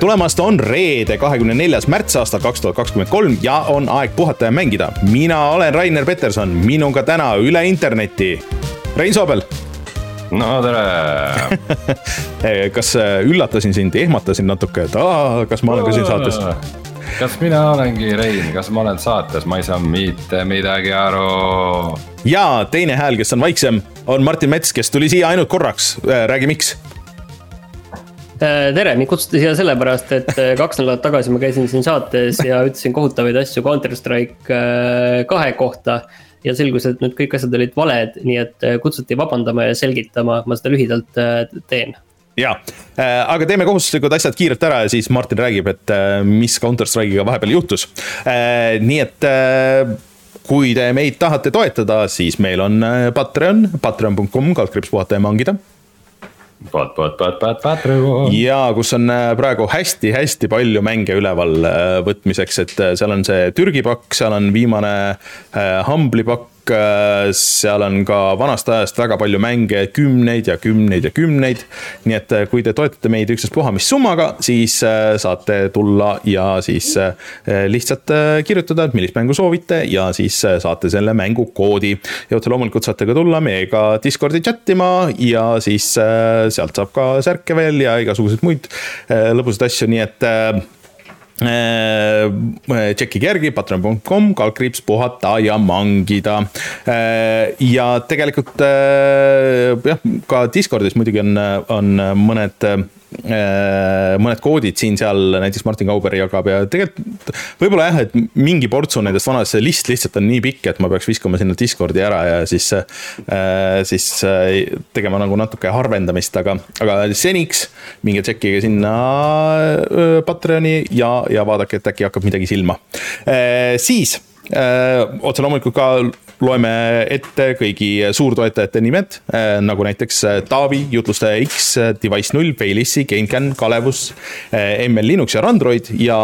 tere tulemast, on reede, kahekümne neljas märts aastal kaks tuhat kakskümmend kolm ja on aeg puhata ja mängida. mina olen Rainer Peterson, minuga täna üle interneti Rein Soobel. no tere kas äh, üllatasin sind, ehmatasin natuke, et aa, kas ma olen ka siin saates? kas mina olengi Rein, kas ma olen saates, ma ei saa mitte midagi aru. ja teine hääl, kes on vaiksem, on Martin Mets, kes tuli siia ainult korraks, äh, räägi, miks tere, mind kutsuti siia sellepärast, et äh, kaks nädalat tagasi ma käisin siin saates ja ütlesin kohutavaid asju Counter Strike äh, kahe kohta. ja selgus, et need kõik asjad olid valed, nii et kutsuti vabandama ja selgitama, ma seda lühidalt teen ja, aga teeme kohustuslikud asjad kiirelt ära ja siis Martin räägib, et mis Counter Strike'iga vahepeal juhtus. nii et kui te meid tahate toetada, siis meil on Patreon, patreon.com, kaldkriips puhata ja mangida Pat, pat, pat, pat, Patreon. ja kus on äh, praegu hästi-hästi palju mänge üleval äh, võtmiseks, et äh, seal on see Türgi pakk, seal on viimane Humble'i pakk seal on ka vanast ajast väga palju mänge, kümneid ja kümneid ja kümneid. nii et äh, kui te toetate meid ükstaspuha mis summaga, siis äh, saate tulla ja siis lihtsalt kirjutada, et millist mängu soovite ja siis saate selle mängu koodi. ja otse loomulikult saate ka tulla meiega Discordi chat ima ja siis sealt saab ka särke veel ja igasuguseid muid lõbusaid asju, nii et Äh, tšekkige järgi patreon.com, kaldkriips puhata ja mangida. Äh, ja tegelikult äh, jah, ka Discordis muidugi on, on mõned Äh, mõned koodid siin-seal, näiteks Martin Kauber jagab ja tegelikult võib-olla jah, et mingi portsu nendest vanadest, see list lihtsalt on nii pikk, et ma peaks viskama sinna Discordi ära ja siis, äh, siis äh, tegema nagu natuke harvendamist, aga, aga seniks minge tšekkige sinna Patreoni ja, ja vaadake, et äkki hakkab midagi silma. siis otse loomulikult ka loeme ette kõigi suurtoetajate nimed, äh, nagu näiteks äh, Taavi, Jutlustaja X, äh, Device null, Failissi, GameCAN, Kalevus, ML Linux ja Randroid ja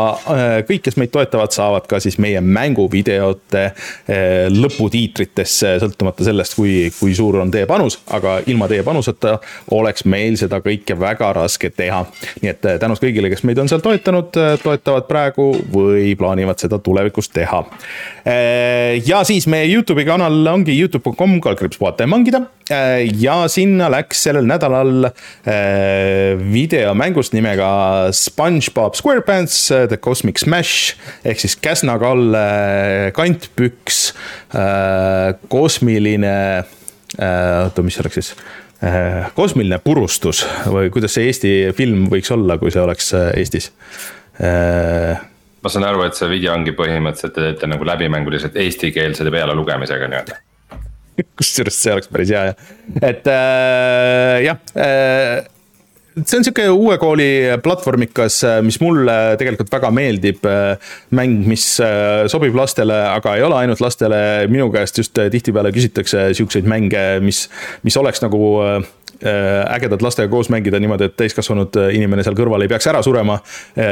kõik, kes meid toetavad, saavad ka siis meie mänguvideote lõputiitritesse, sõltumata sellest, kui, kui suur on teie panus, aga ilma teie panuseta oleks meil seda kõike väga raske teha. nii et tänud kõigile, kes meid on seal toetanud, toetavad praegu või plaanivad seda tulevikus teha. Ja siis meie Youtube'i kanal ongi Youtube.com, kaldkriips puhata ja mangida. Äh, ja sinna läks sellel nädalal äh, video mängust nimega SpongeBob SquarePants äh, The Cosmic Smash ehk siis Käsna-Kalle kantpüks, kosmiline, oota, mis see oleks siis? kosmiline purustus või kuidas see Eesti film võiks olla, kui see oleks Eestis? Ma saan aru, et see video ongi põhimõtteliselt, te teete nagu läbimänguliselt eestikeelse pealelugemisega nii-öelda kusjuures see oleks päris hea jah, et äh, jah äh, see on sihuke uue kooli platvormikas, äh, mis mulle tegelikult väga meeldib. Äh, mäng, mis äh, sobib lastele, aga ei ole ainult lastele, minu käest just tihtipeale küsitakse siukseid mänge, mis, mis oleks nagu ägedad lastega koos mängida niimoodi, et täiskasvanud inimene seal kõrval ei peaks ära surema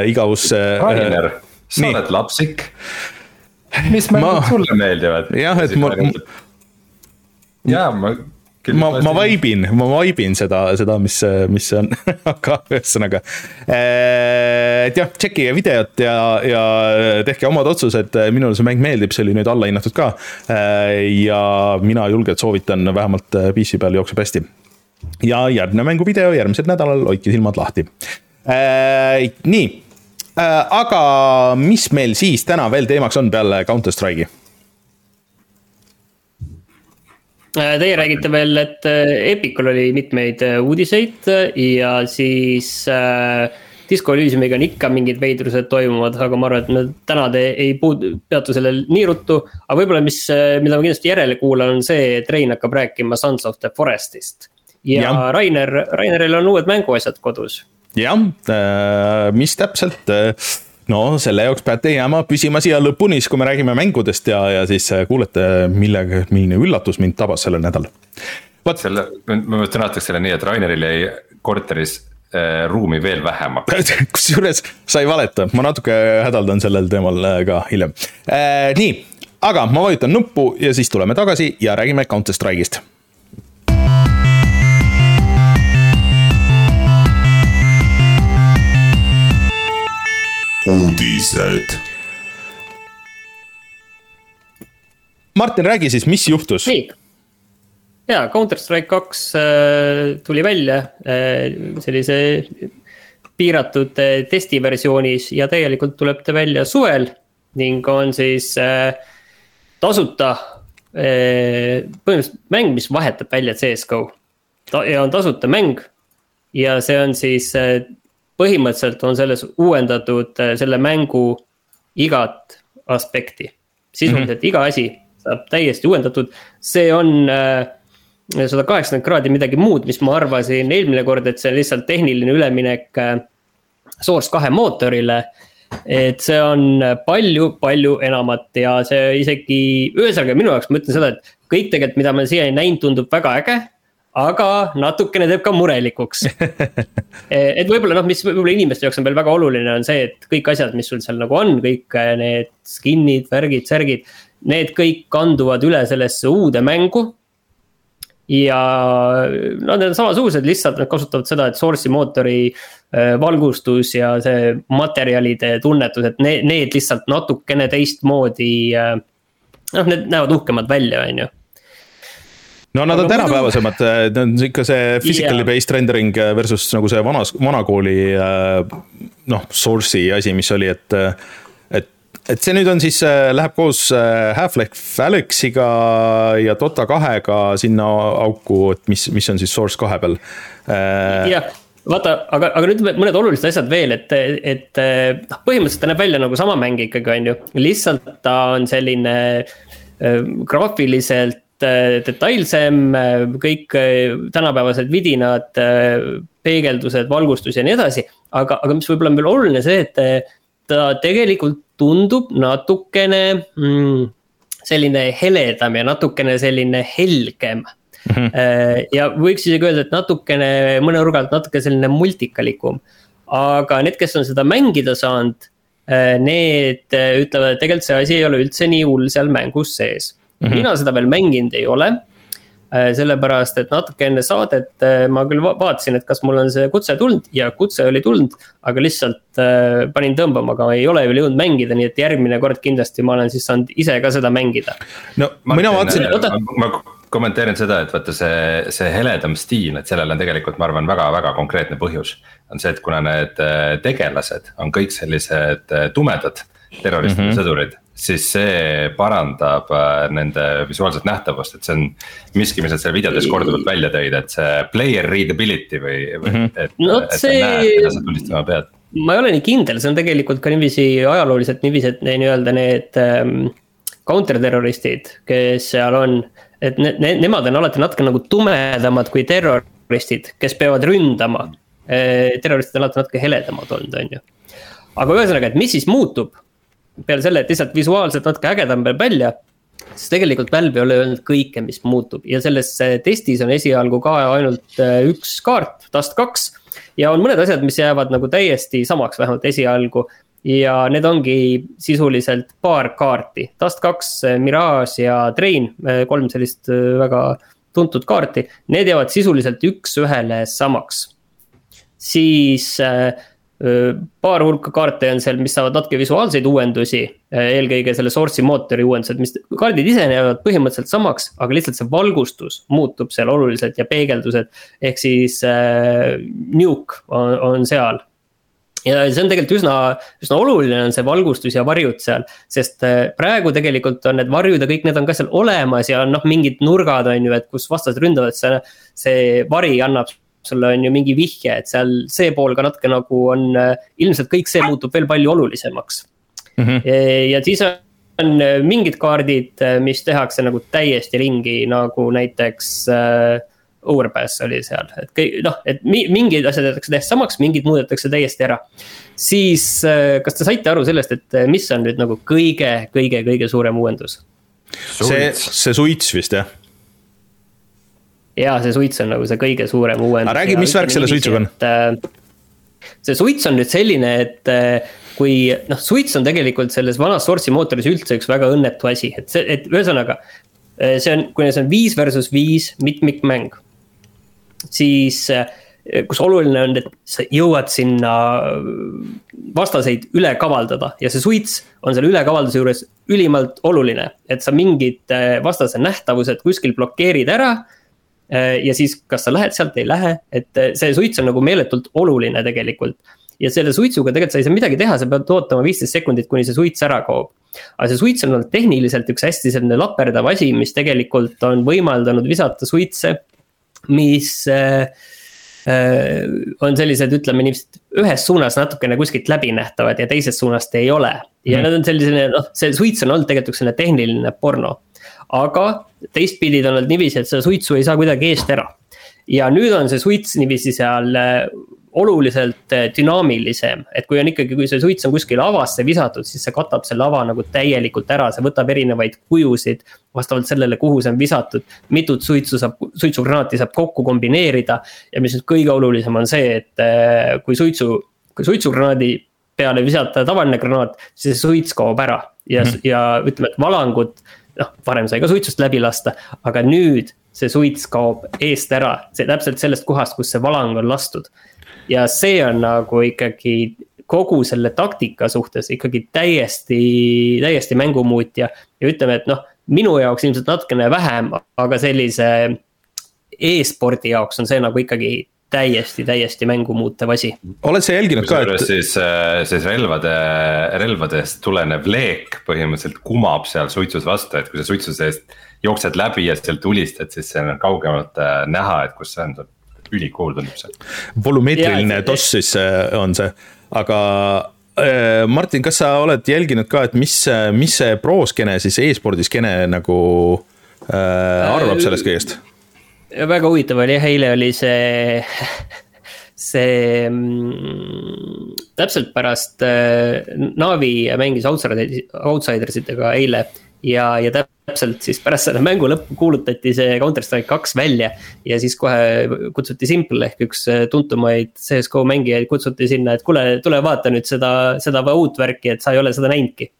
igavusse. Rainer sa oled lapsik. mis mängud ma... sulle meeldivad? jah, et ma. jaa, ma ma, ma vaibin, ma vaibin seda, seda, mis, mis see on aga ühesõnaga. Eh, et jah, tšekkige videot ja, ja tehke omad otsused, minule see mäng meeldib, see oli nüüd allahinnatud ka. Eh, ja mina julgelt soovitan, vähemalt PC peal jookseb hästi. ja järgmine mänguvideo järgmisel nädalal, hoidke silmad lahti. Nii Äh, aga mis meil siis täna veel teemaks on peale Counter Strike'i? Äh, teie räägite veel, et äh, Epicul oli mitmeid uudiseid ja siis äh, Disco Elysiumiga on ikka mingid veidrused toimuvad, aga ma arvan, et me täna te ei puudu, peatu sellel nii ruttu. aga võib-olla, mis, mida ma kindlasti järele kuulan, on see, et Rein hakkab rääkima Sons of the Forest'ist. ja, ja. Rainer, Raineril on uued mänguasjad kodus jah, äh, mis täpselt, äh, no selle jaoks peate jääma püsima siia lõpuni, siis kui me räägime mängudest ja, ja siis äh, kuulete, millega, milline üllatus mind tabas sellel nädalal. vot selle, ma sõnastaks selle nii, et Raineril jäi korteris äh, ruumi veel vähemaks kusjuures sa ei valeta, ma natuke hädaldan sellel teemal ka hiljem äh,. nii, aga ma vajutan nuppu ja siis tuleme tagasi ja räägime Counter Strike'ist uudised. Martin, räägi siis, mis juhtus? nii, ja Counter Strike kaks äh, tuli välja äh, sellise piiratud äh, testiversioonis ja täielikult tuleb ta välja suvel ning on siis äh, tasuta äh, põhimõtteliselt mäng, mis vahetab välja CS-GO. ta ja on tasuta mäng ja see on siis äh, põhimõtteliselt on selles uuendatud äh, selle mängu igat aspekti. sisuliselt mm -hmm. iga asi saab täiesti uuendatud, see on äh, sada kaheksakümmend kraadi midagi muud, mis ma arvasin eelmine kord, et see on lihtsalt tehniline üleminek Source kahe mootorile et see on palju-palju enamat ja see isegi, ühesõnaga minu jaoks ma ütlen seda, et kõik tegelikult, mida ma siiani näinud, tundub väga äge. Aga natukene teeb ka murelikuks et võib-olla noh, mis võib-olla inimeste jaoks on veel väga oluline, on see, et kõik asjad, mis sul seal nagu on, kõik need skin'id, värgid, särgid. Need kõik kanduvad üle sellesse uude mängu ja no need on samasugused, lihtsalt nad kasutavad seda, et source'i mootori äh, valgustus ja see materjalide tunnetus, et need, need lihtsalt natukene teistmoodi. Noh, need näevad uhkemad välja, on ju no nad on tänapäevasemad, need on ikka see physically based rendering versus nagu see vanas, vanakooli noh, source'i asi, mis oli, et et see nüüd on siis, äh, läheb koos Half-Life Alyxiga ja Dota kahega sinna auku, et mis, mis on siis Source kahe peal. Jah, vaata, aga, aga nüüd mõned olulised asjad veel, et, et noh, põhimõtteliselt ta näeb välja nagu sama mäng ikkagi, on ju. lihtsalt ta on selline graafiliselt detailsem, kõik tänapäevased vidinad, peegeldused, valgustus ja nii edasi. aga, aga mis võib-olla on veel oluline see, et ta tegelikult tundub natukene mm, selline heledam ja natukene selline helgem mm. -hmm. ja võiks isegi öelda, et natukene mõne nurga alt natuke selline multikalikum. aga need, kes on seda mängida saanud, äh, need äh, ütlevad, et tegelikult see asi ei ole üldse nii hull seal mängus sees mm. -hmm. mina seda veel mänginud ei ole Äh, sellepärast, et natuke enne saadet äh, ma küll vaatasin, et kas mul on see kutse tulnud ja kutse oli tulnud. aga lihtsalt äh, panin tõmbama, aga ei ole veel jõudnud mängida, nii et järgmine kord kindlasti ma olen siis saanud ise ka seda mängida. no ma mina vaatasin. ma kommenteerin seda, et vaata see, see heledam stiil, et sellel on tegelikult, ma arvan väga,, väga-väga konkreetne põhjus. on see, et kuna need tegelased on kõik sellised tumedad terroristid mm -hmm. sõdurid siis see parandab äh, nende visuaalset nähtavust, et see on miski, mis nad seal videotes korduvalt välja tõid, et see player readability või, või mm, -hmm. et no,, et see... sa näed, mida sa tulistama pead. ma ei ole nii kindel, see on tegelikult ka niiviisi ajalooliselt niiviisi, et nii-öelda need ähm, counter-terroristid, kes seal on. et ne, ne, nemad on alati natuke nagu tumedamad kui terroristid, kes peavad ründama e,. terroristid on alati natuke heledamad olnud, on ju. aga ühesõnaga, et mis siis muutub peale selle, et lihtsalt visuaalselt natuke ägedam peab välja. siis tegelikult Valve ei ole öelnud kõike, mis muutub ja selles äh, testis on esialgu ka ainult äh, üks kaart, Dust kaks. ja on mõned asjad, mis jäävad nagu täiesti samaks, vähemalt esialgu. ja need ongi sisuliselt paar kaarti, Dust kaks, äh, Mirage ja Train, kolm sellist väga tuntud kaarti, need jäävad sisuliselt üks-ühele samaks. siis äh, paar hulka kaarte on seal, mis saavad natuke visuaalseid uuendusi, eelkõige selle source'i mootori uuendused, mis kaardid ise jäävad põhimõtteliselt samaks, aga lihtsalt see valgustus muutub seal oluliselt ja peegeldused. ehk siis äh, nuke on, on seal. ja see on tegelikult üsna, üsna oluline on see valgustus ja varjud seal, sest praegu tegelikult on need varjud ja kõik need on ka seal olemas ja noh, mingid nurgad on ju, et kus vastased ründavad, see, see vari annab sulle on ju mingi vihje, et seal see pool ka natuke nagu on, ilmselt kõik see muutub veel palju olulisemaks mm. -hmm. ja siis on mingid kaardid, mis tehakse nagu täiesti ringi, nagu näiteks äh, Overpass oli seal, et kõik noh, et mingid asjad jäetakse täiesti samaks, mingid muudetakse täiesti ära. siis äh, kas te saite aru sellest, et mis on nüüd nagu kõige, kõige, kõige suurem uuendus? see, see suits vist jah ja see suits on nagu see kõige suurem uuendus. aga räägi, mis värk selle suitsuga on? Äh, see suits on nüüd selline, et äh, kui noh, suits on tegelikult selles vanas source'i mootoris üldse üks väga õnnetu asi, et see, et ühesõnaga. Äh, see on, kuna see on viis versus viis mitmikmäng. siis kus oluline on, et sa jõuad sinna vastaseid üle kavaldada ja see suits on selle ülekavalduse juures ülimalt oluline. et sa mingid vastase nähtavused kuskil blokeerid ära ja siis, kas sa lähed sealt, ei lähe, et see suits on nagu meeletult oluline tegelikult ja selle suitsuga tegelikult sa ei saa midagi teha, sa pead ootama viisteist sekundit, kuni see suits ära kaob. aga see suits on olnud tehniliselt üks hästi selline laperdav asi, mis tegelikult on võimaldanud visata suitse, mis äh, äh, on sellised, ütleme niiviisi, ühes suunas natukene kuskilt läbinähtavad ja teisest suunast ei ole. ja mm. nad on selline, noh, see suits on olnud tegelikult selline tehniline porno. Aga teistpidi ta on olnud niiviisi, et seda suitsu ei saa kuidagi eest ära. ja nüüd on see suits niiviisi seal äh, oluliselt eh, dünaamilisem, et kui on ikkagi, kui see suits on kuskile avasse visatud, siis see katab selle ava nagu täielikult ära, see võtab erinevaid kujusid. vastavalt sellele, kuhu see on visatud, mitut suitsu saab, suitsugranaati saab kokku kombineerida. ja mis nüüd kõige olulisem on see, et eh, kui suitsu, kui suitsugranaadi peale visata tavaline granaat, siis see suits kaob ära ja mm, -hmm. ja ütleme, et valangud noh, varem sai ka suitsust läbi lasta, aga nüüd see suits kaob eest ära, see täpselt sellest kohast, kus see valang on lastud ja see on nagu ikkagi kogu selle taktika suhtes ikkagi täiesti, täiesti mängumuutja. ja ütleme, et noh, minu jaoks ilmselt natukene vähem, aga sellise e-spordi jaoks on see nagu ikkagi täiesti, täiesti mängu muutev asi. oled sa jälginud ka, et. siis, äh, siis relvade, relvadest tulenev leek põhimõtteliselt kumab seal suitsus vastu, et kui sa suitsu seest jooksed läbi ja sealt tulistad, siis see on kaugemalt äh, näha, et kus see on ülikool tundub see. volümeetriline toss siis äh, on see, aga Martin, kas sa oled jälginud ka, et mis, mis see pro-skeene siis e-spordi skeene nagu äh, arvab sellest kõigest? Väga huvitav oli jah, eile oli see see mm, täpselt pärast äh, Navi mängis Outsiders itega eile ja, ja täpselt siis pärast selle mängu lõppu kuulutati see Counter Strike kaks välja. ja siis kohe kutsuti Simple ehk üks äh, tuntumaid CS-GO mängijaid kutsuti sinna, et kuule, tule vaata nüüd seda, seda uut värki, et sa ei ole seda näinudki.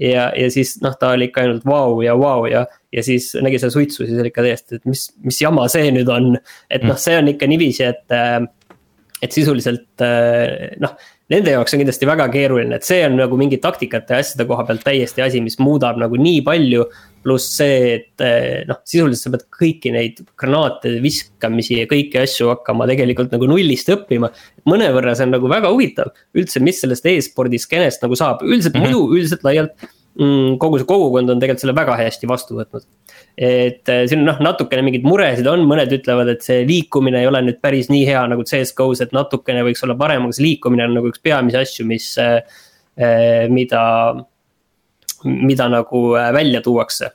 Ja, ja siis noh, ta oli ikka ainult vau wow ja vau wow ja, ja siis nägi seda suitsu, siis oli ikka täiesti, et mis, mis jama see nüüd on. et noh, see on ikka niiviisi, et, et sisuliselt noh nende jaoks on kindlasti väga keeruline, et see on nagu mingi taktikate ja asjade koha pealt täiesti asi, mis muudab nagu nii palju. pluss see, et eh, noh, sisuliselt sa pead kõiki neid granaate viskamisi ja kõiki asju hakkama tegelikult nagu nullist õppima. mõnevõrra see on nagu väga huvitav üldse, mis sellest e-spordi skeenest nagu saab, üldiselt mm -hmm. muidu üldiselt laialt. Kogu see kogukond on tegelikult selle väga hästi vastu võtnud et äh, siin noh, natukene mingeid muresid on, mõned ütlevad, et see liikumine ei ole nüüd päris nii hea nagu CS-GO-s, et natukene võiks olla parem, aga see liikumine on nagu üks peamisi asju, mis, äh, äh, mida, mida nagu välja tuuakse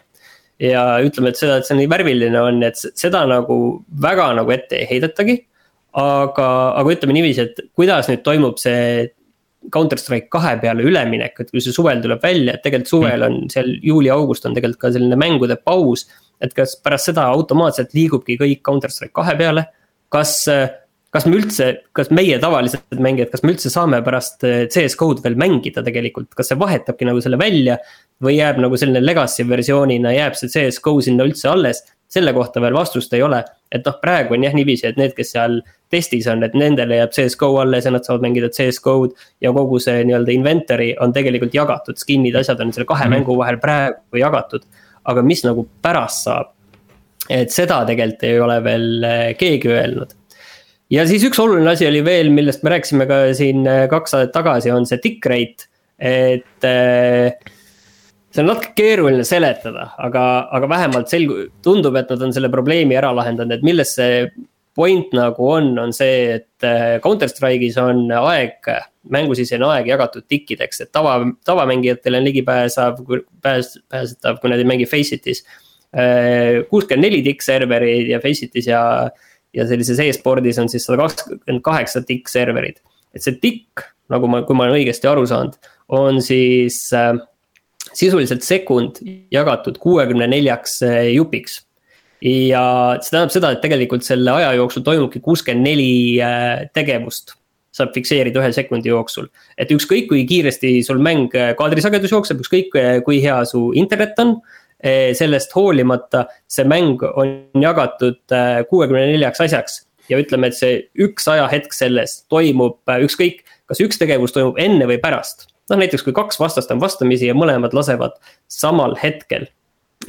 ja ütleme, et seda, et see nii värviline on, et seda nagu väga nagu ette ei heidetagi. aga, aga ütleme niiviisi, et kuidas nüüd toimub see Counter Strike kahe peale üleminek, et kui see suvel tuleb välja, et tegelikult suvel on seal juuli-august on tegelikult ka selline mängude paus. et kas pärast seda automaatselt liigubki kõik Counter Strike kahe peale, kas, kas me üldse, kas meie tavalised mängijad, kas me üldse saame pärast CS-GO-d veel mängida tegelikult, kas see vahetabki nagu selle välja? või jääb nagu selline legacy versioonina, jääb see CS-GO sinna üldse alles, selle kohta veel vastust ei ole. et noh, praegu on jah niiviisi, et need, kes seal testis on, et nendele jääb CS-GO alles ja nad saavad mängida CS-GO-d. ja kogu see nii-öelda inventory on tegelikult jagatud, skin'id, asjad on selle kahe mm mängu vahel praegu jagatud. aga mis nagu pärast saab? et seda tegelikult ei ole veel eh, keegi öelnud. ja siis üks oluline asi oli veel, millest me rääkisime ka siin eh, kaks saadet tagasi, on see tick rate, et äh, see on natuke keeruline seletada, aga, aga vähemalt selgu-, tundub, et nad on selle probleemi ära lahendanud, et milles see point nagu on, on see, et äh, Counter Strike'is on aeg, mängusisene aeg jagatud tikkideks, et tava, tavamängijatel on ligipääsav, pääs-, pääsetav, kui nad ei mängi Face'itis. Äh, kuuskümmend neli tikkserverid ja Face'itis ja, ja sellises e-spordis on siis sada kakskümmend kaheksa tikkserverit. et see tikk, nagu ma, kui ma olen õigesti aru saanud, on siis äh, sisuliselt sekund jagatud kuuekümne neljaks äh, jupiks ja see tähendab seda, et tegelikult selle aja jooksul toimubki kuuskümmend neli äh, tegevust saab fikseerida ühe sekundi jooksul. et ükskõik, kui kiiresti sul mäng äh, kaadrisagedus jookseb, ükskõik kui hea su internet on. sellest hoolimata see mäng on jagatud kuuekümne neljaks asjaks ja ütleme, et see üks ajahetk selles toimub ükskõik, kas üks tegevus toimub enne või pärast. Noh, näiteks kui kaks vastast on vastamisi ja mõlemad lasevad samal hetkel.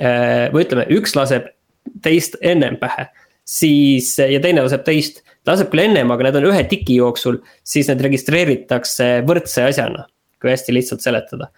Äh, või ütleme, üks laseb teist ennem pähe, siis ja teine laseb teist, laseb küll ennem, aga need on ühe tiki jooksul, siis need registreeritakse võrdse asjana, kui hästi lihtsalt seletada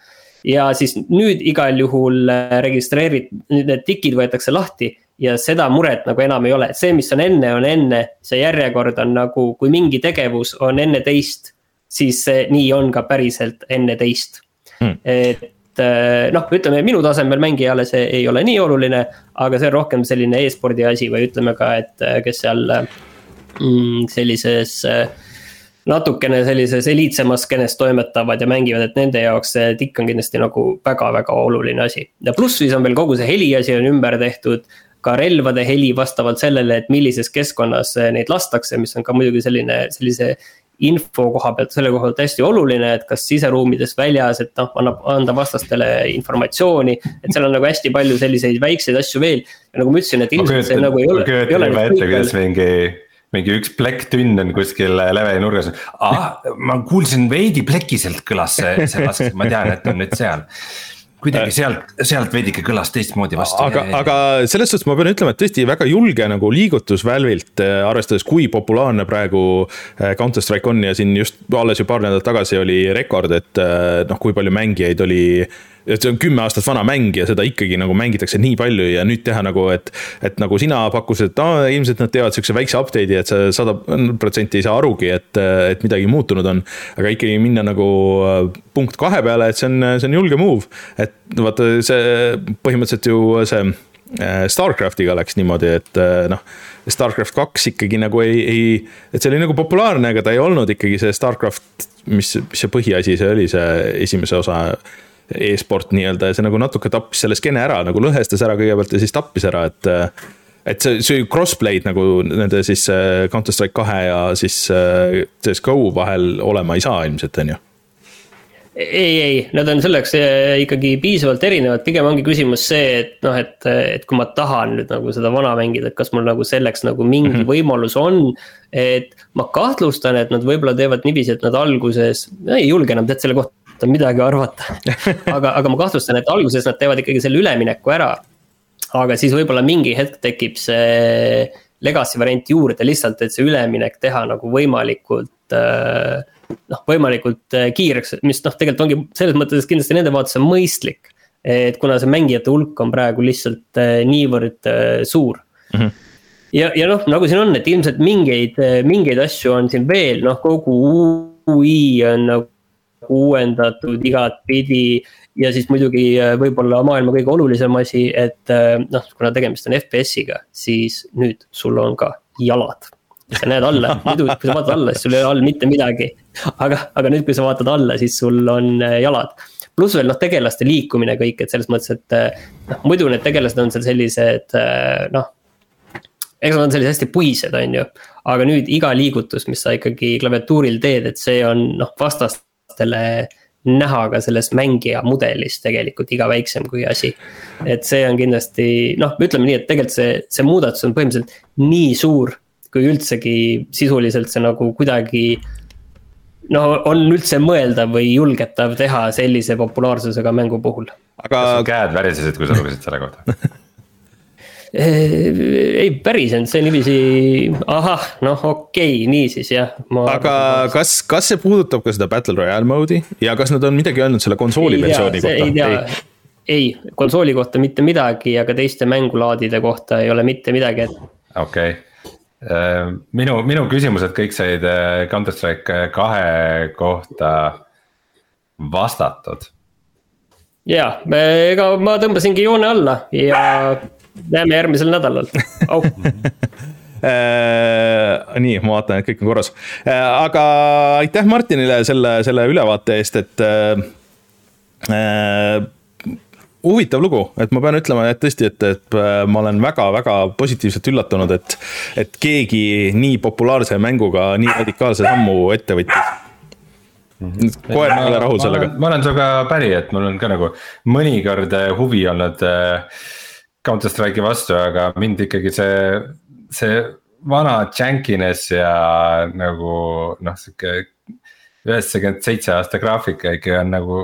ja siis nüüd igal juhul äh, registreerid, need tikid võetakse lahti ja seda muret nagu enam ei ole, see, mis on enne, on enne, see järjekord on nagu, kui mingi tegevus on enne teist, siis see nii on ka päriselt enne teist hmm.. et äh, noh, ütleme minu tasemel mängijale see ei ole nii oluline, aga see on rohkem selline e-spordi asi või ütleme ka, et äh, kes seal mm, sellises äh, natukene sellises eliitsemas skeenes toimetavad ja mängivad, et nende jaoks see tikk on kindlasti nagu väga-väga oluline asi. ja pluss siis on veel kogu see heli asi on ümber tehtud. ka relvade heli vastavalt sellele, et millises keskkonnas neid lastakse, mis on ka muidugi selline, sellise info koha pealt, selle koha pealt hästi oluline, et kas siseruumides, väljas, et noh, annab, anda vastastele informatsiooni. et seal on nagu hästi palju selliseid väikseid asju veel ja nagu ma ütlesin, et ilmselt see nagu ei ole. ma kujutan juba ette, kuidas mingi mingi üks plekk tünn on kuskil leveli nurgas ah,. ma kuulsin veidi plekiselt kõlas see, see lask, ma tean, et on nüüd seal kuidagi sealt, sealt veidike kõlas teistmoodi vastu. aga, aga selles suhtes ma pean ütlema, et tõesti väga julge nagu liigutus Valve'ilt, äh, arvestades, kui populaarne praegu äh, Counter Strike on ja siin just alles ju paar nädalat tagasi oli rekord, et äh, noh, kui palju mängijaid oli et see on kümme aastat vana mäng ja seda ikkagi nagu mängitakse nii palju ja nüüd teha nagu, et. et nagu sina pakkusid, et aa, ilmselt nad teevad siukse väikse update'i, et sa sada protsenti ei saa arugi, et, et midagi muutunud on. aga ikkagi minna nagu äh, punkt kahe peale, et see on, see on julge move. et vaata, see põhimõtteliselt ju see äh, Starcraftiga läks niimoodi, et äh, noh, Starcraft kaks ikkagi nagu ei, ei, et see oli nagu populaarne, aga ta ei olnud ikkagi see Starcraft, mis, mis see põhiasi see oli, see esimese osa e-sport nii-öelda ja see nagu natuke tappis selle skeene ära, nagu lõhestas ära kõigepealt ja siis tappis ära, et et see, see crossplay'd nagu nende siis äh, Counter Strike kahe ja siis äh, CS-GO vahel olema ei saa ilmselt, on ju ei, ei, nad on selleks äh, ikkagi piisavalt erinevad, pigem ongi küsimus see, et noh, et, et kui ma tahan nüüd nagu seda vana mängida, et kas mul nagu selleks nagu mingi mm -hmm. võimalus on. et ma kahtlustan, et nad võib-olla teevad niiviisi, et nad alguses, ei julge enam tead selle kohta kohta midagi arvata. aga, aga ma kahtlustan, et alguses nad teevad ikkagi selle ülemineku ära. aga siis võib-olla mingi hetk tekib see legacy variant juurde lihtsalt, et see üleminek teha nagu võimalikult äh, noh, võimalikult äh, kiireks, mis noh, tegelikult ongi selles mõttes kindlasti nende vaates on mõistlik. et kuna see mängijate hulk on praegu lihtsalt äh, niivõrd suur mm. -hmm ja, ja noh, nagu siin on, et ilmselt mingeid, mingeid asju on siin veel, noh kogu ui on nagu uuendatud igatpidi. ja siis muidugi äh, võib-olla maailma kõige olulisem asi, et äh, noh, kuna tegemist on FPS-iga, siis nüüd sul on ka jalad sa näed alla, muidu kui sa vaatad alla, siis sul ei ole all mitte midagi. aga, aga nüüd, kui sa vaatad alla, siis sul on äh, jalad. pluss veel noh, tegelaste liikumine kõik, et selles mõttes, et noh, muidu need tegelased on seal sellised noh. eks nad on sellised hästi puised, on ju. aga nüüd iga liigutus, mis sa ikkagi klaviatuuril teed, et see on noh, vastast lastele näha ka selles mängija mudelis tegelikult iga väiksem kui asi. et see on kindlasti noh, ütleme nii, et tegelikult see, see muudatus on põhimõtteliselt nii suur, kui üldsegi sisuliselt see nagu kuidagi no on üldse mõeldav või julgetav teha sellise populaarsusega mängu puhul. aga. käed värisesid, kui sa lugesid selle kohta ei, päris end see niiviisi, ahah, noh, okei okay,, niisiis jah. aga kas, kas see puudutab ka seda Battle Royale mode'i ja kas nad on midagi öelnud selle konsooli versiooni kohta? ei konsooli kohta mitte midagi, aga teiste mängulaadide kohta ei ole mitte midagi, et. okei okay., äh, minu, minu küsimused kõik said äh, Counter Strike kahe kohta vastatud ja, ega ma tõmbasingi joone alla ja näeme järgmisel nädalal oh. nii, ma vaatan, et kõik on korras. Äh, aga aitäh Martinile selle, selle ülevaate eest, et äh, äh, huvitav lugu, et ma pean ütlema, et tõesti, et, et ma olen väga-väga positiivselt üllatunud, et, et keegi nii populaarse mänguga nii radikaalse sammu ette võttis koer ei ole rahul sellega. ma olen sinuga päri, et mul on ka nagu mõnikord huvi olnud äh, Counter Strike'i vastu, aga mind ikkagi see, see vana jankiness ja nagu noh, sihuke üheksakümmend seitse aasta graafika ikka on nagu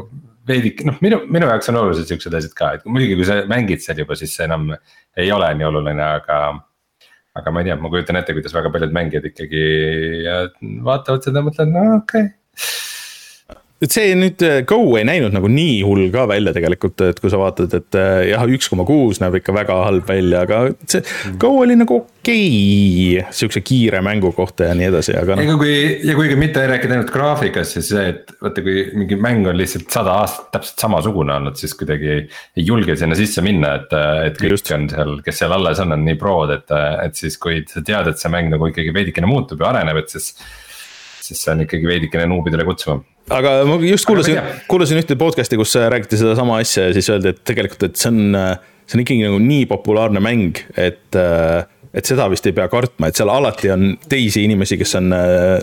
veidike, noh, minu, minu jaoks on olulised siuksed asjad ka, et muidugi, kui sa mängid seal juba, siis see enam ei ole nii oluline, aga. aga ma ei tea, ma kujutan ette, kuidas väga paljud mängijad ikkagi vaatavad seda, mõtlevad, no okei okay et see nüüd äh, Go ei näinud nagu nii hull ka välja tegelikult, et kui sa vaatad, et äh, jah, üks koma kuus näeb ikka väga halb välja, aga see Go oli nagu okei okay, sihukese kiire mängu kohta ja nii edasi, aga noh. ega kui ja kuigi mitte rääkida ainult graafikast, siis see, et vaata, kui mingi mäng on lihtsalt sada aastat täpselt samasugune olnud, siis kuidagi ei julge sinna sisse minna, et, et kõik Just. on seal, kes seal alles on, on nii prood, et, et siis kui sa tead, et see mäng nagu ikkagi veidikene muutub ja areneb, et siis siis see on ikkagi veidikene nuubidele kutsuma. Aga ma just kuulasin, kuulasin ühte podcast'i, kus räägiti sedasama asja ja siis öeldi, et tegelikult, et see on, see on ikkagi nagu nii populaarne mäng, et et seda vist ei pea kartma, et seal alati on teisi inimesi, kes on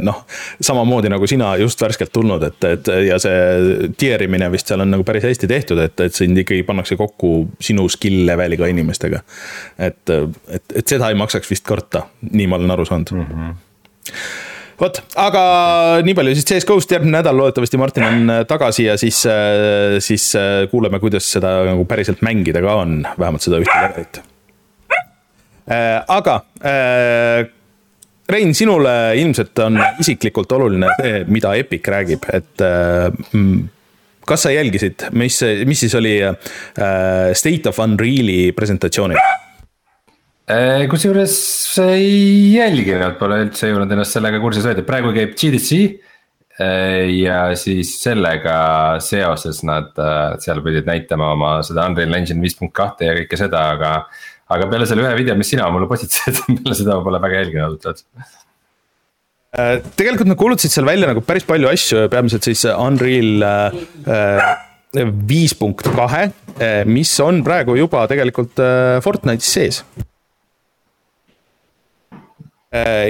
noh, samamoodi nagu sina just värskelt tulnud, et, et ja see tier imine vist seal on nagu päris hästi tehtud, et, et sind ikkagi pannakse kokku sinu skill leveliga inimestega. et, et, et seda ei maksaks vist karta, nii ma olen aru saanud mm. -hmm vot, aga nii palju siis CS-GO-st, järgmine nädal loodetavasti Martin on äh, tagasi ja siis, äh, siis äh, kuuleme, kuidas seda nagu päriselt mängida ka on, vähemalt seda ühte levelit. aga Rein, sinule ilmselt on isiklikult oluline see, mida Epic räägib, et kas sa jälgisid, mis, mis siis oli State of Unreal'i presentatsioonil? Äh, kusjuures ei jälginud, pole üldse jõudnud ennast sellega kursis hoida, praegu käib GDC. Äh, ja siis sellega seoses nad äh, seal pidid näitama oma seda Unreal Engine viis punkt kahte ja kõike seda, aga. aga peale selle ühe video, mis sina mulle postitasid, peale seda ma pole väga jälginud otseselt tegelikult nad kuulutasid seal välja nagu päris palju asju, peamiselt siis Unreal viis punkt kahe, mis on praegu juba tegelikult Fortnite'is sees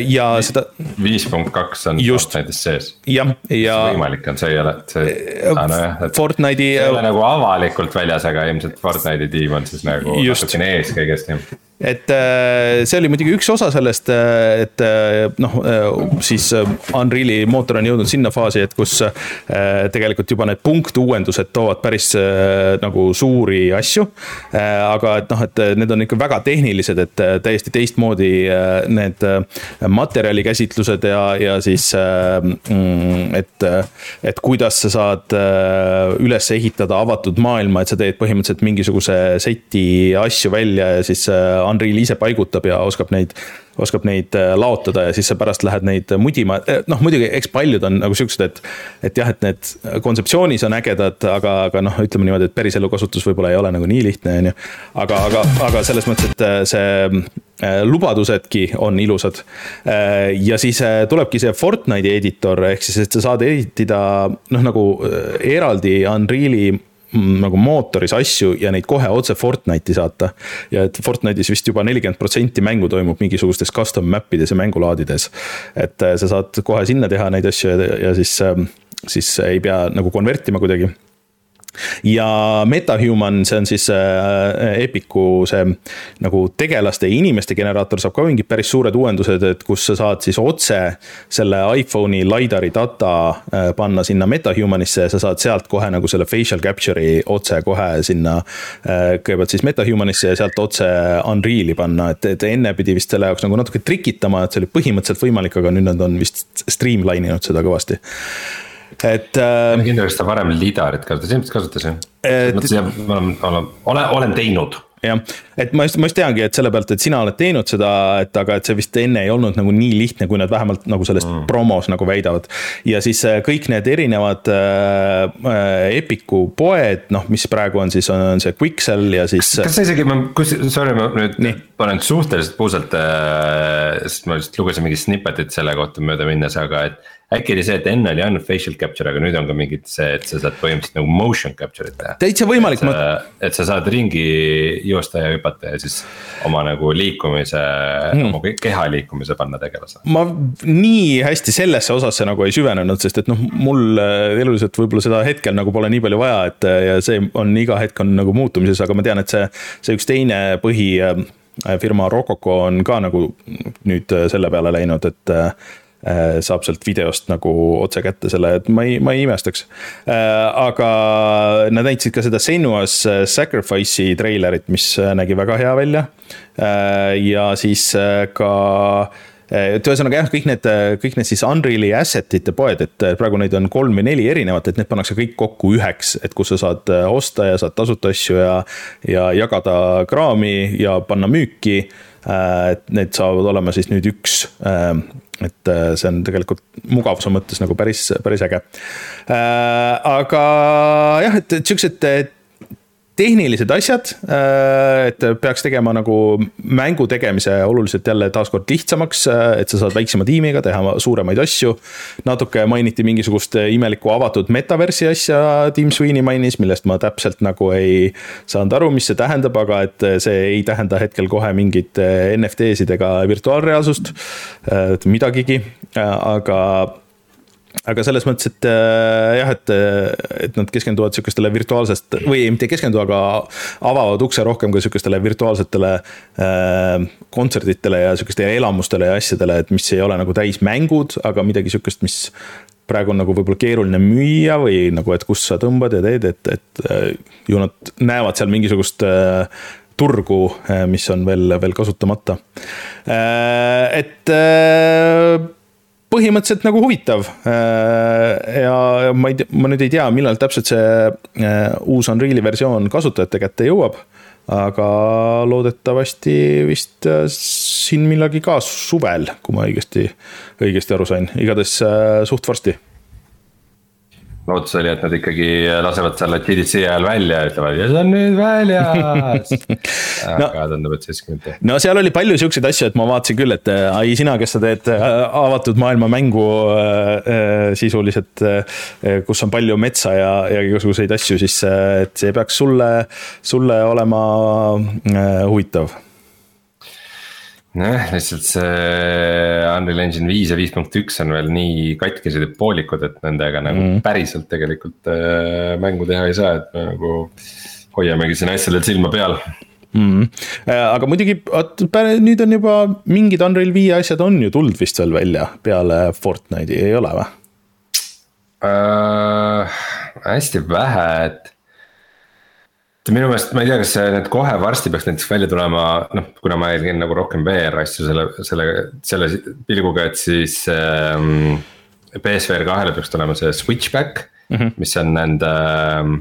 ja seda. viis punkt kaks on just, Fortnite'is sees. jah, ja. võimalik on, see ei ole, see ah,. nojah, et Fortnite'i. see ei ole nagu avalikult väljas, aga ilmselt Fortnite'i tiim on siis nagu natukene ees kõigest jah et äh, see oli muidugi üks osa sellest, äh, et äh, noh, siis Unreal'i mootor on jõudnud sinna faasi, et kus tegelikult juba need punktuuendused toovad päris nagu suuri asju. aga et noh, et need on ikka väga tehnilised, et täiesti teistmoodi need materjalikäsitlused ja, ja siis mm, et, et kuidas sa saad üles ehitada avatud maailma, et sa teed põhimõtteliselt mingisuguse seti asju välja ja siis Unreal ise paigutab ja oskab neid, oskab neid äh, laotada ja siis sa pärast lähed neid mudima, äh, noh muidugi, eks paljud on nagu siuksed, et. et jah, et need kontseptsioonis on ägedad, aga, aga noh, ütleme niimoodi, et päriselu kasutus võib-olla ei ole nagu nii lihtne, on ju. aga, aga, aga selles mõttes, et äh, see lubadusedki on ilusad. ja siis tulebki see Fortnite'i editor, ehk siis, et sa saad editida noh, nagu eraldi Unreal'i nagu mootoris asju ja neid kohe otse Fortnite'i saata. ja et Fortnite'is vist juba nelikümmend protsenti mängu toimub mingisugustes custom map ides ja mängulaadides. et äh, sa saad kohe sinna teha neid asju ja, ja siis, ähm, siis ei pea nagu konvertima kuidagi ja MetaHuman, see on siis äh, Epiku see nagu tegelaste ja inimeste generaator saab ka mingid päris suured uuendused, et kus sa saad siis otse selle iPhone'i LiDAR'i data äh, panna sinna MetaHumanisse ja sa saad sealt kohe nagu selle facial capture'i otse kohe sinna. Äh, kõigepealt siis MetaHumanisse ja sealt otse Unreal'i panna, et, et enne pidi vist selle jaoks nagu natuke trikitama, et see oli põhimõtteliselt võimalik, aga nüüd nad on vist streamline inud seda kõvasti et äh,. kindlasti varem lidarit kasutas, ilmselt mõtlesin, et ma olen, olen, olen, olen teinud jah, et ma just, ma just teangi, et selle pealt, et sina oled teinud seda, et aga et see vist enne ei olnud nagu nii lihtne, kui nad vähemalt nagu selles mm. promos nagu väidavad. ja siis äh, kõik need erinevad äh, äh Epiku poed, noh, mis praegu on siis, on see Quixel ja siis. kas sa isegi, ma, kus, sorry, ma nüüd nii. panen suhteliselt puusalt äh,, sest ma just lugesin mingit snippetit selle kohta mööda minnes, aga et äkki oli see, et enne oli ainult facial capture, aga nüüd on ka mingid see, et sa saad põhimõtteliselt nagu motion capture'it teha. täitsa võimalik. ma... et sa saad ringi joosta ja hüpata ja siis oma nagu liikumise hmm., oma keha liikumise panna tegelasele. ma nii hästi sellesse osasse nagu ei süvenenud, sest et noh, mul äh, eluliselt võib-olla seda hetkel nagu pole nii palju vaja, et äh, ja see on iga hetk on nagu muutumises, aga ma tean, et see, see üks teine põhi äh, firma Rococo on ka nagu nüüd selle peale läinud, et saab sealt videost nagu otse kätte selle, et ma ei, ma ei imestaks. aga nad näitasid ka seda Senua's Sacrifice'i treilerit, mis nägi väga hea välja. ja siis ka et ühesõnaga jah, kõik need, kõik need siis Unreal'i asset ite poed, et praegu neid on kolm või neli erinevat, et need pannakse kõik kokku üheks, et kus sa saad osta ja saad tasuta asju ja, ja jagada kraami ja panna müüki. Et need saavad olema siis nüüd üks. et see on tegelikult mugavuse mõttes nagu päris, päris äge. aga jah, et siuksed tehnilised asjad, äh, et peaks tegema nagu mängu tegemise oluliselt jälle taaskord lihtsamaks, äh, et sa saad väiksema tiimiga teha suuremaid asju. natuke mainiti mingisugust imelikku avatud metaversi asja, Tim Sweeney mainis, millest ma täpselt nagu ei saanud aru, mis see tähendab, aga et see ei tähenda hetkel kohe mingit NFT-sid ega virtuaalreaalsust, midagigi, aga aga selles mõttes, et äh, jah, et, et nad keskenduvad sihukestele virtuaalsest või mitte ei keskendu, aga avavad ukse rohkem ka sihukestele virtuaalsetele äh, kontsertidele ja sihukestele elamustele ja asjadele, et mis ei ole nagu täis mängud, aga midagi sihukest, mis praegu on nagu võib-olla keeruline müüa või nagu, et kust sa tõmbad ja teed, et, et äh, ju nad näevad seal mingisugust äh, turgu, äh, mis on veel, veel kasutamata. Äh, et põhimõtteliselt nagu huvitav. Äh, ja ma ei tea, ma nüüd ei tea, millal täpselt see äh, uus Unreal'i versioon kasutajate kätte jõuab. aga loodetavasti vist äh, siin millalgi ka suvel, kui ma õigesti, õigesti aru sain, igatahes suht varsti lootus oli, et nad ikkagi lasevad selle GDC ajal välja ja ütlevad ja see on nüüd väljas no, aga tundub, et siiski mitte. no seal oli palju siukseid asju, et ma vaatasin küll, et äh, ai, sina, kes sa teed äh, avatud maailma mängu äh, sisuliselt äh,. kus on palju metsa ja, ja igasuguseid asju, siis et see peaks sulle, sulle olema äh, huvitav nojah, lihtsalt see Unreal Engine viis ja viis punkt üks on veel nii katkised ja poolikud, et nendega nagu mm. päriselt tegelikult äh, mängu teha ei saa, et me nagu hoiamegi siin asjadel silma peal mm.. aga muidugi, vot nüüd on juba mingid Unreal viie asjad on ju tulnud vist veel välja peale Fortnite'i, ei ole või uh,? hästi vähe, et minu meelest ma ei tea, kas need kohe varsti peaks näiteks välja tulema, noh, kuna ma jälgin nagu rohkem VR asju selle, selle, selle pilguga, et siis ähm,. BSVR kahele peaks tulema see switchback mm, -hmm. mis on nende ähm,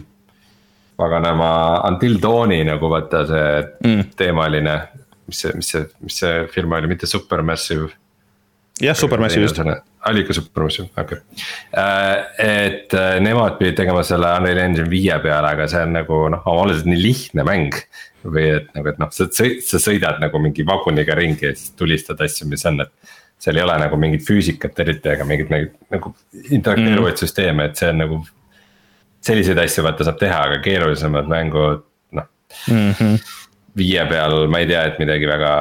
paganama Until Dawni nagu vaata see mm. teemaline. mis see, mis see, mis see firma oli, mitte Supermassive jah, Supermassive just. Supermassive, okei okay.. Äh, et äh, nemad pidid tegema selle Unreal Engine viie peale, aga see on nagu noh, omaliselt nii lihtne mäng. või et nagu, et noh, sa, sa sõidad nagu mingi vaguniga ringi ja siis tulistad asju, mis on, et. seal ei ole nagu mingit füüsikat eriti ega mingit nagu interaktiivseid mm. süsteeme, et see on nagu. selliseid asju vaata saab teha, aga keerulisemad mängud, noh mm. -hmm viie peal ma ei tea, et midagi väga,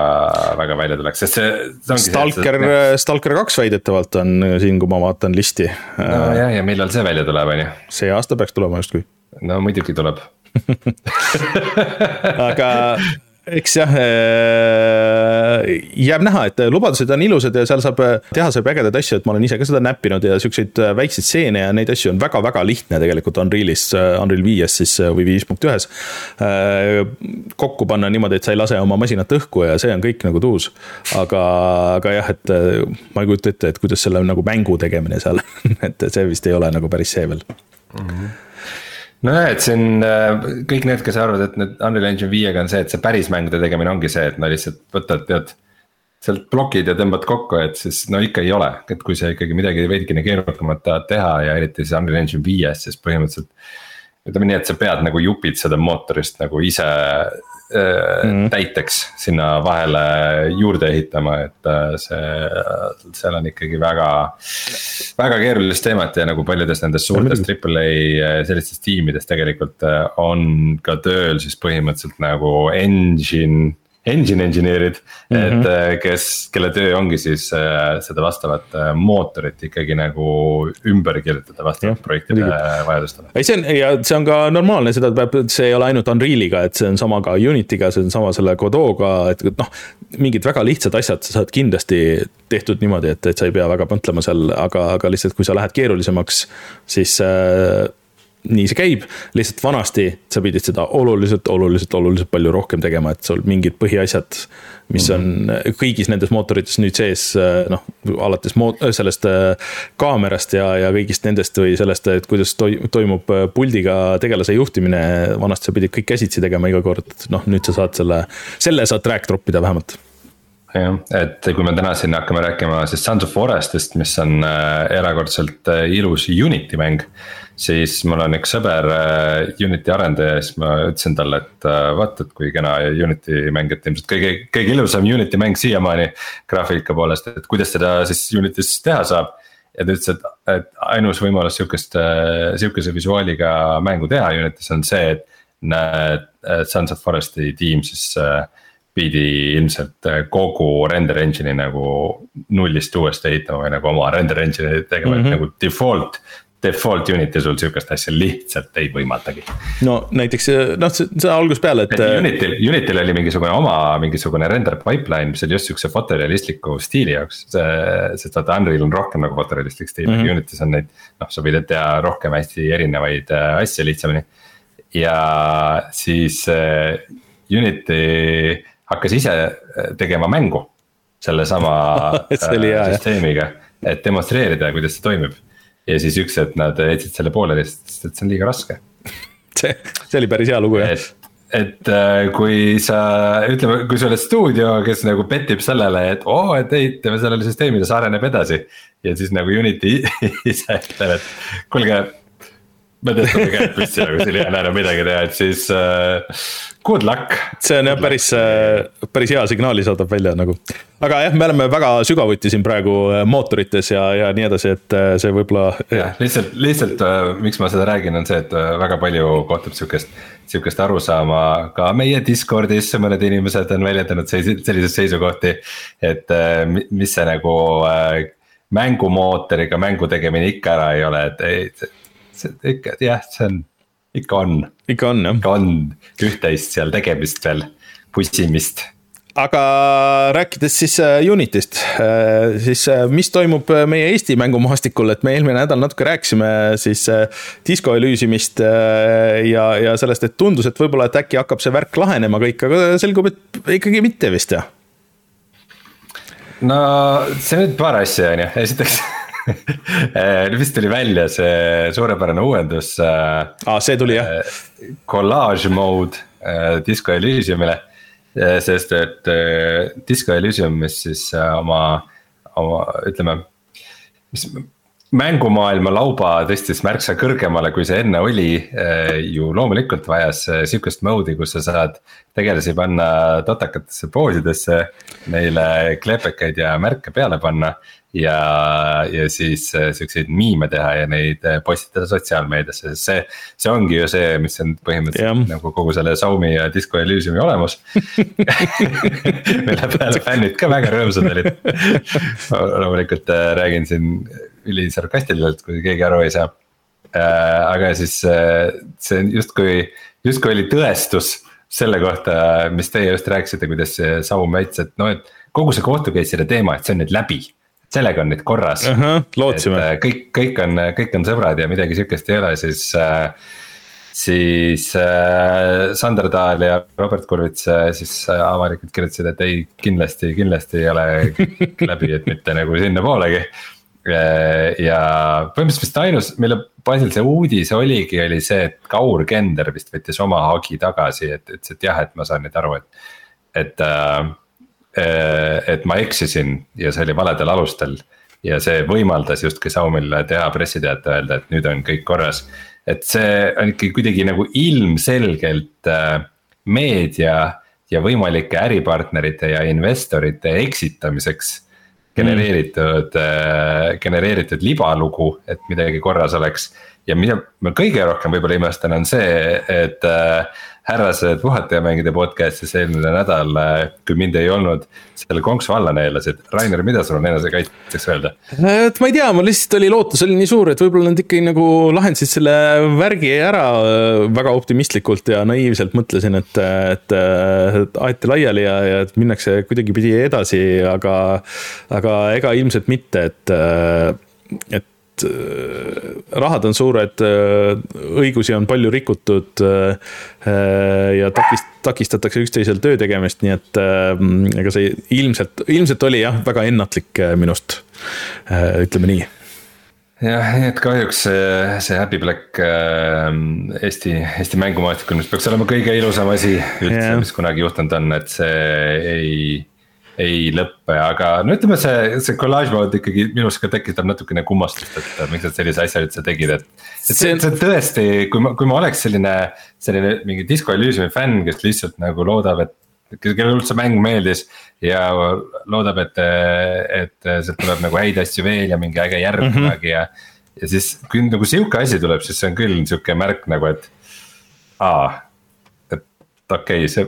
väga välja tuleks, sest see. Stalker, Stalker kaks väidetavalt on siin, kui ma vaatan listi. nojah, ja millal see välja tuleb, on ju? see aasta peaks tulema justkui. no muidugi tuleb aga eks jah, äh, jääb näha, et lubadused on ilusad ja seal saab, teha saab ägedaid asju, et ma olen ise ka seda näppinud ja siukseid äh, väikseid stseene ja neid asju on väga-väga lihtne tegelikult Unrealis, äh, Unreal viies siis või viis punkt ühes. kokku panna niimoodi, et sa ei lase oma masinat õhku ja see on kõik nagu tuus. aga, aga jah, et ma ei kujuta ette, et kuidas selle nagu mängu tegemine seal et see vist ei ole nagu päris see veel mm. -hmm nojah, et siin äh, kõik need, kes arvavad, et nüüd Unreal Engine viiega on see, et see päris mängude tegemine ongi see, et no lihtsalt võtad, tead. sealt plokid ja tõmbad kokku, et siis no ikka ei ole, et kui sa ikkagi midagi veidikene keerukamat tahad teha ja eriti siis Unreal Engine viies, siis põhimõtteliselt. ütleme nii, et sa pead nagu jupid seda mootorist nagu ise mm. täiteks sinna vahele juurde ehitama, et äh, see, seal on ikkagi väga. väga keerulist teemat ja nagu paljudes nendes suurtes triple A äh, sellistes tiimides tegelikult on ka tööl siis põhimõtteliselt nagu engine engine engineer'id mm, -hmm. et äh, kes, kelle töö ongi siis äh, seda vastavat äh, mootorit ikkagi nagu ümber kirjutada vastavalt projektide vajadustele. ei, see on ja see on ka normaalne, seda peab, see ei ole ainult Unreal'iga, et see on sama ka Unity'ga, see on sama selle Godot'ga, et noh. mingid väga lihtsad asjad sa saad kindlasti tehtud niimoodi, et, et sa ei pea väga mõtlema seal, aga, aga lihtsalt, kui sa lähed keerulisemaks, siis äh, nii see käib, lihtsalt vanasti sa pidid seda oluliselt, oluliselt, oluliselt palju rohkem tegema, et sul mingid põhiasjad, mis on kõigis nendes mootorites nüüd sees, noh, alates moot-, sellest äh, kaamerast ja, ja kõigist nendest või sellest, et kuidas toimub äh, puldiga tegelase juhtimine, vanasti sa pidid kõik käsitsi tegema iga kord, noh, nüüd sa saad selle, selle saad track drop ida vähemalt. Jah, et kui me täna siin hakkame rääkima siis Sons of Forest'ist, mis on äh, erakordselt ilus Unity mäng siis mul on üks sõber äh, Unity arendaja ja siis ma ütlesin talle, et äh, vaata, et kui kena Unity mäng, et ilmselt kõige, kõige ilusam Unity mäng siiamaani graafika poolest, et kuidas seda siis Unity's teha saab. ja ta ütles, et, et ainus võimalus sihukest, äh, sihukese visuaaliga mängu teha Unity's on see, et näed, Sons of Forest'i tiim siis pidi ilmselt kogu render engine'i nagu nullist uuesti ehitama või nagu oma render engine'i tegema mm, -hmm. nagu default default unit'i sul sihukest asja lihtsalt ei võimaldagi. no näiteks noh, see algusest peale, et. Unity'l, Unity'l oli mingisugune oma mingisugune render pipeline, mis oli just sihukese fotorealistliku stiili jaoks. see, sest vaata Unreal on rohkem nagu fotorealistlik stiil mm, -hmm. Unity's on neid, noh, sa võid teha rohkem hästi erinevaid äh, asju lihtsamini. ja siis äh, Unity hakkas ise äh, tegema mängu sellesama süsteemiga, et demonstreerida, kuidas see toimib ja siis üks hetk nad jätsid selle pooleli, sest et see on liiga raske see, see oli päris hea lugu jah. et, äh, kui sa, ütleme, kui sa oled stuudio, kes nagu petib sellele, et oo oh,, et ehitame sellele süsteemile, see areneb edasi. ja siis nagu Unity ise ütleb, et kuulge me tõstame käed püsti nagu siin ei jää enam midagi teha, et siis uh, good luck. see on jah päris, äh, päris hea signaali saadab välja nagu. aga jah, me oleme väga sügavuti siin praegu äh, mootorites ja, ja nii edasi, et see võib-olla. jah, lihtsalt, lihtsalt miks ma seda räägin, on see, et väga palju kohtub sihukest, sihukest arusaama ka meie Discordis, mõned inimesed on väljendanud selliseid seisukohti. et mis see nagu mängumootoriga mängu tegemine ikka ära ei ole, et ei see ikka jah, see on, ikka on. ikka on jah. ikka on üht-teist seal tegemist veel, pussimist aga rääkides siis äh, Unitist, äh, siis äh, mis toimub meie Eesti mängumaastikul, et me eelmine nädal natuke rääkisime siis Disco Elysiumist ja, ja sellest, et tundus, et võib-olla, et äkki hakkab see värk lahenema kõik, aga selgub, et ikkagi mitte vist jah. no see nüüd paar asja on ju, esiteks vist tuli välja see suurepärane uuendus. aa, ah, see tuli jah. Eh, collage mode Disco Elysiumile, sest et Disco Elysium, mis siis oma, oma ütleme, mis mängumaailma lauba tõstis märksa kõrgemale, kui see enne oli. ju loomulikult vajas sihukest mode'i, kus sa saad tegelasi panna totakatesse poosidesse. Neile klepekaid ja märke peale panna ja, ja siis äh, siukseid miime teha ja neid äh, postitada sotsiaalmeediasse, sest see. see ongi ju see, mis on põhimõtteliselt yeah. nagu kogu selle Xiaomi ja Disco Elysiumi olemus mille peale fännid ka väga rõõmsad olid loomulikult äh, räägin siin ülisarkastiliselt, kui keegi aru ei saa. aga siis see justkui, justkui oli tõestus selle kohta, mis teie just rääkisite, kuidas see Saum väitis, et noh, et kogu see kohtu case'ide teema, et see on nüüd läbi sellega on nüüd korras uh. -huh, lootsime. Äh, kõik, kõik on, kõik on sõbrad ja midagi sihukest ei ole, siis äh, siis äh, Sander Taal ja Robert Kurvits äh, siis äh, avalikult kirjutasid, et ei, kindlasti, kindlasti ei ole läbi, et mitte nagu sinnapoolegi äh,. ja põhimõtteliselt vist ainus, mille baasil see uudis oligi, oli see, et Kaur Kender vist võttis oma hagi tagasi, et ütles, et jah, et ma saan nüüd aru, et, et Äh, et ma eksisin ja see oli valedel alustel. ja see võimaldas justkui Xiaomi'l teha pressiteate, öelda, et nüüd on kõik korras. et see on ikkagi kuidagi nagu ilmselgelt äh, meedia ja võimalike äripartnerite ja investorite eksitamiseks genereeritud mm., genereeritud libalugu, et midagi korras oleks. Ja mida ma kõige rohkem võib-olla imestan, on see, et äh, härrased puhatajamängide podcast'is eelmine nädal, äh, kui mind ei olnud, selle konksu alla neelasid. Rainer, mida sul on enese kaitseks öelda? et ma ei tea, mul lihtsalt oli lootus oli nii suur, et võib-olla nad ikkagi nagu lahendasid selle värgi ära äh, väga optimistlikult ja naiivselt mõtlesin, et, et, et aeti laiali ja, ja minnakse kuidagipidi edasi, aga, aga ega ilmselt mitte, et, et Äh, rahad on suured, äh, õigusi on palju rikutud äh, ja takist-, takistatakse üksteisel töö tegemist, nii et ega see ilmselt, ilmselt oli jah, väga ennatlik minust, ütleme nii jah, nii et kahjuks see, see Happy Black äh, Eesti, Eesti mängumaastikul, mis peaks olema kõige ilusam asi üldse yeah., mis kunagi juhtunud on, et see ei ei lõppe, aga no ütleme, see, see collage mode ikkagi minus ka tekitab natukene kummastust, et miks nad sellise asja üldse tegid, et. et see, see tõesti, kui ma, kui ma oleks selline, selline mingi Disco Elysiumi fänn, kes lihtsalt nagu loodab, et. kellele üldse mäng meeldis ja loodab, et, et sealt tuleb nagu häid asju veel ja mingi äge järg mhm. kunagi mm -hmm. ja. ja siis, kui nagu sihuke asi tuleb, siis see on küll sihuke märk nagu, et. aa, et okei okay,, see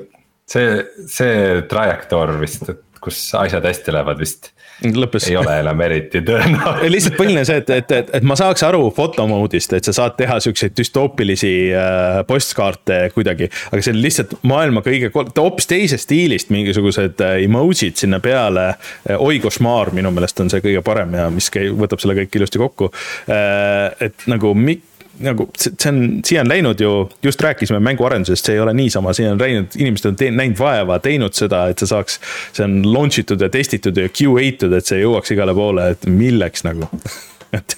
see, see trajektoor vist, et kus asjad hästi lähevad vist ei ole enam eriti tõenäoline. lihtsalt põhiline see, et, et, et, et ma saaks aru fotomoodist, et sa saad teha siukseid düstoopilisi äh, postkaarte kuidagi. aga see on lihtsalt maailma kõige, hoopis teisest stiilist mingisugused äh, emoji'd sinna peale. Äh, oi košmaar minu meelest on see kõige parem ja mis käib, võtab selle kõik ilusti kokku. et nagu mik-, nagu see on, siia on läinud ju, just rääkisime mänguarendusest, see ei ole niisama, siia on läinud, inimesed on teinud, näinud vaeva, teinud seda, et see saaks. see on launch itud ja testitud ja QA tud, et see jõuaks igale poole, et milleks nagu et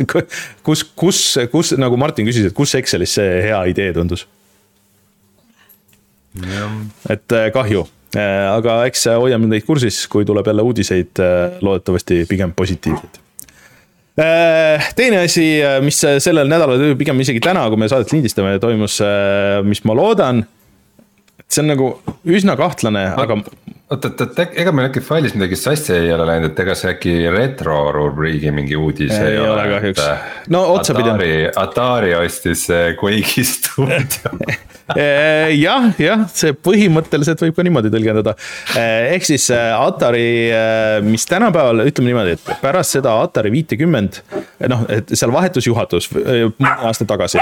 kus, kus, kus nagu Martin küsis, et kus Excelis see hea idee tundus? et äh, kahju, äh, aga eks hoiame teid kursis, kui tuleb jälle uudiseid, äh, loodetavasti pigem positiivseid teine asi, äh, mis sellel nädalal, pigem isegi täna, kui me saadet lindistame, toimus, äh, mis ma loodan. See on nagu üsna kahtlane, aga. oot, oot, oot, ega meil äkki failis midagi sassi ei ole läinud, et ega see äkki retro rubriigi mingi uudis ei, ei ole, ole kahjuks. no otsapidi. Atari, Atari ostis Quake'i stuudio Eh, jah, jah, see põhimõtteliselt võib ka niimoodi tõlgendada. Eh, ehk siis Atari, mis tänapäeval, ütleme niimoodi, et pärast seda Atari viitekümmend, noh, et seal vahetus juhatus mõni aasta tagasi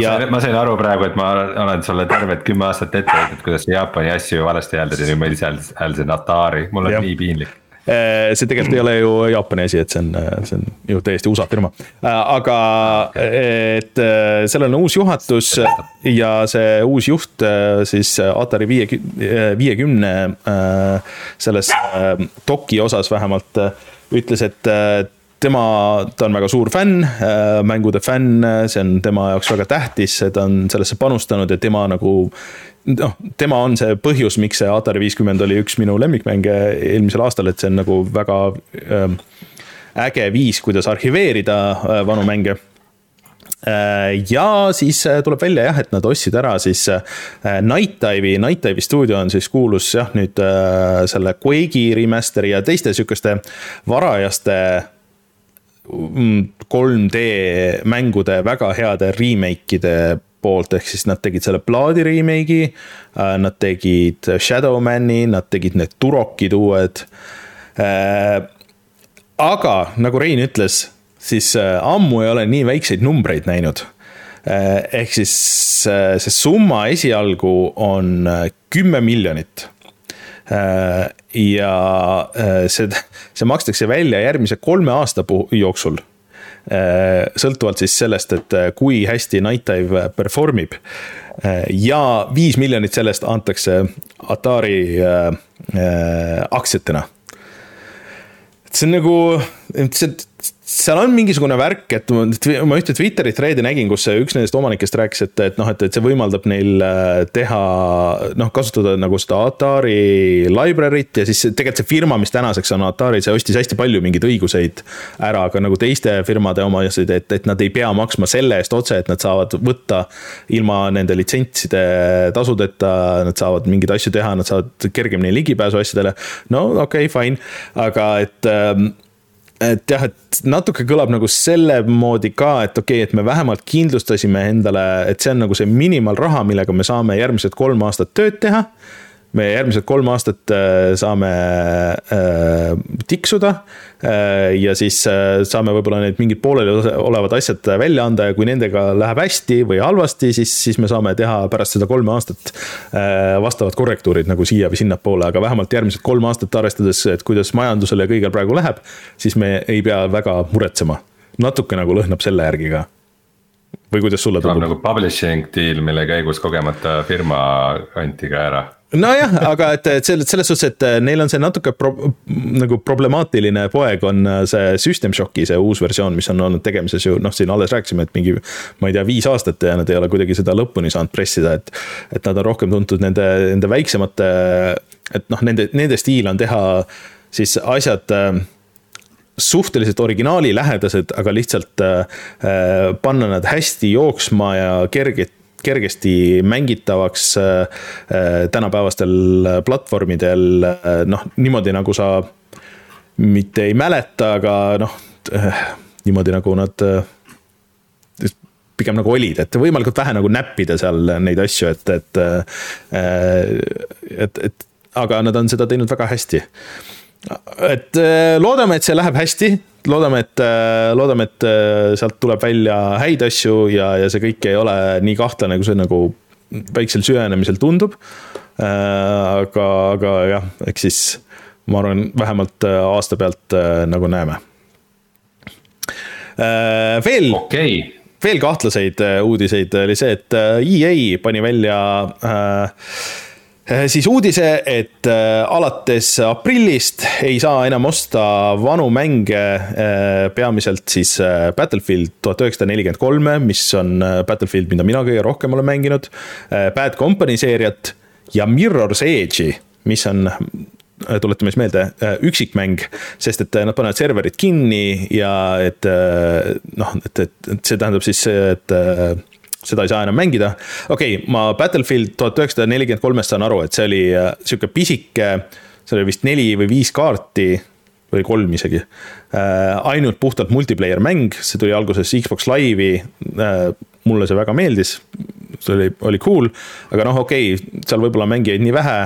ja. ma sain aru praegu, et ma olen sulle tervelt kümme aastat ette öelnud, kuidas Jaapani asju valesti hääldasin ja ma ise hääldasin Atari, mul on ja. nii piinlik Äh, see tegelikult ei ole ju Jaapani asi, et see on, see on ju täiesti USA firma. Äh, aga et äh, sellel on uus juhatus ja see uus juht siis Atari viie, viiekümne selles doki osas vähemalt ütles, et tema, ta on väga suur fänn, mängude fänn, see on tema jaoks väga tähtis, ta on sellesse panustanud ja tema nagu noh, tema on see põhjus, miks see Atari viiskümmend oli üks minu lemmikmänge eelmisel aastal, et see on nagu väga äh, äge viis, kuidas arhiveerida äh, vanu mänge. Äh, ja siis äh, tuleb välja jah, et nad ostsid ära siis äh, Night Dive'i, Night Dive'i stuudio on siis kuulus jah, nüüd selle Quake'i remaster'i ja teiste sihukeste varajaste 3D mm, mängude väga heade remake'ide poolt, ehk siis nad tegid selle Bloodi remake'i. Äh, nad tegid Shadowmani, nad tegid need Turokid uued. Äh, aga nagu Rein ütles, siis äh, ammu ei ole nii väikseid numbreid näinud. ehk siis see summa esialgu on kümme miljonit ja see, see makstakse välja järgmise kolme aasta jooksul Äh, sõltuvalt siis sellest, et äh, kui hästi Night Dive perform ib. Äh, ja viis miljonit sellest antakse Atari aktsiatena. et see on nagu, see seal on mingisugune värk, et ma ühte Twitteri thread'i nägin, kus üks nendest omanikest rääkis, et, et noh, et, et see võimaldab neil äh, teha noh, kasutada nagu seda Atari library't ja siis tegelikult see firma, mis tänaseks on Atari, see ostis hästi palju mingeid õiguseid ära ka nagu teiste firmade omasid, et, et nad ei pea maksma selle eest otse, et nad saavad võtta ilma nende litsentside tasudeta, nad saavad mingeid asju teha, nad saavad kergemini ligipääsu asjadele. no okei okay,, fine, aga et ähm, et jah, et natuke kõlab nagu selle moodi ka, et okei okay,, et me vähemalt kindlustasime endale, et see on nagu see minimaalraha, millega me saame järgmised kolm aastat tööd teha me järgmised kolm aastat äh, saame äh, tiksuda äh, ja siis saame võib-olla need mingid pooleli olevad asjad välja anda ja kui nendega läheb hästi või halvasti, siis, siis me saame teha pärast seda kolme aastat vastavad korrektuurid nagu siia või sinnapoole, aga vähemalt järgmised kolm aastat arvestades, et kuidas majandusel ja kõigil praegu läheb, siis me ei pea väga muretsema. natuke nagu lõhnab selle järgi ka või kuidas sulle tundub? nagu publishing deal, mille käigus kogemata firma anti ka ära nojah, aga et, et selles, selles suhtes, et äh, neil on see natuke pro, nagu problemaatiline poeg on äh, see System Shocki, see uus versioon, mis on olnud tegemises ju noh, siin alles rääkisime, et mingi. ma ei tea, viis aastat ja nad ei ole kuidagi seda lõpuni saanud pressida, et, et nad on rohkem tuntud nende, nende väiksemate. et noh, nende, nende stiil on teha siis asjad äh, suhteliselt originaalilähedased, aga lihtsalt äh, panna nad hästi jooksma ja kergelt kergesti mängitavaks äh, äh, tänapäevastel platvormidel, äh, noh, niimoodi nagu sa mitte ei mäleta, aga noh, niimoodi nagu nad pigem nagu olid, et võimalikult vähe nagu näppida seal neid asju, et, et, et, et aga nad on seda teinud väga hästi. Et loodame, et see läheb hästi loodame, et, äh, loodame, et äh, sealt tuleb välja häid asju ja, ja see kõik ei ole nii kahtlane, kui see nagu väiksel süvenemisel tundub. Äh, aga, aga jah, eks siis ma arvan, vähemalt aasta pealt nagu näeme. veel okay., veel kahtlaseid uudiseid oli see, et EA pani välja äh, Äh, siis uudise, et äh, alates aprillist ei saa enam osta vanu mänge, äh, peamiselt siis Battlefield tuhat üheksasada nelikümmend kolme, mis on Battlefield, mida mina kõige rohkem olen mänginud. Bad Company seeriat ja Mirror's Edge'i, mis on tuletame siis meelde, üksikmäng, sest et nad panevad serverid kinni ja et noh, et, et, et see tähendab siis, et seda ei saa enam mängida. okei okay,, ma Battlefield tuhat üheksasada nelikümmend kolmest saan aru, et see oli äh, sihuke pisike, seal oli vist neli või viis kaarti või kolm isegi. Äh, ainult puhtalt multiplayer mäng, see tuli alguses Xbox Live'i. Äh, mulle see väga meeldis, see oli, oli cool, aga noh, okei okay,, seal võib-olla mängijaid nii vähe.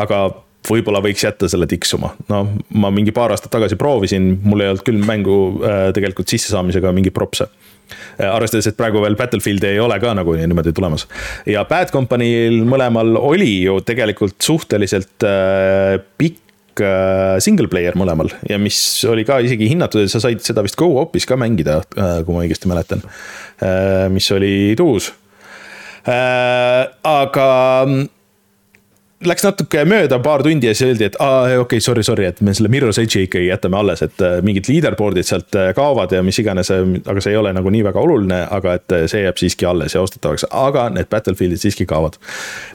aga võib-olla võiks jätta selle tiksuma, no ma mingi paar aastat tagasi proovisin, mul ei olnud küll mängu tegelikult sissesaamisega mingeid propse Äh, arvestades, et praegu veel Battlefieldi ei ole ka nagu niimoodi tulemas. ja Bad Company'l mõlemal oli ju tegelikult suhteliselt äh, pikk äh, single player mõlemal ja mis oli ka isegi hinnatud, et sa said seda vist go-op'is ka mängida, kui ma õigesti mäletan. mis oli tuus. aga läks natuke mööda paar tundi ja siis öeldi, et aa, okei okay,, sorry, sorry, et me selle Mirror's Edge'i ikkagi jätame alles, et äh, mingid leaderboard'id sealt äh, kaovad ja mis iganes, äh, aga see ei ole nagu nii väga oluline, aga et see jääb siiski alles ja ostetavaks, aga need Battlefieldid siiski kaovad.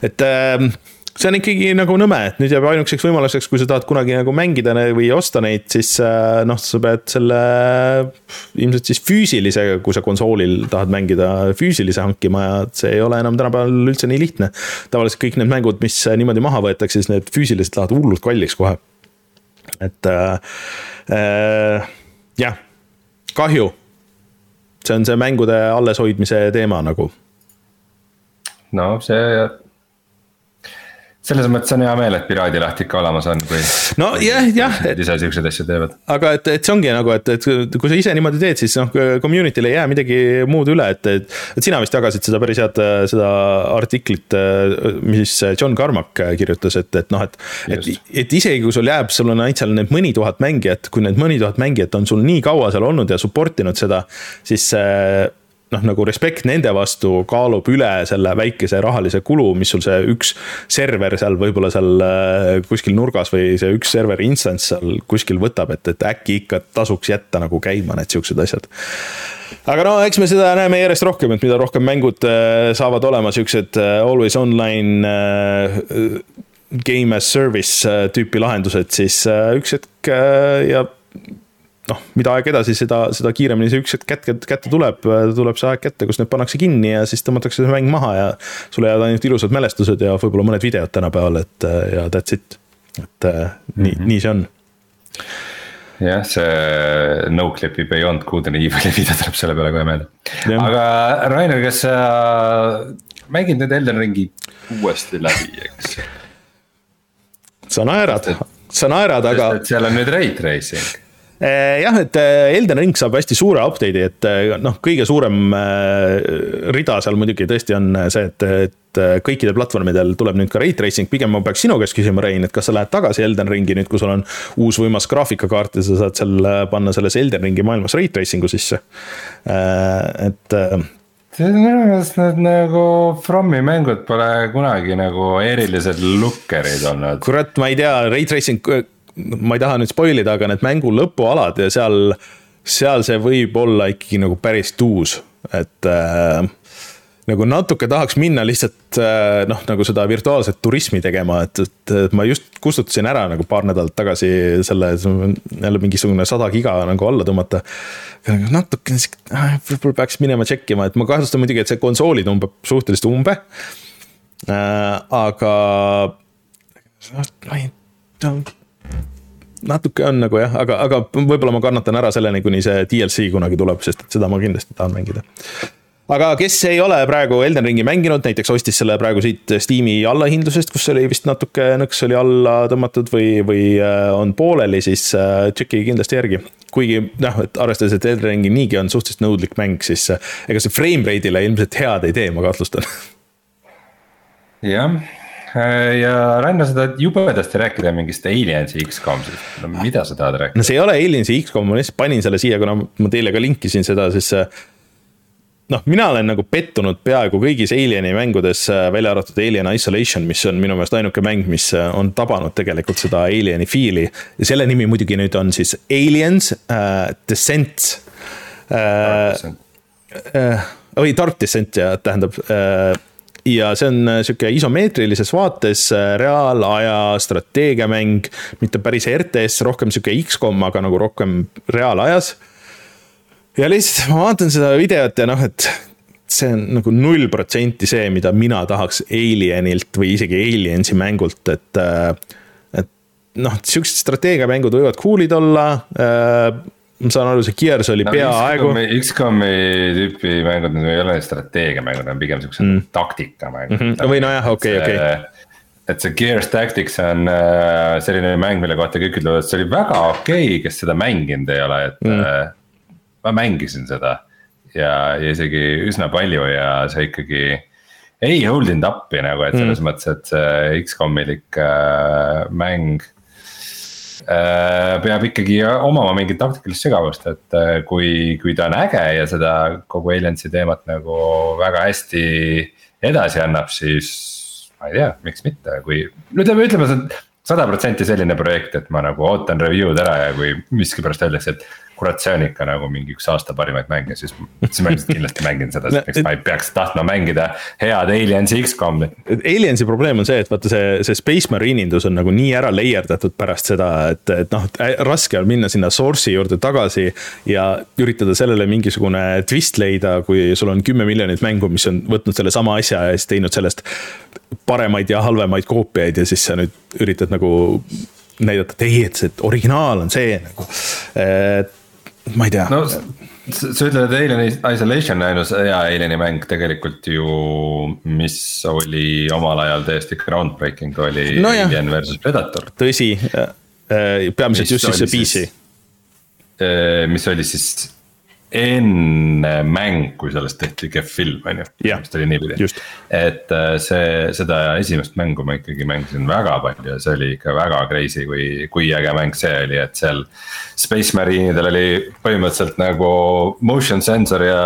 et äh, see on ikkagi nagu nõme, et nüüd jääb ainukeseks võimaluseks, kui sa tahad kunagi nagu mängida või osta neid, siis äh, noh, sa pead selle ilmselt siis füüsilise, kui sa konsoolil tahad mängida, füüsilise hankima ja see ei ole enam tänapäeval üldse nii lihtne. tavaliselt kõik need mängud, mis niimoodi maha võetakse, siis need füüsiliselt lähevad hullult kalliks kohe. et äh, äh, jah, kahju. see on see mängude alleshoidmise teema nagu. no see selles mõttes on hea meel, et Piraadileht ikka olemas on, kui. no jah, ise siukseid asju teevad. aga et, et see ongi nagu, et, et kui sa ise niimoodi teed, siis noh, community'l ei jää midagi muud üle, et, et. et sina vist jagasid seda päris head, seda artiklit, mis John Carmack kirjutas, et, et noh, et. et, et isegi kui sul jääb, sul on ainult seal need mõni tuhat mängijat, kui need mõni tuhat mängijat on sul nii kaua seal olnud ja support inud seda, siis noh, nagu respekt nende vastu kaalub üle selle väikese rahalise kulu, mis sul see üks server seal võib-olla seal äh, kuskil nurgas või see üks server instance seal kuskil võtab, et, et äkki ikka tasuks jätta nagu käima need siuksed asjad. aga no eks me seda näeme järjest rohkem, et mida rohkem mängud äh, saavad olema siuksed äh, always online game as service tüüpi lahendused, siis üks hetk ja noh, mida aeg edasi, seda, seda kiiremini see üks hetk kätte, kätte tuleb, tuleb see aeg kätte, kus need pannakse kinni ja siis tõmmatakse see mäng maha ja sulle jäävad ainult ilusad mälestused ja võib-olla mõned videod tänapäeval, et ja that's it. et mm -hmm. nii, nii see on jah, see no-clip'i Beyond Good and Evil'i video tuleb selle peale kohe meelde. aga Rainer, kas sa mängid nüüd Elden Ringi uuesti läbi, eks? sa naerad, sa naerad, aga. seal on nüüd ray tracing jah, et eh, Elden Ring saab hästi suure update'i, et eh, noh, kõige suurem rida seal muidugi tõesti on see, et, et kõikidel platvormidel tuleb nüüd ka ray tracing, pigem ma peaks sinu käest küsima, Rein, et kas sa lähed tagasi Elden Ringi nüüd, kui sul on uus võimas graafikakaart ja sa saad seal panna selles Elden Ringi maailmas ray tracing'u sisse, et see on minu meelest need nagu Frommi mängud pole kunagi nagu erilised lukkerid olnud. kurat, ma ei tea, ray tracing ma ei taha nüüd spoil ida, aga need mängu lõpualad ja seal, seal see võib olla ikkagi nagu päris tuus, et äh, nagu natuke tahaks minna lihtsalt äh, noh, nagu seda virtuaalset turismi tegema, et, et, ma just kustutasin ära nagu paar nädalat tagasi selle, jälle mingisugune sada giga nagu alla tõmmata. natukene sihuke, võib-olla peaks minema tšekkima, et ma kahtlustan muidugi, et see konsooli tõmbab suhteliselt umbe äh,. aga natuke on nagu jah, aga, aga võib-olla ma kannatan ära selleni, kuni see DLC kunagi tuleb, sest et seda ma kindlasti tahan mängida. aga kes ei ole praegu Elden Ringi mänginud, näiteks ostis selle praegu siit Steam'i allahindlusest, kus oli vist natuke nõks oli alla tõmmatud või, või äh, on pooleli, siis äh, tšekkige kindlasti järgi. kuigi noh, et arvestades, et Elden Ringi niigi on suhteliselt nõudlik mäng, siis äh, ega see frame rate'ile ilmselt head ei tee, ma kahtlustan. jah ja Ranno, sa tahad jubedasti rääkida mingist Aliensi X-kom'ist, no mida sa tahad rääkida? no see ei ole Aliensi X-kom, ma lihtsalt panin selle siia, kuna ma teile ka linkisin seda, siis noh, mina olen nagu pettunud peaaegu kõigis Alieni mängudes, välja arvatud Alien Isolation, mis on minu meelest ainuke mäng, mis on tabanud tegelikult seda Alieni fiili. ja selle nimi muidugi nüüd on siis Aliens uh, Descent uh,. Uh, või Dark Descent ja tähendab uh, ja see on äh, sihuke isomeetrilises vaates äh, reaalaja strateegiamäng, mitte päris RTS, rohkem sihuke X-kom, aga nagu rohkem reaalajas. ja lihtsalt ma vaatan seda videot ja noh, et see on nagu null protsenti see, mida mina tahaks Alienilt või isegi Aliensi mängult, et. Äh, et noh, siuksed strateegiamängud võivad cool'id olla ma saan aru, see Gears oli no, peaaegu. X-komi tüüpi mängud, need ei ole strateegiamängud, need on pigem siuksed mm. taktikamängud mm. -hmm. või nojah, okei, okei. et see Gears Tactics on äh, selline mäng, mille kohta kõik ütlevad, et see oli väga okei okay,, kes seda mänginud ei ole, et mm. äh, ma mängisin seda. ja, ja isegi üsna palju ja see ikkagi ei hold inud up'i nagu, et selles mm. mõttes, et see X-komilik äh, mäng peab ikkagi omama mingit taktikalist segavust, et äh, kui, kui ta on äge ja seda kogu Aliensi teemat nagu väga hästi edasi annab, siis. ma ei tea, miks mitte, kui ütleme, ütleme see on sada protsenti selline projekt, et ma nagu ootan review'd ära ja kui miskipärast öeldakse, et kurat, see on ikka nagu mingi üks aasta parimaid mänge, siis, siis ma ilmselt kindlasti mängin seda, sest miks ma ei peaks tahtma mängida head Aliensi X-com'i. Aliensi probleem on see, et vaata see, see Space Marine indus on nagu nii ära layerdatud pärast seda, et, et noh, raske on minna sinna source'i juurde tagasi. ja üritada sellele mingisugune twist leida, kui sul on kümme miljonit mängu, mis on võtnud sellesama asja ja siis teinud sellest paremaid ja halvemaid koopiaid ja siis sa nüüd üritad nagu näidata, et ei, et see originaal on see nagu, et ma ei tea. no sa ütled, et Alien Isolation on ainus hea Alieni mäng tegelikult ju, mis oli omal ajal täiesti groundbreaking, oli no Alien versus Predator. tõsi, äh, äh, peamiselt just siis see PC. Äh, mis oli siis enne mäng, kui sellest tehti kehv film, on ju. vist oli niipidi, et äh, see, seda esimest mängu ma ikkagi mängisin väga palju ja see oli ikka väga crazy, kui, kui äge mäng see oli, et seal. Space Marinidel oli põhimõtteliselt nagu motion sensor ja,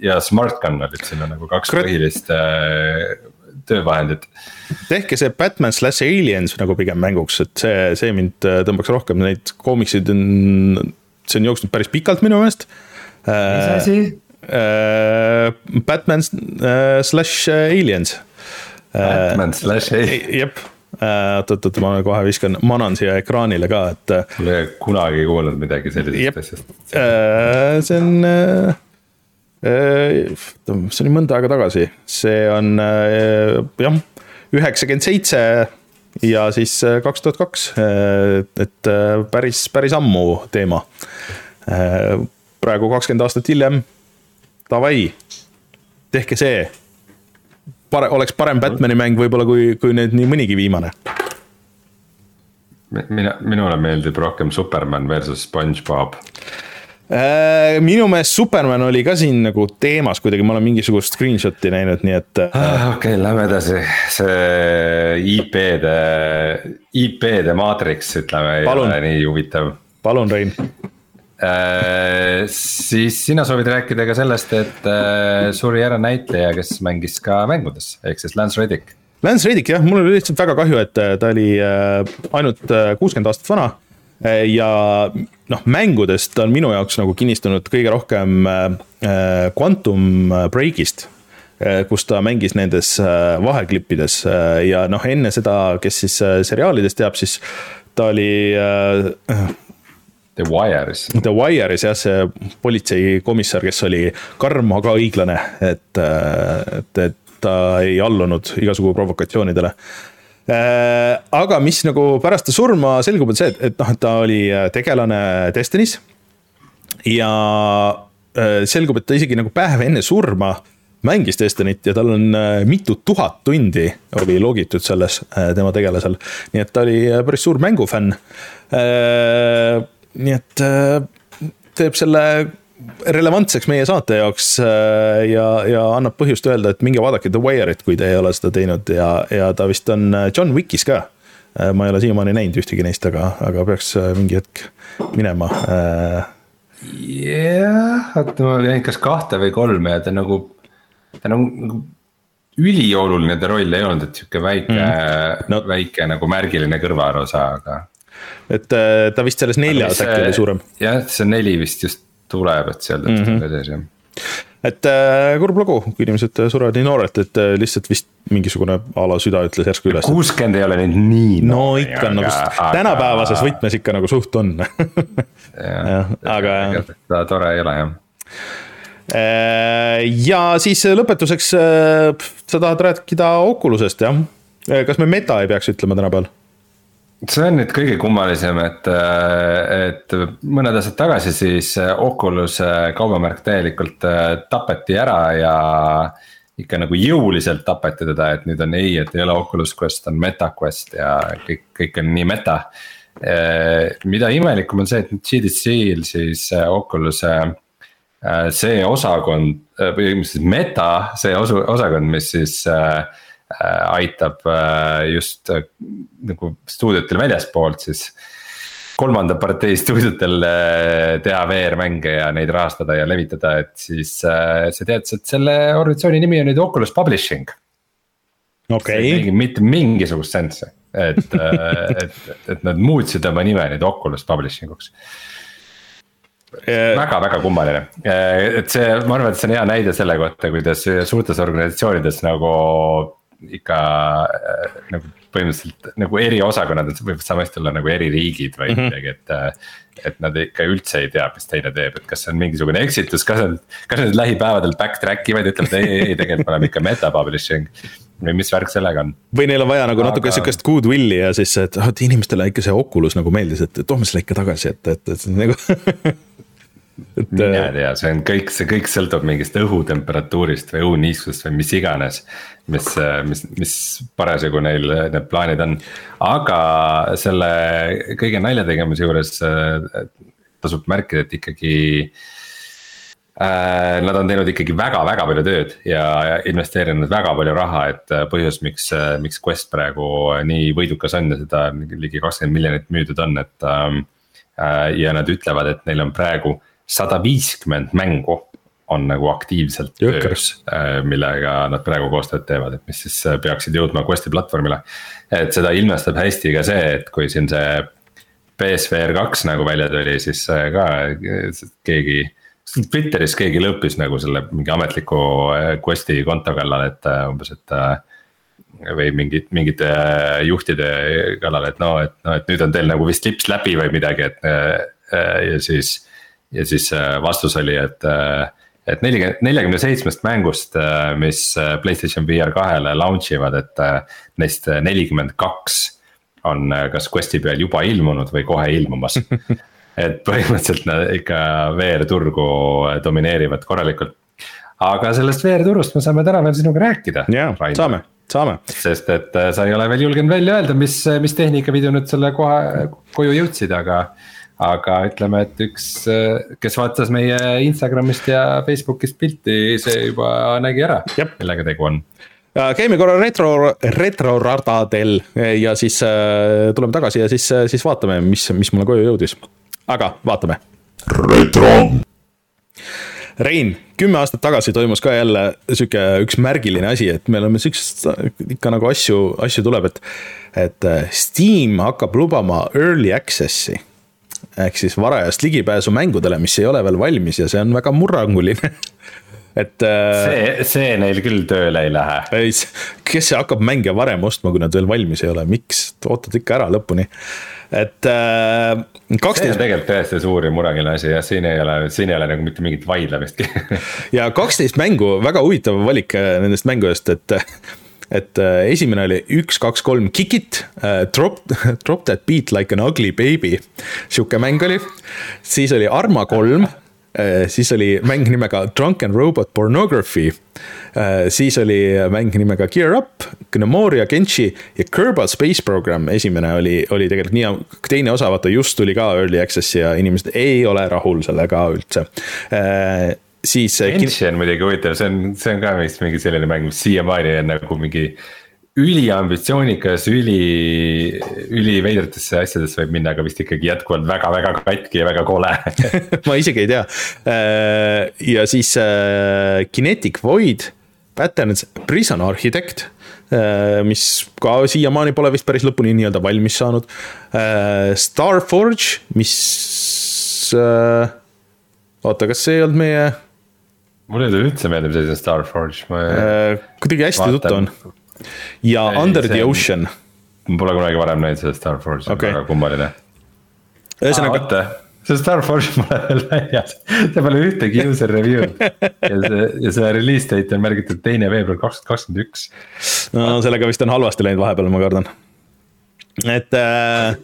ja smart gun olid sinna nagu kaks Kret... põhilist äh, töövahendit. tehke see Batman slash Aliens nagu pigem mänguks, et see, see mind äh, tõmbaks rohkem, neid koomiksid on, see on jooksnud päris pikalt minu meelest mis äh, asi? Äh, Batman äh, slash Aliens. Batman slash Aliens. jep oot, oot, ma kohe viskan, manan siia ekraanile ka, et. mul ei ole kunagi kuulnud midagi sellisest asjast. see on, see oli mõnda aega tagasi, see on jah, üheksakümmend seitse ja siis kaks tuhat kaks, et päris, päris ammu teema. Praegu kakskümmend aastat hiljem, davai, tehke see. pare-, oleks parem Batman'i mäng võib-olla kui, kui nüüd nii mõnigi viimane mina, minule meeldib rohkem Superman versus SpongeBob äh, minu meelest Superman oli ka siin nagu teemas kuidagi, ma olen mingisugust screenshot'i näinud, nii et ah,. okei lähme edasi, see IP-de, IP-de maatriks, ütleme, ei ole nii huvitav. palun, Rein äh,. Siis sina soovid rääkida ka sellest, et äh, suri ära näitleja, kes mängis ka mängudes, ehk siis Lance Reddick Lance Reddick jah, mul oli lihtsalt väga kahju, et äh, ta oli äh, ainult äh, kuuskümmend aastat vana. ja noh, mängudest on minu jaoks nagu kinnistunud kõige rohkem Quantum Breakist kus ta mängis nendes vaheklippides ja noh, enne seda, kes siis seriaalidest teab, siis ta oli The Wire'is. The Wire'is jah, see politseikomissar, kes oli karm, aga õiglane, et, et, et ta ei allunud igasugu provokatsioonidele äh, aga mis nagu pärast ta surma selgub, on see, et, et noh, et ta oli äh, tegelane Destiny's. ja äh, selgub, et ta isegi nagu päev enne surma mängis Destiny't ja tal on mitu tuhat tundi oli logitud selles tema tegelasel. nii et ta oli päris suur mängufänn. Nii et teeb selle relevantseks meie saate jaoks äh, ja, ja annab põhjust öelda, et minge vaadake The Wire'it, kui te ei ole seda teinud ja, ja ta vist on äh, John Wickis ka. Äh, ma ei ole siiamaani näinud ühtegi neist, aga, aga peaks mingi hetk minema. jah, oota ma jäin kas kahte või kolme ja ta nagu, ta nagu, nagu ülioluline ta roll ei olnud, et sihuke väike mm., no. väike nagu märgiline kõrvaosa, aga. Et ta vist selles neljas äkki oli suurem. jah, see neli vist just tuleb, et seal täpselt mm -hmm. on sees jah et äh, kurb lugu, kui inimesed surevad nii noorelt, et äh, lihtsalt vist mingisugune a la süda ütles järsku üles. kuuskümmend ei ole nüüd nii. no ikka on nagu aga... tänapäevases võtmes ikka nagu suht on jah, aga. tore ei ole jah äh, ja siis lõpetuseks äh, sa tahad rääkida Oculusest jah? kas me meta ei peaks ütlema tänapäeval? See on nüüd kõige kummalisem, et, et mõned aastad tagasi siis Oculus kaubamärk täielikult äh, tapeti ära ja. ikka nagu jõuliselt tapeti teda, et nüüd on ei, et ei ole Oculus Quest, on MetaQuest ja kõik, kõik on nii meta. Äh, mida imelikum on see, et nüüd GDC-l siis äh, Oculus'e see osakond või mis siis meta, see osu-, osakond, mis siis äh, Äh, aitab äh, just äh, nagu stuudiotel väljaspoolt siis kolmanda partei stuudiotel teha VR-mänge ja neid rahastada ja levitada, et siis sa tead, et selle organisatsiooni nimi on nüüd Oculus Publishing. okei. Okay.. mitte mingisugust sense, et et, et nad muutsid oma nime nüüd Oculus Publishing uks väga-väga kummaline, et see, ma arvan, et see on hea näide selle kohta, kuidas suurtes organisatsioonides nagu ikka äh, nagu põhimõtteliselt nagu eriosakonnad, et võivad samasti olla nagu eri riigid või mm -hmm. midagi, et. Äh, et nad ikka üldse ei tea, mis teine teeb, et kas see on mingisugune eksitus, kas nad, kas nad lähipäevadel backtrack ivad ja ütlevad ei, ei, ei, tegelikult me oleme ikka meta publishing. või mis värk sellega on? või neil on vaja nagu natuke Aga... sihukest goodwill'i ja siis, et, et inimestele ikka see Oculus nagu meeldis, et toome selle ikka tagasi, et, et, et nagu mine äh, tea, see on kõik, see kõik sõltub mingist õhutemperatuurist või õhuniiskusest või mis iganes. mis, mis, mis parasjagu neil need plaanid on, aga selle kõige nalja tegemise juures äh, tasub märkida, et ikkagi äh,. Nad on teinud ikkagi väga-väga palju tööd ja investeerinud väga palju raha, et põhjus, miks, miks Quest praegu nii võidukas on ja seda ligi kakskümmend miljonit müüdud on, et äh,. ja nad ütlevad, et neil on praegu sada viiskümmend mängu on nagu aktiivselt töös, äh, millega nad praegu koostööd teevad, et mis siis äh, peaksid jõudma Questi platvormile. et seda ilmestab hästi ka see, et kui siin see PSVR kaks nagu välja tuli, siis äh, ka keegi. Twitteris keegi lõppis nagu selle mingi ametliku Questi konto kallal, et umbes, et või mingid, mingite juhtide kallal, et no, et noh, et nüüd on teil nagu vist lips läbi või midagi, et ja siis ja siis äh, vastus oli, et, äh, et nelikümmend, neljakümne seitsmest mängust, äh, mis PlayStation VR kahele launch ivad, et neist nelikümmend kaks on kas Questi peal juba ilmunud või kohe ilmumas et põhimõtteliselt nad ikka VR-turgu domineerivad korralikult. aga sellest VR-turust me saame täna veel sinuga rääkida. jaa, saame, saame. sest et sa ei ole veel julgenud välja öelda, mis, mis tehnikapidu nüüd selle koha, koju jõudsid, aga. Aga ütleme, et üks, äh, kes vaatas meie Instagramist ja Facebookist pilti, see juba nägi ära, millega tegu on käime korra retro, retroradadel ja siis äh, tuleme tagasi ja siis, siis vaatame, mis, mis mulle koju jõudis aga vaatame. retro. Rein, kümme aastat tagasi toimus ka jälle sihuke üks märgiline asi, et me oleme siuksest ikka nagu asju, asju tuleb, et, et äh, Steam hakkab lubama early access'i ehk siis varajast ligipääsu mängudele, mis ei ole veel valmis ja see on väga murranguline et. Äh, see, see neil küll tööle ei lähe. kes hakkab mänge varem ostma, kui nad veel valmis ei ole, miks, ootad ikka ära lõpuni et äh, kaksteist. see on tegelikult täiesti suur ja mureline asi jah, siin ei ole, siin ei ole nagu mitte mingit vaidlemistki ja kaksteist mängu, väga huvitav valik äh, nendest mängudest, et et äh, esimene oli üks, kaks, kolm, Kick it uh,, Drop, Drop that beat like an ugly baby. sihuke mäng oli, siis oli Arma kolm uh,, siis oli mäng nimega Drunken Robot Pornography siis oli mäng nimega Gear Up, Gnomoria Genshi ja Kerbal Space Program, esimene oli, oli tegelikult nii, teine osa, vaata just tuli ka early access'i ja inimesed ei ole rahul sellega üldse siis. Genshi on muidugi huvitav, see on, see on ka vist mingi selline mäng, mis siiamaani on nagu mingi üliambitsioonikas, üli, üliveidratesse asjadesse võib minna, aga vist ikkagi jätkuvalt väga-väga katki ja väga kole ma isegi ei tea. ja siis Kinetic Void, Patterns, Prison Architect Äh, mis ka siiamaani pole vist päris lõpuni nii-öelda valmis saanud. Äh, Starforge, mis, äh, oota, kas see ei olnud meie? Mulle ei tule üldse meelde, mis asi see Starforge, ma. kuidagi hästi tuttav on. ja ei, Under the Ocean. ma pole kunagi varem näinud seda Starforge'i okay., väga kummaline. ühesõnaga see Starforge pole veel väljas, see pole ühtegi user review'd ja see, ja selle release date on märgitud teine veebruar kaks tuhat kakskümmend üks. no sellega vist on halvasti läinud vahepeal, ma kardan. et äh,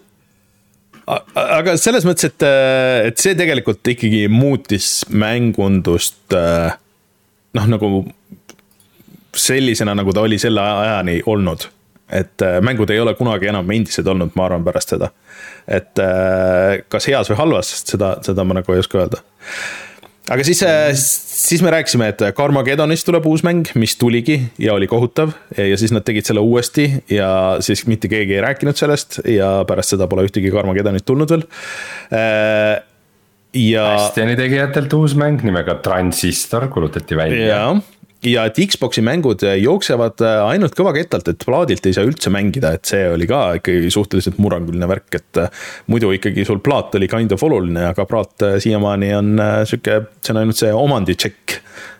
aga selles mõttes, et, äh, et see tegelikult ikkagi muutis mängundust äh, noh, nagu sellisena, nagu ta oli selle ajani olnud et äh, mängud ei ole kunagi enam endised olnud, ma arvan, pärast seda. et kas heas või halvas, seda, seda ma nagu ei oska öelda. Aga siis, äh, siis me rääkisime, et Carmagedonist tuleb uus mäng, mis tuligi ja oli kohutav. Ja siis nad tegid selle uuesti ja siis mitte keegi ei rääkinud sellest ja pärast seda pole ühtegi Carmagedonit tulnud veel. Ja. Bastioni tegijatelt uus mäng nimega Transistor kuulutati välja ja et Xbox'i mängud jooksevad äh, ainult kõvakettalt, et plaadilt ei saa üldse mängida, et see oli ka ikkagi suhteliselt murranguline värk, et äh, muidu ikkagi sul plaat oli kind of oluline, aga plaat äh, siiamaani on sihuke, see on ainult see omandi tšekk.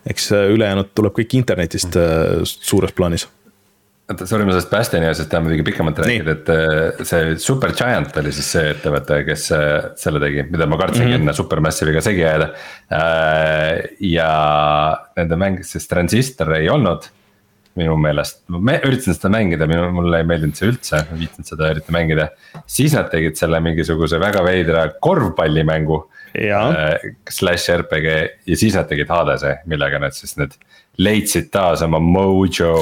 eks ülejäänud tuleb kõik internetist suures plaanis oota, sorry, ma sellest Bastioni asjast tahan muidugi pikemalt rääkida, et äh, see Supergiant oli siis see ettevõte, kes äh, selle tegi, mida ma kartsingi mm -hmm. enne Supermassive'iga segi ajada. Äh, ja nende mäng, sest Transistor ei olnud minu meelest, ma üritasin seda mängida, minu, mulle ei meeldinud see üldse, ma ei viitsinud seda eriti mängida. siis nad tegid selle mingisuguse väga veidra korvpallimängu. Slash RPG ja siis nad tegid Hadese, millega nad siis need leidsid taas oma mojo.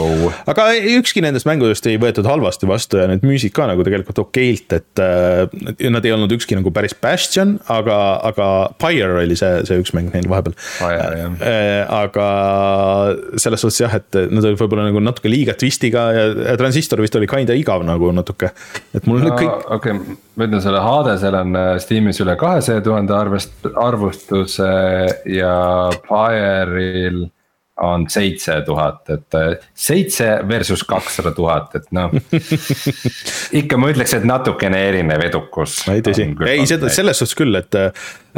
aga ükski nendest mängudest ei võetud halvasti vastu ja need müüsid ka nagu tegelikult okeilt, et äh, nad ei olnud ükski nagu päris Bastion, aga, aga Pyre oli see, see üks mäng neil vahepeal. Äh, aga selles suhtes jah, et nad olid võib-olla nagu natuke liiga twistiga ja Transistor vist oli kinda igav nagu natuke, et mul no, kõik. okei okay., ma ütlen selle Hadesel on äh, Steamis üle kahesaja tuhande arvest-, arvustuse ja Pyre'il on seitse tuhat, et äh, seitse versus kakssada tuhat, et noh. ikka ma ütleks, et natukene erinev edukus. ei tõsi, ei seda selles suhtes küll, et äh,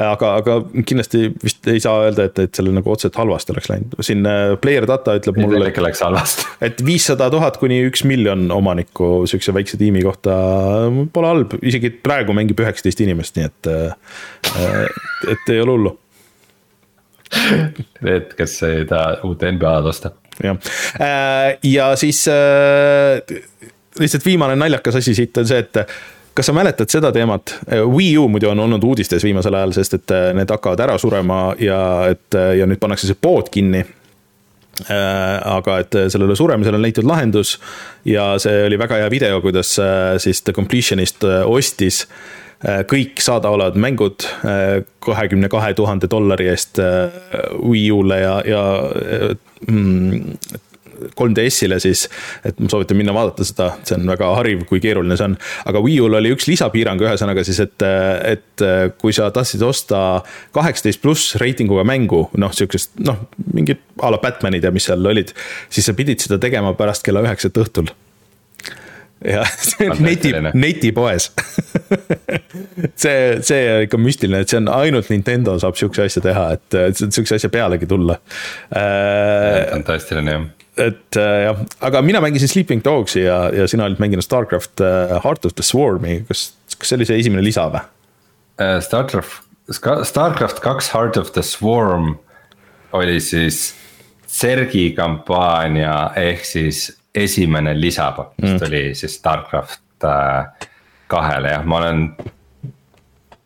aga, aga kindlasti vist ei saa öelda, et, et sellel nagu otseselt halvasti oleks läinud, siin äh, player data ütleb mulle. ikka läks halvasti. et viissada tuhat kuni üks miljon omanikku sihukese väikse tiimi kohta pole halb, isegi praegu mängib üheksateist inimest, nii et, et ei ole hullu Need, kes taha uut NBA-d osta. jah, äh, ja siis äh, lihtsalt viimane naljakas asi siit on see, et kas sa mäletad seda teemat, Wii U muidu on olnud uudistes viimasel ajal, sest et need hakkavad ära surema ja et ja nüüd pannakse see pood kinni. Aga et sellele suremisele on leitud lahendus ja see oli väga hea video, kuidas siis The Completionist ostis kõik saadaolevad mängud kahekümne kahe tuhande dollari eest Wii U-le ja, ja mm, 3DS-ile siis, et ma soovitan minna vaadata seda, see on väga hariv, kui keeruline see on. aga Wii U-l oli üks lisapiirang, ühesõnaga siis, et, et kui sa tahtsid osta kaheksateist pluss reitinguga mängu, noh, sihukesest, noh, mingid a la Batmanid ja mis seal olid, siis sa pidid seda tegema pärast kella üheksat õhtul jah, neti, netipoes see, see ikka müstiline, et see on ainult Nintendo saab sihukese asja teha, et sihukese asja pealegi tulla. fantastiline jah et äh, jah, aga mina mängisin Sleeping Dogs'i ja, ja sina olid mänginud Starcraft äh, Heart of the Swarm'i, kas, kas see oli see esimene lisa või? Äh, Starcraft, Starcraft kaks Heart of the Swarm oli siis Sergi kampaania ehk siis esimene lisapakk, mis mm. tuli siis Starcraft kahele jah, ma olen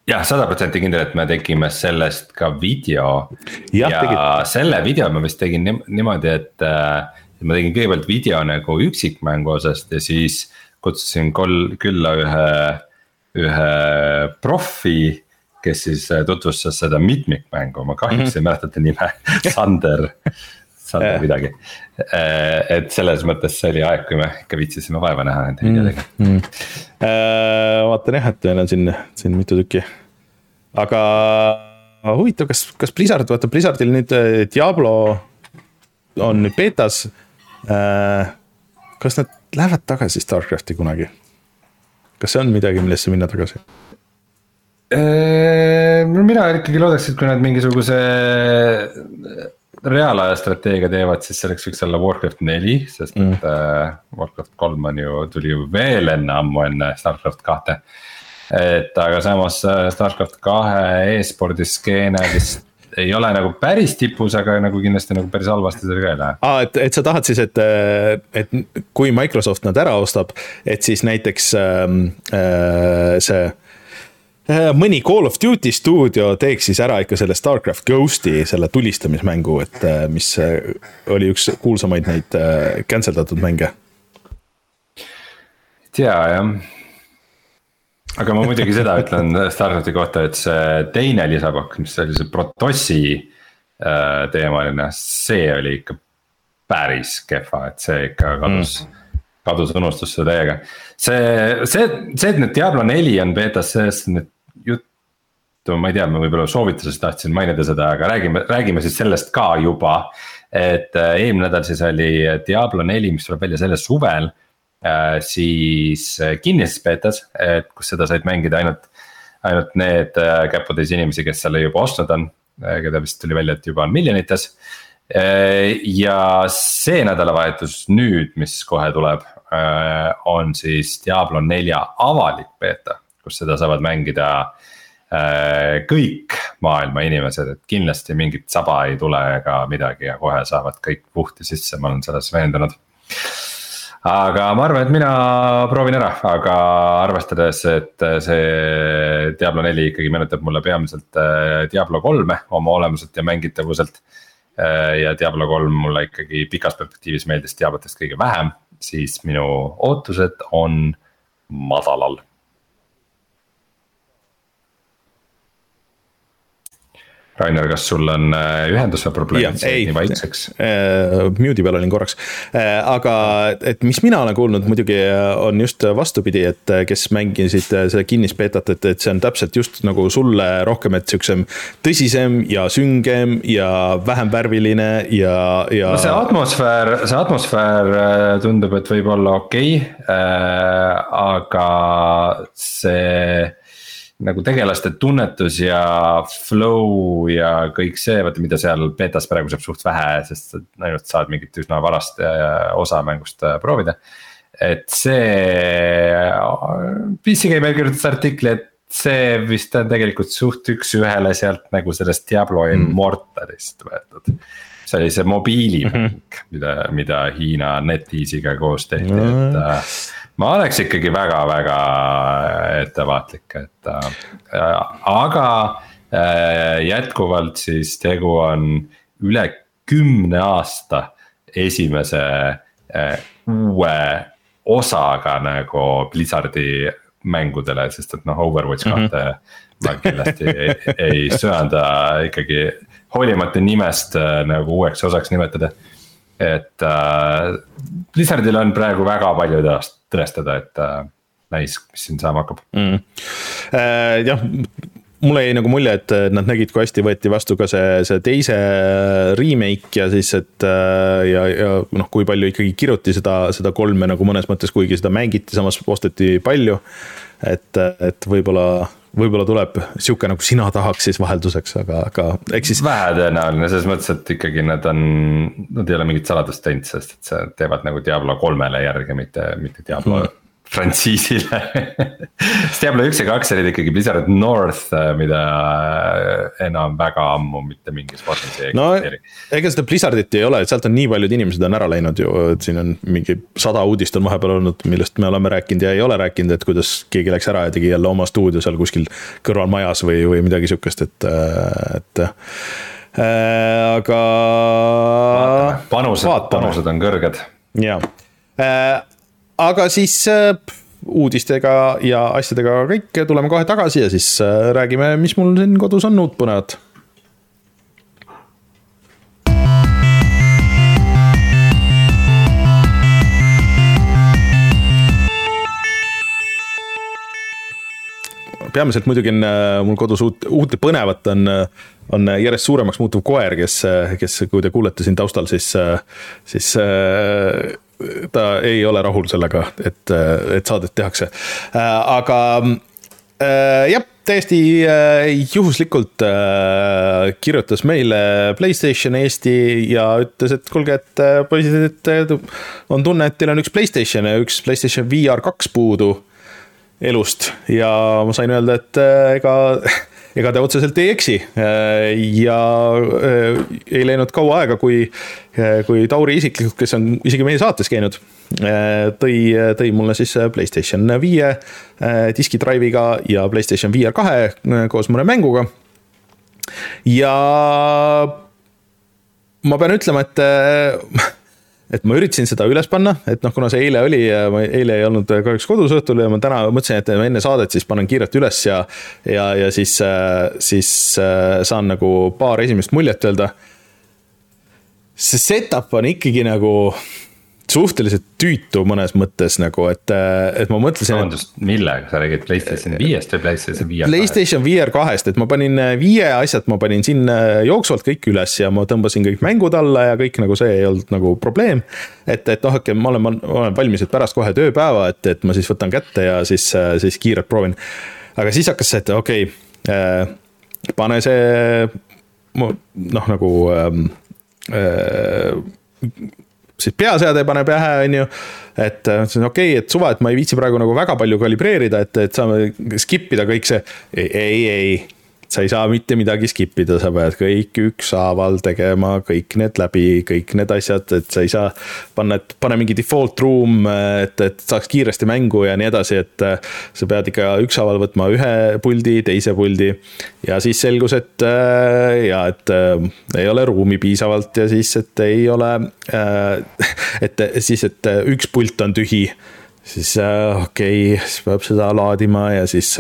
jah, sada protsenti kindel, et me tegime sellest ka video. ja, ja tegid. selle video ma vist tegin niimoodi, et äh, ma tegin kõigepealt video nagu üksikmängu osast ja siis kutsusin kol-, külla ühe, ühe profi. kes siis äh, tutvustas seda mitmikmängu, ma kahjuks mm -hmm. ei mäleta ta nime Sander Sander midagi. Äh, et selles mõttes see oli aeg, kui me ikka viitsisime vaeva näha nende videodega mm. -hmm. vaatan jah, et meil on siin, siin mitu tükki. aga huvitav, kas, kas Blizzard, vaata Blizzardil nüüd Diablo on nüüd betas Äh, kas nad lähevad tagasi Starcrafti kunagi? kas see on midagi, millesse minna tagasi? Äh, mina ikkagi loodaks, et kui nad mingisuguse reaalaja strateegia teevad, siis selleks võiks olla Warcraft neli, sest et mm. Äh, Warcraft kolm on ju, tuli ju veel enne, ammu enne Starcraft kahte. et aga samas Starcraft kahe e-spordi skeene vist ei ole nagu päris tipus, aga nagu kindlasti nagu päris halvasti seal ka ei lähe. aa, et, et sa tahad siis, et, et kui Microsoft nad ära ostab, et siis näiteks ähm, äh, see äh, mõni Call of Duty stuudio teeks siis ära ikka selle Starcraft Ghosti, selle tulistamismängu, et äh, mis äh, oli üks kuulsamaid neid cancel datud mänge. ei tea jah aga ma muidugi seda ütlen Starcrafti kohta, et see teine lisapakk, mis oli see Protossi teemaline, see oli ikka päris kehva, et see ikka kadus mm., kadus unustusse täiega. See, see, see, et nüüd Diablo neli on betas, sellest nüüd juttu, ma ei tea, ma võib-olla soovituses tahtsin mainida seda, aga räägime, räägime siis sellest ka juba. et äh, eelmine nädal siis oli Diablo neli, mis tuleb välja sellel suvel Äh, siis äh, kinnises betas, et kus seda said mängida ainult, ainult need käputäis inimesi, kes selle juba ostnud on, keda vist tuli välja, et juba on miljonites. ja see nädalavahetus nüüd, mis kohe tuleb, on siis Diablo nelja avalik beeta, kus seda saavad mängida kõik maailma inimesed, et kindlasti mingit saba ei tule ega midagi ja kohe saavad kõik puhti sisse, ma olen selles veendunud aga ma arvan, et mina proovin ära, aga arvestades, et see Diablo neli ikkagi meenutab mulle peamiselt äh, Diablo kolme oma olemuselt ja mängitavuselt. Äh, ja Diablo kolm mulle ikkagi pikas perspektiivis meeldis Diablotest kõige vähem, siis minu ootused on madalal Rainer, kas sul on äh, ühenduse probleem, sa oled nii vaikseks äh,? Mute'i peal olin korraks äh,, aga et mis mina olen kuulnud muidugi on just vastupidi, et kes mängisid seda kinnisbeetat, et, et see on täpselt just nagu sulle rohkem, et siuksem tõsisem ja süngem ja vähem värviline ja, ja. no see atmosfäär, see atmosfäär tundub, et võib olla okei okay, äh,, aga see nagu tegelaste tunnetus ja flow ja kõik see, vaata mida seal betas praegu saab suht vähe, sest ainult saad mingit üsna varast äh, osa mängust äh, proovida. et see, PC Gamer kirjutas artikli, et see vist on tegelikult suht üks-ühele sealt nagu sellest Diablo mm. Immortalist võetud. see oli see mobiilimäng mm, -hmm. mida, mida Hiina NetEasy'ga koos tehti mm, -hmm. et ma oleks ikkagi väga-väga ettevaatlik, et äh, aga äh, jätkuvalt siis tegu on üle kümne aasta esimese äh, uue osaga nagu Blizzardi mängudele, sest et noh, Overwatch kahte mm -hmm. ma kindlasti ei, ei söanda ikkagi hoolimata nimest äh, nagu uueks osaks nimetada. et äh, Blizzardil on praegu väga palju tõest-, tõestada, et äh, näis, mis siin saama hakkab mm.. Äh, jah, mulle jäi nagu mulje, et nad nägid, kui hästi võeti vastu ka see, see teise remake ja siis, et äh, ja, ja noh, kui palju ikkagi kiruti seda, seda kolme nagu mõnes mõttes, kuigi seda mängiti, samas osteti palju. et, et võib-olla, võib-olla tuleb sihuke nagu sina tahaks siis vahelduseks, aga, aga eks siis. vähetõenäoline selles mõttes, et ikkagi nad on, nad ei ole mingit saladust teinud, sest et see teevad nagu Diablo kolmele järgi, mitte, mitte Diablo mm frantsiisile sest Diablo üks ja kaks olid ikkagi Blizzard North, äh, mida äh, enam väga ammu mitte mingis vormis ei no, eksisteeri. ega seda Blizzardit ei ole, et sealt on nii paljud inimesed on ära läinud ju, et siin on mingi sada uudist on vahepeal olnud, millest me oleme rääkinud ja ei ole rääkinud, et kuidas keegi läks ära ja tegi jälle oma stuudio seal kuskil kõrvalmajas või, või midagi sihukest, et, äh, et äh, aga. panused, panused on kõrged. jaa äh,, aga siis äh, uudistega ja asjadega kõik, tuleme kohe tagasi ja siis äh, räägime, mis mul siin kodus on uut põnevat. Peamiselt muidugi on äh, mul kodus uut, uut ja põnevat on, on järjest suuremaks muutuv koer, kes, kes, kui te kuulete siin taustal, siis, siis ta ei ole rahul sellega, et, et saadet tehakse. aga äh, jah, täiesti äh, juhuslikult äh, kirjutas meile Playstation Eesti ja ütles, et kuulge, et poisid, et on tunne, et teil on üks Playstation ja üks Playstation VR kaks puudu elust ja ma sain öelda, et ega ega te otseselt ei eksi. ja äh, ei läinud kaua aega, kui, äh, kui Tauri isiklikult, kes on isegi meie saates käinud, äh, tõi, tõi mulle siis Playstation viie diskidrive'iga ja Playstation VR kahe koos mõne mänguga. ja ma pean ütlema, et et ma üritasin seda üles panna, et noh, kuna see eile oli ja ma eile ei olnud kahjuks kodus õhtul ja ma täna mõtlesin, et enne saadet siis panen kiirelt üles ja. ja, ja siis, siis saan nagu paar esimest muljet öelda. see setup on ikkagi nagu suhteliselt tüütu mõnes mõttes nagu, et, et ma mõtlesin. vabandust, millega sa räägid Playstation viiest või Playstation VR kahest? Playstation VR kahest, et ma panin viie asjad, ma panin sinna jooksvalt kõik üles ja ma tõmbasin kõik mängud alla ja kõik nagu see ei olnud nagu probleem. et, et noh, okei ma olen, ma olen valmis, et pärast kohe tööpäeva, et, et ma siis võtan kätte ja siis, siis kiirelt proovin. aga siis hakkas see, et okei okay, äh,, pane see noh, nagu ähm, äh, siis peaseade paneb pähe, on ju. et äh, mõtlesin, okei okay,, et suva, et ma ei viitsi praegu nagu väga palju kalibreerida, et, et saame skip ida kõik see. ei, ei, ei sa ei saa mitte midagi skip ida, sa pead kõik ükshaaval tegema kõik need läbi, kõik need asjad, et sa ei saa panna, et pane mingi default room, et, et saaks kiiresti mängu ja nii edasi, et sa pead ikka ükshaaval võtma ühe puldi, teise puldi. ja siis selgus, et ja et äh, ei ole ruumi piisavalt ja siis, et ei ole äh,, et siis, et üks pult on tühi siis äh, okei okay,, siis peab seda laadima ja siis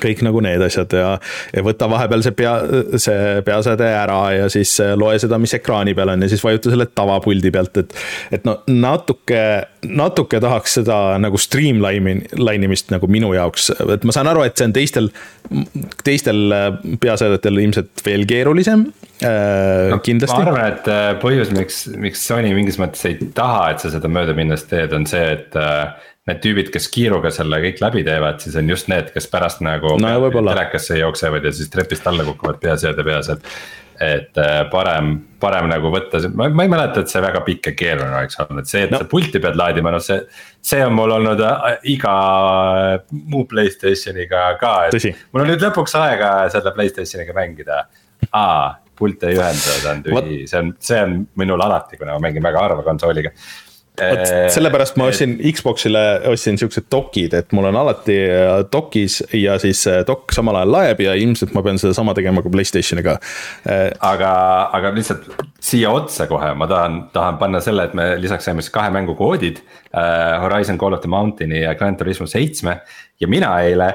kõik nagu need asjad ja, ja võta vahepeal see pea, see peaseade ära ja siis loe seda, mis ekraani peal on ja siis vajuta selle tavapuldi pealt, et. et no natuke, natuke tahaks seda nagu streamline imist nagu minu jaoks, et ma saan aru, et see on teistel, teistel peaseadetel ilmselt veel keerulisem äh, no,. kindlasti. ma arvan, et äh, põhjus, miks, miks Sony mingis mõttes ei taha, et sa seda möödaminnes teed, on see, et äh, need tüübid, kes kiiruga selle kõik läbi teevad, siis on just need, kes pärast nagu no, telekasse jooksevad ja siis trepist alla kukuvad peaseade peas, et. et äh, parem, parem nagu võtta, ma, ma ei mäleta, et see väga pikk ja keeruline oleks olnud, see, et no. sa pulti pead laadima, noh see. see on mul olnud äh, iga muu Playstationiga ka, et mul on nüüd lõpuks aega selle Playstationiga mängida. Aa, pult ei ühenda, ta on tühi, see on, see on minul alati, kuna ma mängin väga harva konsooliga vot sellepärast ma ostsin Xbox'ile, ostsin siuksed dokid, et mul on alati dokis ja siis dok samal ajal laeb ja ilmselt ma pean sedasama tegema ka Playstationiga. aga, aga lihtsalt siia otsa kohe ma tahan, tahan panna selle, et me lisaks saime siis kahe mängu koodid uh,. Horizon Call of the Mountain'i ja Grand Turismo seitsme ja mina eile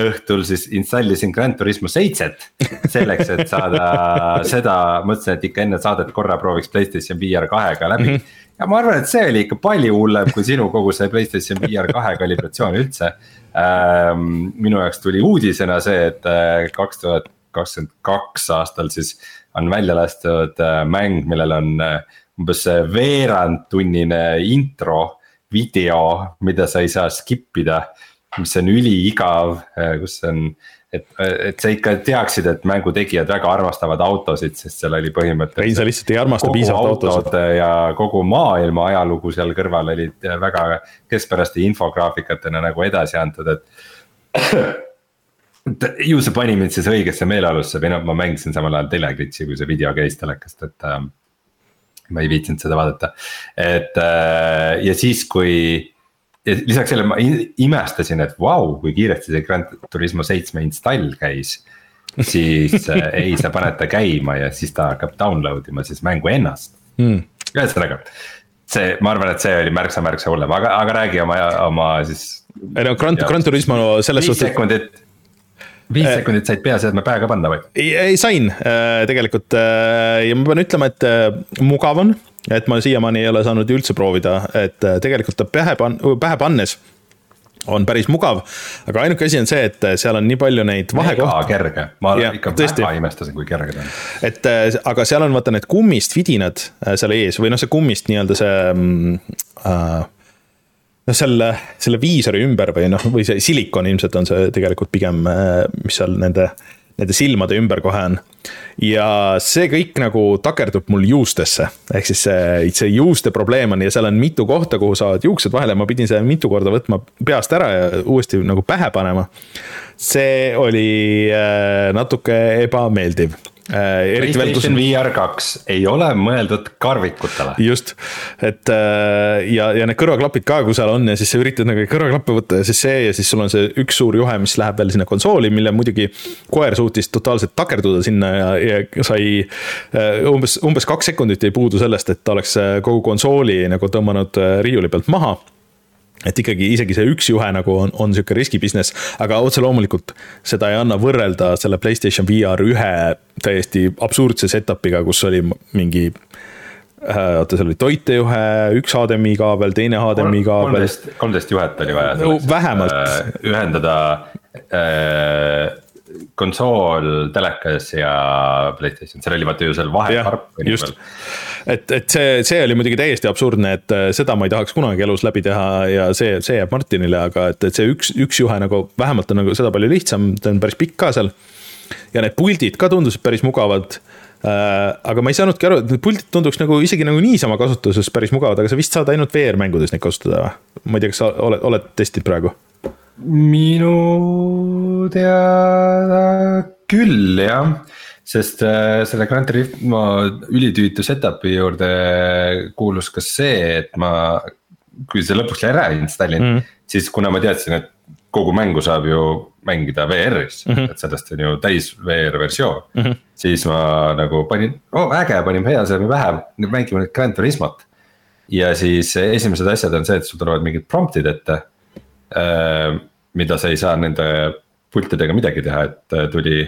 õhtul siis installisin Grand Turismo seitset. selleks, et saada seda, mõtlesin, et ikka enne saadet korra prooviks Playstation VR kahega läbi mm. -hmm ja ma arvan, et see oli ikka palju hullem kui sinu kogu see Playstation VR kahe kalibratsioon üldse ähm,. minu jaoks tuli uudisena see, et äh, kaks tuhat kakskümmend kaks aastal siis on välja lastud äh, mäng, millel on äh, umbes veerandtunnine intro video, mida sa ei saa skip ida mis on üliigav, kus on et, et sa ikka teaksid, et mängu tegijad väga armastavad autosid, sest seal oli põhimõtteliselt. ei, sa lihtsalt ei armasta piisavalt autosid. ja kogu maailma ajalugu seal kõrval olid väga keskpäraste infograafikatena nagu edasi antud, et. ju see pani mind siis õigesse meeleolusse või noh, ma mängisin samal ajal telegritsi, kui see video käis telekast, et äh,. ma ei viitsinud seda vaadata, et äh, ja siis, kui ja lisaks sellele ma imestasin, et vau wow,, kui kiiresti see Grand Turismo seitsme install käis. siis äh, ei, sa paned ta käima ja siis ta hakkab download ima siis mängu ennast hmm.. ühesõnaga, see, ma arvan, et see oli märksa, märksa hullem, aga, aga räägi oma, oma siis. ei no Grand, Grand Turismo selles suhtes. viis sekundit viis äh, sekundit said peaseadme pähe ka panna või? ei, sain äh, tegelikult ja ma pean ütlema, et mugav on et ma siiamaani ei ole saanud üldse proovida, et äh, tegelikult ta pähe pan-, pähe pannes on päris mugav, aga ainuke asi on see, et äh, seal on nii palju neid vahekohti. kerge, ma ja, ikka tõesti. väga imestasin, kui kerge ta on. et äh, aga seal on vaata need kummist vidinad seal ees või noh, see kummist nii-öelda see mm, äh, noh, selle, selle viisori ümber või noh, või see silikon ilmselt on see tegelikult pigem, mis seal nende äh, nende silmade ümber kohe on. ja see kõik nagu takerdub mul juustesse, ehk siis see, see juuste probleem on ja seal on mitu kohta, kuhu saavad juuksed vahele, ma pidin selle mitu korda võtma peast ära ja uuesti nagu pähe panema. see oli äh, natuke ebameeldiv äh,. PlayStation VR kaks ei ole mõeldud karvikutele. just, et äh, ja, ja need kõrvaklapid ka, kui seal on ja siis sa üritad nagu kõrvaklappe võtta ja siis see ja siis sul on see üks suur juhe, mis läheb veel sinna konsooli, mille muidugi koer suutis totaalselt takerduda sinna ja, ja sai äh, umbes, umbes kaks sekundit jäi puudu sellest, et ta oleks äh, kogu konsooli nagu tõmmanud riiuli pealt maha et ikkagi isegi see üks juhe nagu on, on sihuke riski business, aga otse loomulikult seda ei anna võrrelda selle Playstation VR ühe täiesti absurdse setup'iga, kus oli mingi äh, oota, seal oli toitejuhe, üks HDMI kaabel, teine HDMI kaabel. kolmteist, kolmteist juhet oli vaja no,. vähemalt äh,. ühendada äh, konsool, telekas ja Playstation, seal oli vaata ju seal vahekarp. just, et, et see, see oli muidugi täiesti absurdne, et äh, seda ma ei tahaks kunagi elus läbi teha ja see, see jääb Martinile, aga et, et see üks, üks juhe nagu vähemalt on nagu seda palju lihtsam, ta on päris pikk ka seal. ja need puldid ka tundusid päris mugavad äh, aga ma ei saanudki aru, et need puldid tunduks nagu isegi nagu niisama kasutuses päris mugavad, aga sa vist saad ainult VR-mängudes neid kasutada või? ma ei tea, kas sa oled, oled testinud praegu? minu teada küll jah, sest äh, selle Grand Turismo ülitüütu setup'i juurde kuulus ka see, et ma. kui see lõpuks ära installin mm, -hmm. siis kuna ma teadsin, et kogu mängu saab ju mängida VR-is mm, -hmm. et sellest on ju täis VR versioon mm. -hmm. siis ma nagu panin, oh äge, panin peaseadme pähe, nüüd mängime nüüd Grand Turismot. ja siis esimesed asjad on see, et sul tulevad mingid prompt'id ette Äh, mida sa ei saa nende pultidega midagi teha, et äh, tuli,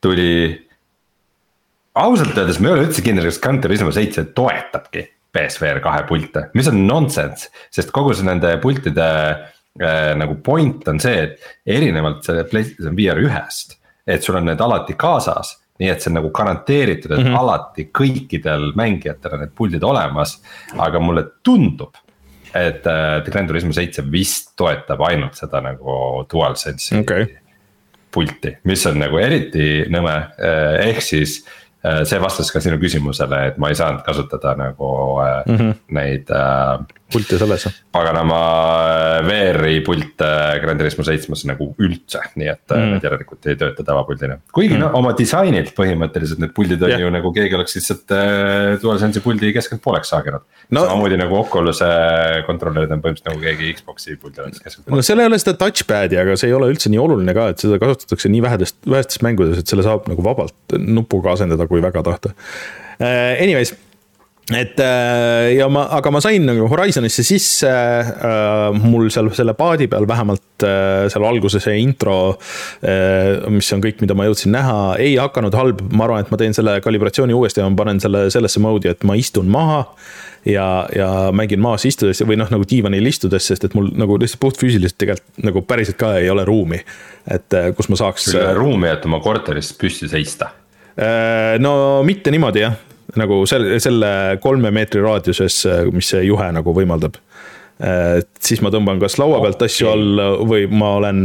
tuli. Ausalt öeldes ma ei ole üldse kindel, kas Gran Turismo seitse toetabki BSVR kahe pilte, mis on nonsense, sest kogu see nende pultide äh, nagu point on see, et erinevalt selle PlayStation VR ühest, et sul on need alati kaasas nii et see on nagu garanteeritud, et mm -hmm. alati kõikidel mängijatel on need puldid olemas, aga mulle tundub et äh, Gran Turismo seitse vist toetab ainult seda nagu DualSense'i okay. pulti, mis on nagu eriti nõme, äh, ehk siis see vastas ka sinu küsimusele, et ma ei saanud kasutada nagu mm -hmm. neid äh, pulti selles. paganama VR-i pult Gran Turismo seitsmes nagu üldse, nii et mm. need järelikult ei tööta tavapuldina. kuigi mm. no oma disainilt põhimõtteliselt need puldid on yeah. ju nagu keegi oleks lihtsalt äh, DualSense'i puldi keskelt pooleks saaginud no.. samamoodi nagu Oculus'e kontrollerid on põhimõtteliselt nagu keegi Xbox'i puldi oleks keskelt pooleks. no seal ei ole seda touchpad'i, aga see ei ole üldse nii oluline ka, et seda kasutatakse nii vähedest, vähestes mängudes, et selle saab nagu vabalt nupuga asendada, kui väga tahta. Äh, anyways et äh, ja ma, aga ma sain nagu Horizonisse sisse, äh, mul seal selle paadi peal vähemalt seal alguses see intro, mis on kõik, mida ma jõudsin näha, ei hakanud halb, ma arvan, et ma teen selle kalibratsiooni uuesti ja ma panen selle sellesse mode'i, et ma istun maha ja, ja mängin maas istudes või noh, nagu diivanil istudes, sest et mul nagu lihtsalt puhtfüüsiliselt tegelikult nagu päriselt ka ei ole ruumi. et kus ma saaks. sul ei ole ruumi, et oma korteris püsti seista? no mitte niimoodi jah, nagu selle, selle kolme meetri raadiuses, mis see juhe nagu võimaldab. siis ma tõmban kas laua pealt asju all või ma olen,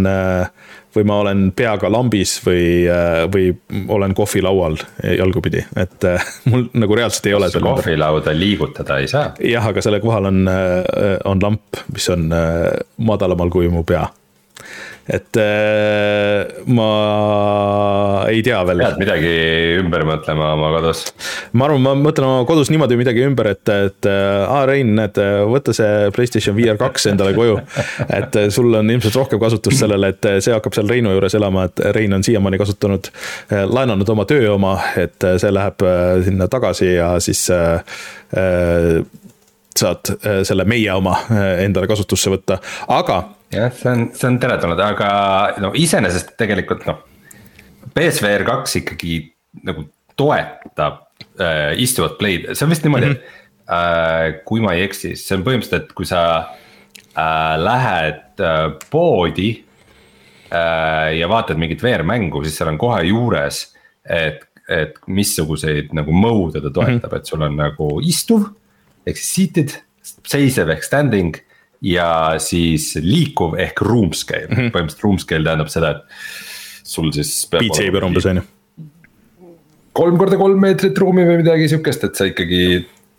või ma olen peaga lambis või, või olen kohvilaual jalgupidi, et mul nagu reaalselt ei ole. kohvilauda liigutada ei saa. jah, aga selle kohal on, on lamp, mis on madalamal kui mu pea et äh, ma ei tea veel. pead midagi ümber mõtlema oma kodus? ma arvan, ma mõtlen oma kodus niimoodi midagi ümber, et, et äh, aa, Rein, näed, võta see PlayStation VR kaks endale koju. et äh, sul on ilmselt rohkem kasutust sellele, et see hakkab seal Reinu juures elama, et Rein on siiamaani kasutanud, laenanud oma töö oma, et see läheb sinna tagasi ja siis saad selle meie oma endale kasutusse võtta, aga jah, see on, see on teretulnud, aga no iseenesest tegelikult noh. BSVR kaks ikkagi nagu toetab äh, istuvat play'd, see on vist niimoodi mm, -hmm. et äh, kui ma ei eksi, see on põhimõtteliselt, et kui sa äh, lähed äh, poodi äh,. ja vaatad mingit VR-mängu, siis seal on kohe juures, et, et missuguseid nagu mode'e ta toetab mm, -hmm. et sul on nagu istuv ehk siis seated, seisev ehk standing ja siis liikuv ehk room scale mm, -hmm. põhimõtteliselt room scale tähendab seda, et sul siis. Beat Saber umbes on ju. kolm korda kolm meetrit ruumi või midagi sihukest, et sa ikkagi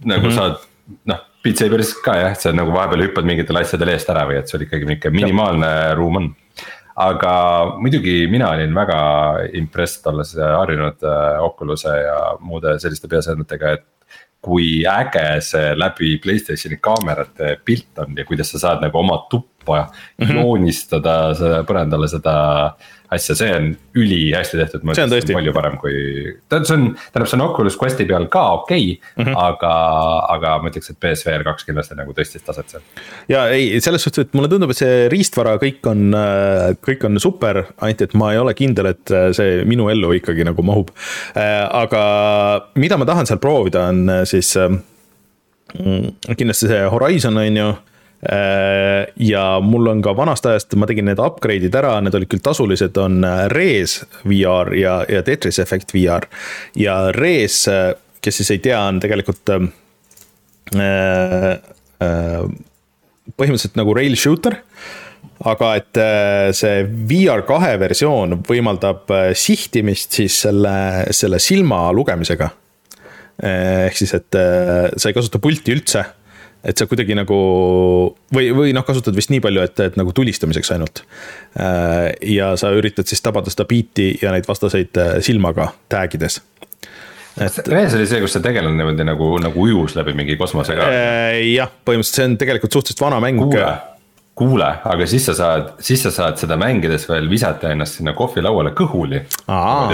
nagu mm -hmm. saad noh, Beat Saberis ka jah, sa nagu vahepeal hüppad mingitel asjadel eest ära või et sul ikkagi nihuke minimaalne ja. ruum on aga muidugi mina olin väga impressed, olles harjunud äh, Oculus'e ja muude selliste peaseadmetega, et kui äge see läbi Playstationi kaamerate pilt on ja kuidas sa saad nagu oma tuppa mm -hmm. joonistada põrandale seda asja, see on ülihästi tehtud, see on palju parem kui. tähendab, see on, tähendab, see on Oculus Questi peal ka okei okay, mm, -hmm. aga, aga ma ütleks, et PSVR kaks kindlasti nagu tõstis taset seal. ja ei, selles suhtes, et mulle tundub, et see riistvara kõik on, kõik on super, ainult et ma ei ole kindel, et see minu ellu ikkagi nagu mahub. aga mida ma tahan seal proovida, on siis mm, kindlasti see Horizon on ju ja mul on ka vanast ajast, ma tegin need upgrade'id ära, need olid küll tasulised, on äh, Res VR ja, ja Tetris Effect VR. ja Res, äh, kes siis ei tea, on tegelikult äh, äh, põhimõtteliselt nagu rail shooter aga et see VR kahe versioon võimaldab sihtimist siis selle, selle silma lugemisega. ehk siis, et sa ei kasuta pulti üldse et sa kuidagi nagu või, või noh, kasutad vist nii palju, et, et nagu tulistamiseks ainult. Äh, ja sa üritad siis tabada seda biiti ja neid vastaseid äh, silmaga tag ides et. Rees oli see, kus see tegelane niimoodi nagu, nagu ujus läbi mingi kosmosega. Äh, jah, põhimõtteliselt see on tegelikult suhteliselt vana mäng. kuule, kuule, aga siis sa saad, siis sa saad seda mängides veel visata ennast sinna kohvilauale kõhuli.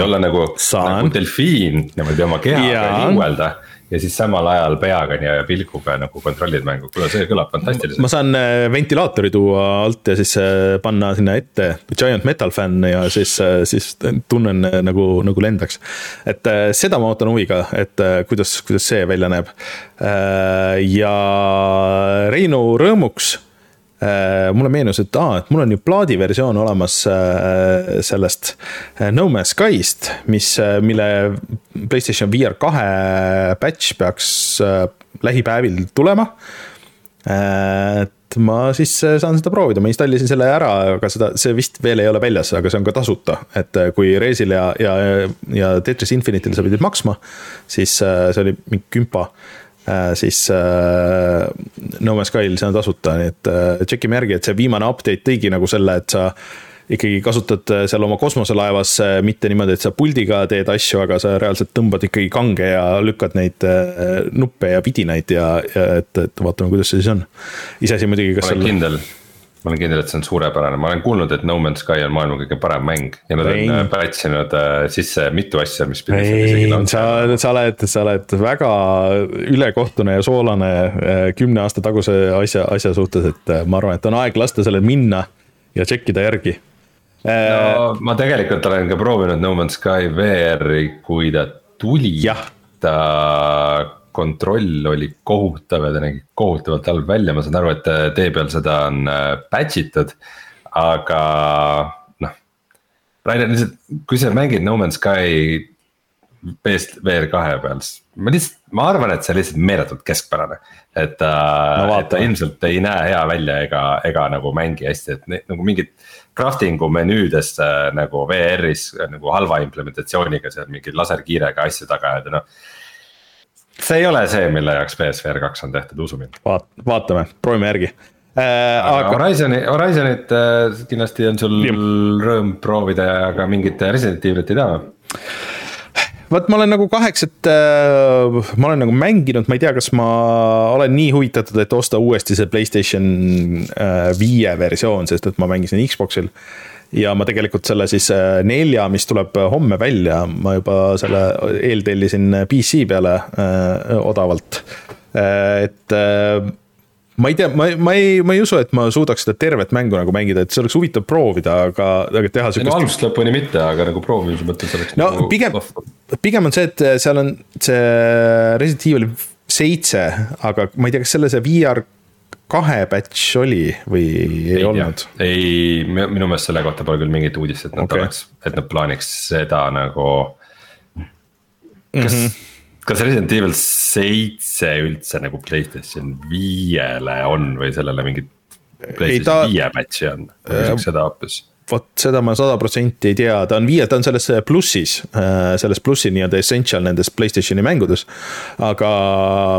olla nagu, nagu delfiin niimoodi oma keha peal liuelda ja siis samal ajal peaga ja pilguga nagu kontrollid mängu, kuule see kõlab fantastiliselt. ma saan äh, ventilaatori tuua alt ja siis äh, panna sinna ette Giant Metal Fan ja siis, äh, siis tunnen nagu, nagu lendaks. et seda ma ootan huviga, et kuidas, kuidas see välja näeb. ja Reinu rõõmuks mulle meenus, et aa, et mul on ju plaadiversioon olemas äh, sellest äh, No Man's Skyst, mis, mille Playstation VR kahe patch peaks lähipäevil tulema. et ma siis saan seda proovida, ma installisin selle ära, aga seda, see vist veel ei ole väljas, aga see on ka tasuta, et kui Resil ja, ja, ja Tetris Infinity'l sa pidid maksma, siis see oli mingi kümpa siis No Man's Skyl see on tasuta, nii et tšekkime järgi, et see viimane update tõigi nagu selle, et sa ikkagi kasutad seal oma kosmoselaevas mitte niimoodi, et sa puldiga teed asju, aga sa reaalselt tõmbad ikkagi kange ja lükkad neid nuppe ja vidinaid ja, ja et, et vaatame, kuidas see siis on. iseasi muidugi, kas seal. kindel ma olen kindel, et see on suurepärane, ma olen kuulnud, et No Man's Sky on maailma kõige parem mäng ja nad Vein. on patch inud äh, sisse mitu asja, mis. ei, sa, sa oled, sa oled väga ülekohtune ja soolane äh, kümne aasta taguse asja, asja suhtes, et äh, ma arvan, et on aeg lasta sellel minna ja tšekkida järgi. no ma tegelikult olen ka proovinud No Man's Sky VR-i, kui ta tuli. ta kontroll oli kohutav ja ta nägi kohutavalt halb välja, ma saan aru, et äh, tee peal seda on äh, patch itud, aga noh. Rainer, lihtsalt, kui sa mängid No Man's Sky PS VR kahe peal, siis ma lihtsalt, ma arvan, et see lihtsalt meeletult keskpärane. et ta no,, et ta ilmselt ei näe hea välja ega, ega nagu mängi hästi, et ne, nagu mingid. Crafting'u menüüdes äh, nagu VR-is nagu halva implementatsiooniga seal mingi laserkiirega asju taga ajada, noh see ei ole see, mille jaoks BSVR kaks on tehtud, usu mind. vaat-, vaatame, proovime järgi äh,. aga Horizon'i, Horizon'it äh, kindlasti on sul Jum. rõõm proovida, aga mingit Resident Evilit ei tea või? vot ma olen nagu kaheksat äh,, ma olen nagu mänginud, ma ei tea, kas ma olen nii huvitatud, et osta uuesti see Playstation äh, viie versioon, sest et ma mängisin Xbox'il äh, ja ma tegelikult selle siis äh, nelja, mis tuleb äh, homme välja, ma juba selle eeltellisin PC peale äh, odavalt. et ma ei tea, ma, ma ei, ma ei usu, et ma suudaks seda tervet mängu nagu mängida, et see oleks huvitav proovida, aga, aga teha sihukest. no algusest lõpuni mitte, aga nagu proovimise mõttes oleks. no nagu pigem, pigem on see, et seal on see Resident Evil seitse, aga ma ei tea, kas selle see VR kahe batch oli või ei, ei olnud? ei, minu meelest selle kohta pole küll mingit uudist, et nad okay. oleks, et nad plaaniks seda nagu. kas mm, -hmm. kas Resident Evil seitse üldse nagu Playstation viiele on või sellele mingit Playstation viie ta... batch'i on, küsiks seda hoopis vot seda ma sada protsenti ei tea, ta on viie, ta on selles plussis, äh, selles plussi nii-öelda essential nendes Playstationi mängudes. aga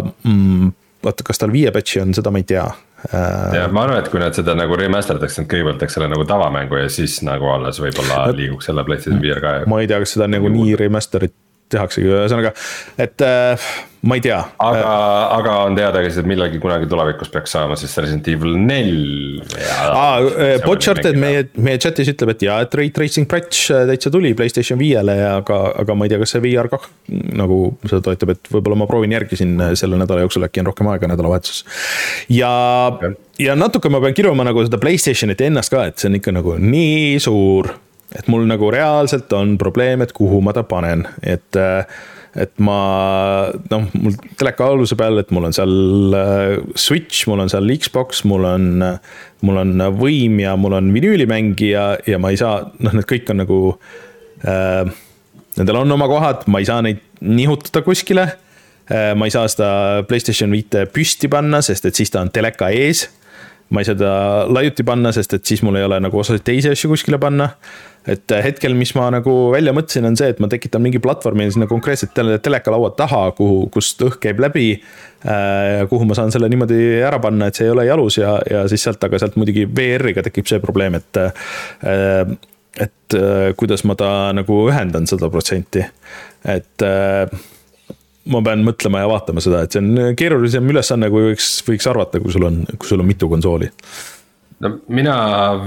mm, vaata, kas tal viie patch'i on, seda ma ei tea. Äh, ja ma arvan, et kui nad seda nagu remaster daks, nad kõigepealt teeks selle nagu tavamängu ja siis nagu alles võib-olla liiguks selle PlayStation VR ka. ma ei tea, kas seda nagu nii remaster'it tehaksegi, ühesõnaga, et äh, ma ei tea. aga, aga on teada ka siis, et millalgi kunagi tulevikus peaks saama siis Resident Evil neli. aa, äh, Botcharted meie, meie chat'is ütleb, et jaa, et Ray Tracing patch äh, täitsa tuli Playstation viiele ja aga, aga ma ei tea, kas see VR kah nagu seda toetab, et võib-olla ma proovin järgi siin selle nädala jooksul, äkki on rohkem aega nädalavahetuses. ja okay., ja natuke ma pean kirjuma nagu seda Playstationit ennast ka, et see on ikka nagu nii suur et mul nagu reaalselt on probleem, et kuhu ma ta panen, et äh, et ma noh, mul teleka aluse peal, et mul on seal äh, Switch, mul on seal Xbox, mul on, mul on võim ja mul on vinüülimängija ja ma ei saa, noh, need kõik on nagu äh,. Nendel on oma kohad, ma ei saa neid nihutada kuskile äh,. ma ei saa seda Playstation viite püsti panna, sest et siis ta on teleka ees ma ei saa ta laiuti panna, sest et siis mul ei ole nagu osasid teisi asju kuskile panna et hetkel, mis ma nagu välja mõtlesin, on see, et ma tekitan mingi platvormi sinna konkreetselt tele, telekalaua taha, kuhu, kust õhk käib läbi äh,. kuhu ma saan selle niimoodi ära panna, et see ei ole jalus ja, ja siis sealt, aga sealt muidugi VR-iga tekib see probleem, et äh,. et äh, kuidas ma ta nagu ühendan sada protsenti, et äh, ma pean mõtlema ja vaatama seda, et see on keerulisem ülesanne, kui võiks, võiks arvata, kui sul on, kui sul on mitu konsooli no mina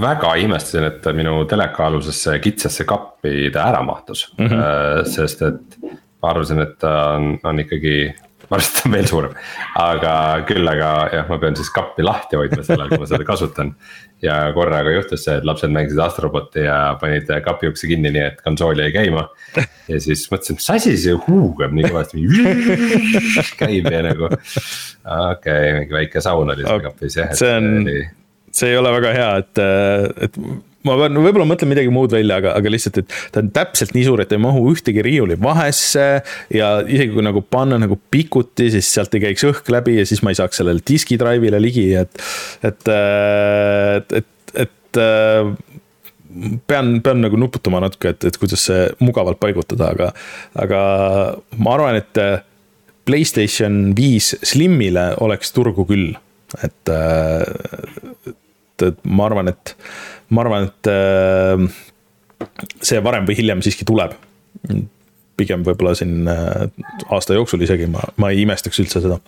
väga imestasin, et minu teleka alusesse kitsasse kappi ta ära mahtus mm, -hmm. sest et ma arvasin, et ta on, on ikkagi ma arvasin, et ta on veel suurem, aga küll, aga jah, ma pean siis kappi lahti hoidma sellal, kui ma seda kasutan. Ja korraga juhtus see, et lapsed mängisid Astroboti ja panid kapi ukse kinni, nii et konsool jäi käima. ja siis mõtlesin, mis asi see huugab nii kõvasti, käib ja nagu. okei okay,, mingi väike saun oli seal kapis jah. see on see ei ole väga hea, et, et ma pean, võib-olla mõtlen midagi muud välja, aga, aga lihtsalt, et ta on täpselt nii suur, et ei mahu ühtegi riiuli vahesse. ja isegi kui nagu panna nagu pikuti, siis sealt ei käiks õhk läbi ja siis ma ei saaks sellele diski drive'ile ligi, et, et, et, et, et pean, pean nagu nuputama natuke, et, et kuidas see mugavalt paigutada, aga, aga ma arvan, et Playstation viis Slimile oleks turgu küll, et, et, et ma arvan, et, ma arvan, et see varem või hiljem siiski tuleb. pigem võib-olla siin aasta jooksul isegi ma, ma ei imestaks üldse seda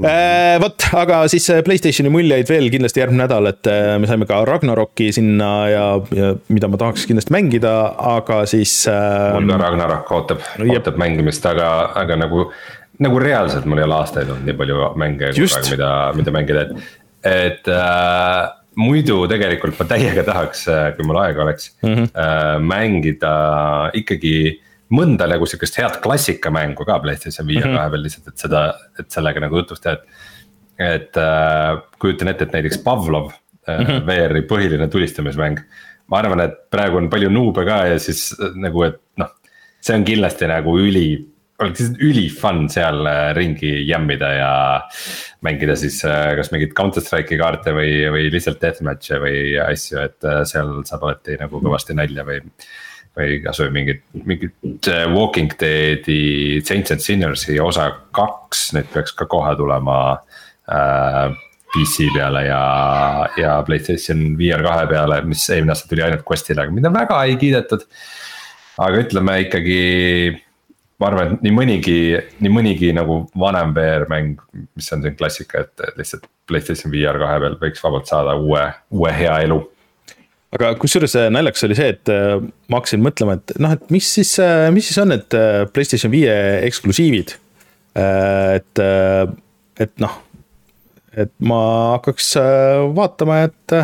Äh, vot, aga siis äh, Playstationi muljeid veel kindlasti järgmine nädal, et äh, me saime ka Ragnaroki sinna ja, ja mida ma tahaks kindlasti mängida, aga siis äh,. mul ka Ragnarok ootab, ootab mängimist, aga, aga nagu, nagu reaalselt mul ei ole aastaid olnud nii palju mänge, mida, mida mängida, et, et äh, muidu tegelikult ma täiega tahaks, kui mul aega oleks mm, -hmm. äh, mängida ikkagi mõnda nagu sihukest head klassikamängu ka PlayStation viie mm -hmm. kahe peal lihtsalt, et seda, et sellega nagu jutust teha, et. et äh, kujutan ette, et näiteks Pavlov äh, mm -hmm. VR-i põhiline tulistamismäng. ma arvan, et praegu on palju nuube ka ja siis äh, nagu, et noh, see on kindlasti nagu üli oleks lihtsalt üli fun seal äh, ringi jämmida ja mängida siis äh, kas mingeid Counter Strike'i kaarte või, või lihtsalt deathmatch'e või asju, et seal saab alati nagu kõvasti nalja või või kasvõi mingit, mingit äh, Walking Dead'i Saints and Sinners'i osa kaks, need peaks ka kohe tulema äh,. PC peale ja, ja Playstation VR kahe peale, mis eelmine aasta tuli ainult Questile, aga mida väga ei kiidetud. aga ütleme ikkagi, ma arvan, et nii mõnigi, nii mõnigi nagu vanem VR mäng, mis on siin klassika, et lihtsalt Playstation VR kahe peal võiks vabalt saada uue, uue hea elu aga kusjuures äh, naljakas oli see, et äh, ma hakkasin mõtlema, et noh, et mis siis, äh, mis siis on need Playstation viie eksklusiivid. et, et noh, et ma hakkaks vaatama, et,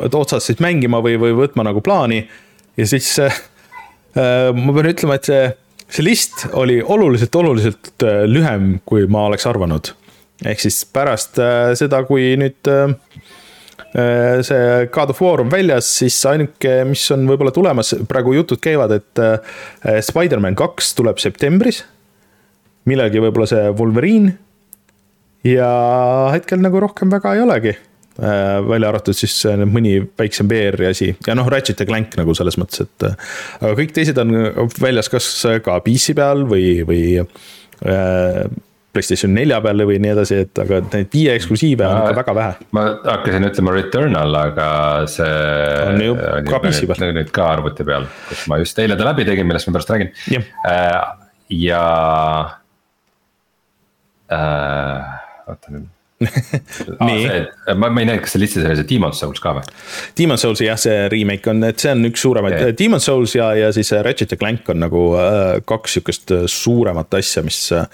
et otsast siis mängima või, või võtma nagu plaani ja siis ma pean ütlema, et see, see list oli oluliselt, oluliselt lühem, kui ma oleks arvanud. ehk siis pärast seda, kui nüüd Äh, see God of War on väljas, siis ainuke, mis on võib-olla tulemas, praegu jutud käivad, et äh, Spider-man kaks tuleb septembris. millalgi võib-olla see Wolverine. ja hetkel nagu rohkem väga ei olegi. Äh, välja arvatud siis mõni väiksem VR-i asi ja noh, Ratchet ja Clank nagu selles mõttes, et. aga kõik teised on väljas kas ka PC peal või, või Playstation nelja peale või nii edasi, et aga neid viie eksklusiive on ikka väga vähe. ma hakkasin ütlema Returnal, aga see. on ju ka PC peal. nüüd ka arvuti peal, kus ma just eile ta läbi tegin, millest ma pärast räägin. Äh, ja äh,, oota nüüd nii ah,. ma, ma ei näinud, kas see listis oli see Demon's Souls ka või? Demon's Souls jah, see remake on, et see on üks suuremaid okay., Demon's Souls ja, ja siis Ratchet ja Clank on nagu äh, kaks sihukest äh, suuremat asja, mis, äh,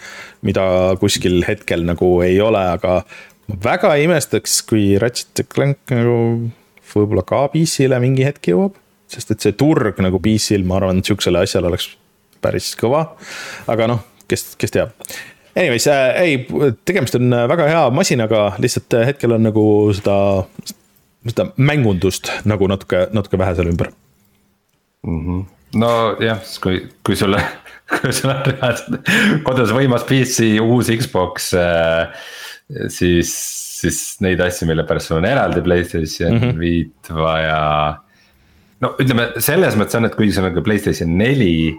mida kuskil hetkel nagu ei ole, aga. ma väga ei imestaks, kui Ratchet ja Clank nagu võib-olla ka PC-le mingi hetk jõuab. sest et see turg nagu PC-l, ma arvan, sihukesele asjale oleks päris kõva. aga noh, kes, kes teab Anyways äh,, ei, tegemist on äh, väga hea masinaga, lihtsalt äh, hetkel on nagu seda, seda mängundust nagu natuke, natuke vähe seal ümber mm. -hmm. nojah, kui, kui sulle, kui sul on reaalselt kodus võimas PC, uus Xbox äh,, siis, siis neid asju, mille pärast sul on eraldi Playstation mm -hmm. viit vaja. no ütleme selles mõttes on, et kui sul on ka Playstation neli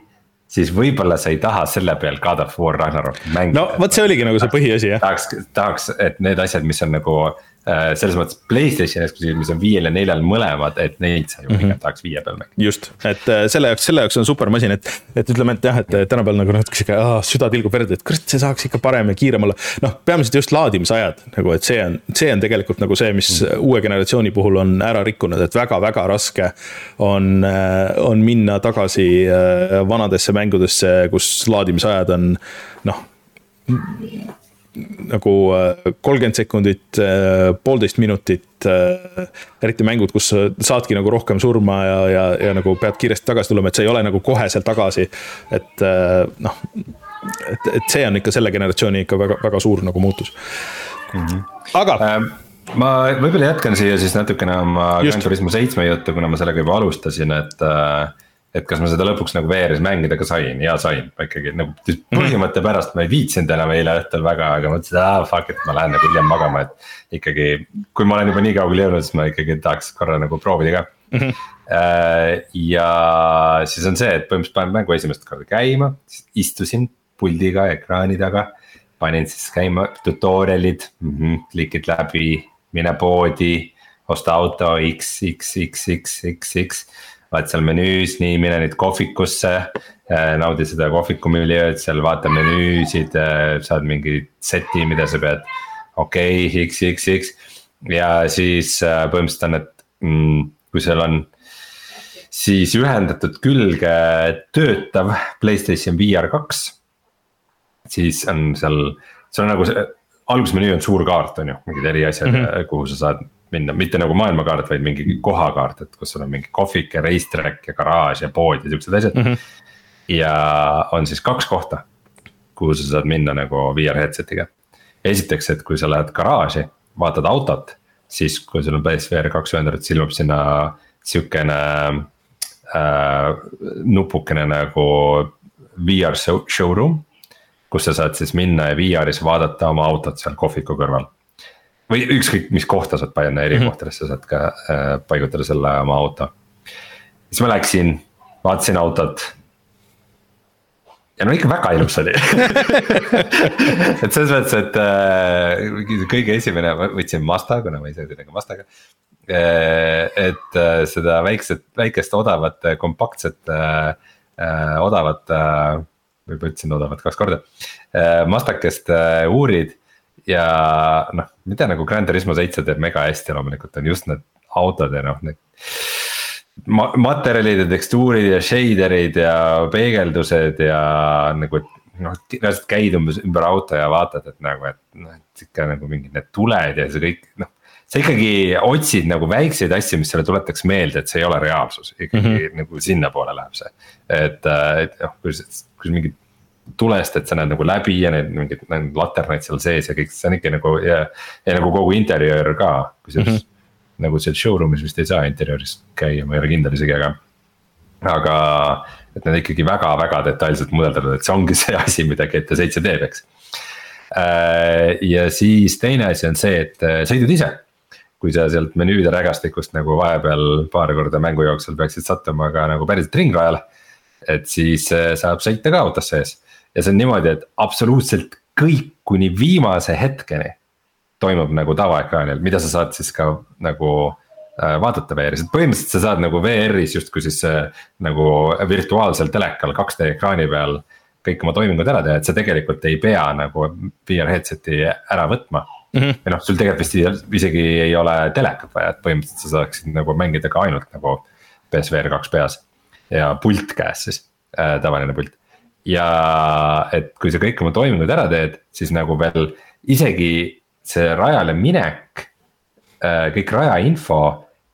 siis võib-olla sa ei taha selle peal God of War Ragnarok mängida. no vot, see oligi nagu see põhiasi jah. tahaks, tahaks, et need asjad, mis on nagu selles mõttes Playstationi eksklusiivid, mis on viiel ja neljal mõlemad, et neid sa ju pigem mm -hmm. tahaks viie peal mängida. just, et äh, selle jaoks, selle jaoks on super masin, et, et ütleme, et jah, et tänapäeval nagu natuke sihuke süda tilgub verd, et kurat, see saaks ikka parem ja kiirem olla. noh, peamiselt just laadimisajad nagu, et see on, see on tegelikult nagu see, mis mm -hmm. uue generatsiooni puhul on ära rikkunud, et väga-väga raske on, äh, on minna tagasi vanadesse mängudesse, kus laadimisajad on noh nagu äh, kolmkümmend sekundit, äh, poolteist minutit. Äh, eriti mängud, kus saadki nagu rohkem surma ja, ja, ja nagu pead kiiresti tagasi tulema, et sa ei ole nagu kohe seal tagasi. et noh, et, et see on ikka selle generatsiooni ikka väga, väga suur nagu muutus mm. -hmm. aga ähm ma võib-olla jätkan siia siis natukene oma Gran Turismo seitsme juttu, kuna ma sellega juba alustasin, et äh, et kas ma seda lõpuks nagu VR-is mängida ka sain ja sain, ma ikkagi nagu põhimõtte pärast ma ei viitsinud enam eile õhtul väga, aga mõtlesin, aa fuck it, ma lähen nagu hiljem magama, et. ikkagi, kui ma olen juba nii kaugele jõudnud, siis ma ikkagi tahaks korra nagu proovida ka mm. -hmm. ja siis on see, et põhimõtteliselt panen mängu esimest korda käima, istusin puldiga ekraani taga. panin siis käima tutorial'id mm, -hmm, klikid läbi, mine poodi, osta auto X, X, X, X, X, X. vaat seal menüüs, nii mine nüüd kohvikusse, naudi seda kohvikumiljööd seal, vaata menüüsid, saad mingi seti, mida sa pead. okei okay,, X, X, X ja siis põhimõtteliselt on, et mm, kui seal on siis ühendatud külge töötav Playstation VR kaks. siis on seal, see on nagu see, algusmenüü on suur kaart, on ju, mingid eri asjad mm, -hmm. kuhu sa saad minna, mitte nagu maailmakaart, vaid mingi kohakaart, et kus sul on mingi kohvik ja racetrack ja garaaž ja pood ja siuksed asjad mm. -hmm. ja on siis kaks kohta, kuhu sa saad minna nagu VR headset'iga. esiteks, et kui sa lähed garaaži, vaatad autot, siis kui sul on PSVR kaks ühendatud, siis ilmub sinna sihukene äh, nupukene nagu VR show, showroom. kus sa saad siis minna ja VR-is vaadata oma autot seal kohviku kõrval. Või ükskõik, mis kohta saad panna, eri mm -hmm. kohtadesse saad ka äh, paigutada selle oma auto. siis ma läksin, vaatasin autot ja no ikka väga ilus oli et selles mõttes, et äh, kõige esimene, ma võtsin Mazda, kuna ma ise sõidan ka Mazdaga äh,. et äh, seda väikset, väikest odavat kompaktset äh,, äh odavat äh,, võib-olla ütlesin odavat kaks korda äh,, Mazdakest äh, uurid. Ja noh, mida nagu Grand Turismo seitse teeb mega hästi loomulikult on just need autod ja noh, need ma-, materjalid ja tekstuurid ja shader'id ja peegeldused ja nagu noh, reaalselt käid umbes ümber auto ja vaatad, et nagu, et noh, et ikka nagu mingid need tuled ja see kõik noh. sa ikkagi otsid nagu väikseid asju, mis sulle tuletaks meelde, et see ei ole reaalsus, ikkagi mm -hmm. nagu sinnapoole läheb see. et, et noh, kui, kui mingid tulest, et sa näed nagu läbi ja need mingid laternaid seal sees ja kõik, see on ikka nagu ja, ja nagu kogu interjöör ka, kusjuures mm. -hmm nagu seal showroom'is vist ei saa interjööris käia, ma ei ole kindel isegi, aga. aga, et need ikkagi väga-väga detailselt mudeldatud, et see ongi see asi, mida GT7 teeb, eks. Äh, ja siis teine asi on see, et äh, sõidud ise. kui sa sealt menüüde rägastikust nagu vahepeal paar korda mängu jooksul peaksid sattuma ka nagu päriselt ringrajale. et siis äh, saab sõita ka autos sees ja see on niimoodi, et absoluutselt kõik kuni viimase hetkeni toimub nagu tavaekraanil, mida sa saad siis ka nagu äh, vaadata VR-is, et põhimõtteliselt sa saad nagu VR-is justkui siis äh, nagu virtuaalsel telekal 2D ekraani peal kõik oma toimingud ära teha, et sa tegelikult ei pea nagu VR headset'i ära võtma mm. -hmm. ja noh, sul tegelikult vist isegi ei ole telekat vaja, et põhimõtteliselt sa saaksid nagu mängida ka ainult nagu PSVR kaks peas. ja pult käes siis äh,, tavaline pult. Ja et kui sa kõik oma toimingud ära teed, siis nagu veel isegi see rajale minek, äh, kõik rajainfo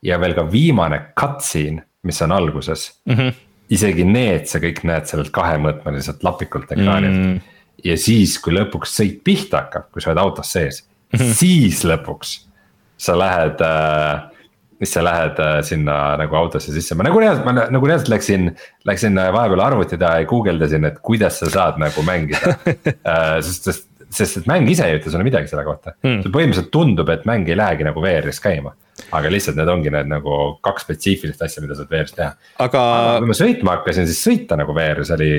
ja veel ka viimane cutscene, mis on alguses mm. -hmm. isegi need sa kõik näed sellelt kahemõõtmeliselt lapikult ekraanilt mm. -hmm. ja siis, kui lõpuks sõit pihta hakkab, kui sa oled autos sees mm, -hmm. siis lõpuks sa lähed äh, siis sa lähed äh, sinna nagu autosse sisse, ma nagu reaalselt, ma nagu reaalselt läksin, läksin vahepeal arvuti taha ja guugeldasin, et kuidas sa saad nagu mängida äh,. sest, sest sest et mäng ise ei ütle sulle midagi selle kohta hmm.. põhimõtteliselt tundub, et mäng ei lähegi nagu VR-is käima. aga lihtsalt need ongi need nagu kaks spetsiifilist asja, mida saad VR-is teha. aga, aga kui ma sõitma hakkasin, siis sõita nagu VR-is oli,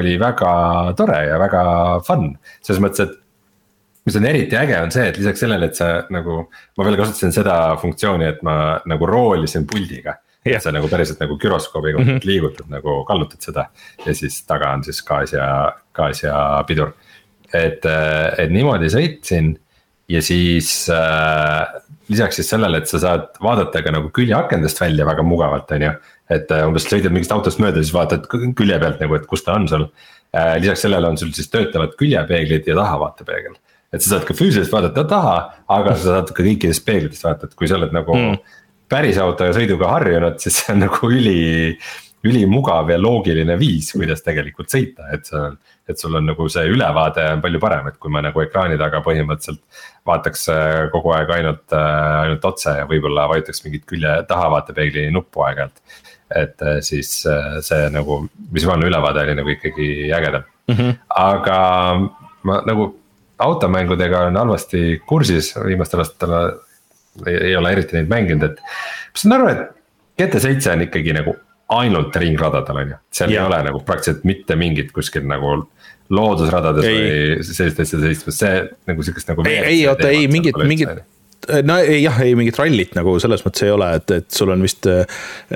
oli väga tore ja väga fun, selles mõttes, et mis on eriti äge, on see, et lisaks sellele, et sa nagu, ma veel kasutasin seda funktsiooni, et ma nagu roolisin puldiga. et sa nagu päriselt nagu güroskoobiga mm -hmm. liigutad nagu kallutad seda ja siis taga on siis gaas ja, gaas ja pidur et, äh, et niimoodi sõitsin ja siis äh, lisaks siis sellele, et sa saad vaadata ka nagu küljeakendest välja väga mugavalt, on ju. et äh, umbes sõidad mingist autost mööda, siis vaatad külje pealt nagu, et kus ta on sul äh,. lisaks sellele on sul siis töötavad küljepeeglid ja tahavaatepeegel. Et sa saad ka füüsiliselt vaadata taha, aga sa saad ka kõikidest peeglitest vaadata, et kui sa oled nagu mm. päris autoga sõiduga harjunud, siis see on nagu üli, ülimugav ja loogiline viis, kuidas tegelikult sõita, et sa et sul on nagu see ülevaade on palju parem, et kui ma nagu ekraani taga põhimõtteliselt vaataks äh, kogu aeg ainult, äh, ainult otse ja võib-olla vajutaks mingit külje tahavaatepeegli nuppu aeg-ajalt. et äh, siis see nagu visuaalne ülevaade oli nagu ikkagi ägedam mm, -hmm. aga ma nagu automängudega olen halvasti kursis viimastel aastatel ei, ole eriti neid mänginud, et. ma saan aru, et GT7 on ikkagi nagu ainult ringradadel on ju, seal ja. ei ole nagu praktiliselt mitte mingit kuskil nagu loodusradades ei. või sellist asja sellist, see nagu sihukest nagu. ei, ei oota, ei mingit, mingit no ei, jah, ei mingit rallit nagu selles mõttes ei ole, et, et sul on vist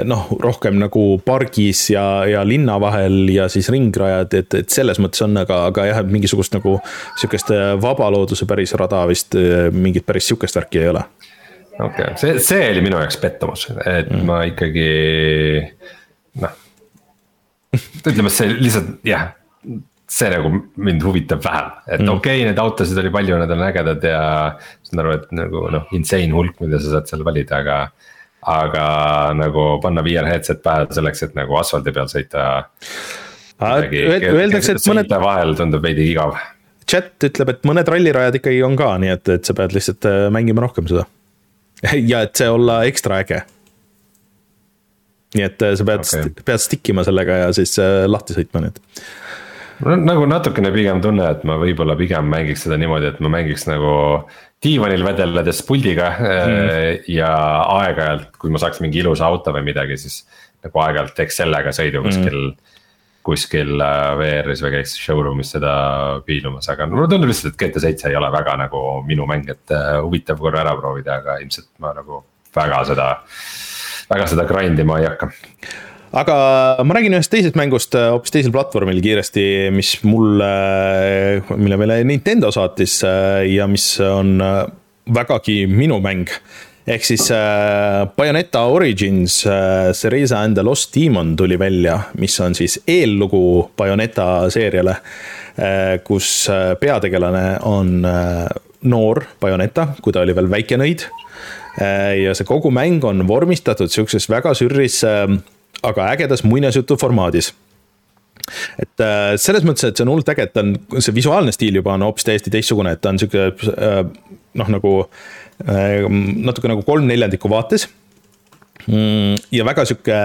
noh, rohkem nagu pargis ja, ja linna vahel ja siis ringrajad, et, et selles mõttes on, aga, aga jah, mingisugust nagu sihukest vabalooduse päris rada vist mingit päris sihukest värki ei ole. okei okay., see, see oli minu jaoks pettumus, et mm. ma ikkagi noh ütleme, see lihtsalt jah, see nagu mind huvitab vähem, et mm. okei okay,, neid autosid oli palju, need on ägedad ja. Saan aru, et nagu noh, insane hulk, mida sa saad seal valida, aga. aga nagu panna VR headset pähe selleks, et nagu asfaldi peal sõita. Öeldakse, et mõned. vahel tundub veidi igav. chat ütleb, et mõned rallirajad ikkagi on ka, nii et, et sa pead lihtsalt äh, mängima rohkem seda. ja et see olla ekstra äge nii et äh, sa pead okay., pead stick ima sellega ja siis äh, lahti sõitma nüüd nagu natukene pigem tunne, et ma võib-olla pigem mängiks seda niimoodi, et ma mängiks nagu diivanil vedeledes puldiga mm. ja aeg-ajalt, kui ma saaks mingi ilusa auto või midagi, siis nagu aeg-ajalt teeks sellega sõidu kuskil mm kuskil äh, VR-is või käiks showroom'is seda piilumas, aga mulle tundub lihtsalt, et GT7 ei ole väga nagu minu mäng, et uh, huvitav korra ära proovida, aga ilmselt ma nagu väga seda, väga seda grind ima ei hakka aga ma räägin ühest teisest mängust äh, hoopis teisel platvormil kiiresti, mis mulle, mille meile Nintendo saatis äh, ja mis on äh, vägagi minu mäng. ehk siis Bayoneta Origins Cereza and the Lost Demon tuli välja, mis on siis eellugu Bayoneta seeriale. kus peategelane on noor Bayoneta, kui ta oli veel väike nõid. ja see kogu mäng on vormistatud sihukeses väga sürris aga ägedas muinasjutu formaadis. Et äh, selles mõttes, et see on hullult äge, et ta on, see visuaalne stiil juba on hoopis täiesti teistsugune, et ta on sihuke äh, noh, nagu äh, natuke nagu kolm neljandikku vaates ja väga sihuke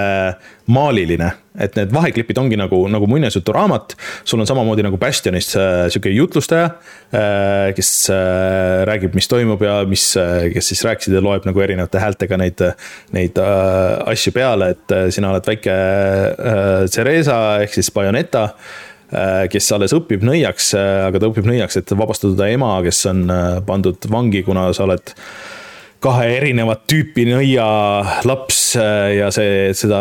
maaliline, et need vaheklipid ongi nagu, nagu muinasjuturaamat. sul on samamoodi nagu Bastionis äh, sihuke jutlustaja, äh, kes äh, räägib, mis toimub ja mis, kes siis rääkisid ja loeb nagu erinevate häältega neid, neid asju peale, et sina oled väike Cereza ehk siis Bayoneta kes alles õpib nõiaks, aga ta õpib nõiaks, et vabastada ta ema, kes on pandud vangi, kuna sa oled kahe erinevat tüüpi nõialaps äh, ja see, seda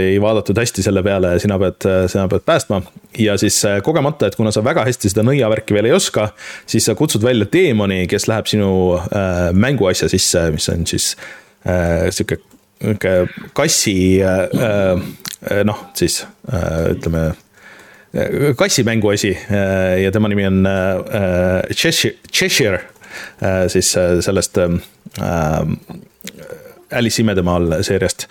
ei vaadatud hästi selle peale ja sina pead, sina pead päästma. ja siis äh, kogemata, et kuna sa väga hästi seda nõiavärki veel ei oska, siis sa kutsud välja teemoni, kes läheb sinu äh, mänguasja sisse, mis on siis äh, sihuke, sihuke kassi äh, äh, noh, siis äh, ütleme kassimänguasi ja tema nimi on Cheshire, Cheshire siis sellest äh, Alice imedemaal seeriast.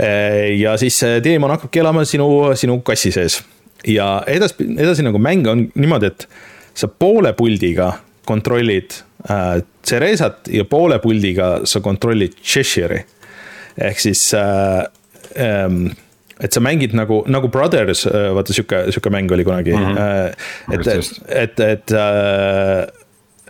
Äh, ja siis teemon hakkabki elama sinu, sinu kassi sees ja edasi, edasi nagu mäng on niimoodi, et sa poole puldiga kontrollid äh, Cerezat ja poole puldiga sa kontrollid Cheshire'i. ehk siis äh, ähm, et sa mängid nagu, nagu Brothers, äh, vaata sihuke, sihuke mäng oli kunagi mm. -hmm. et, et, et, et, et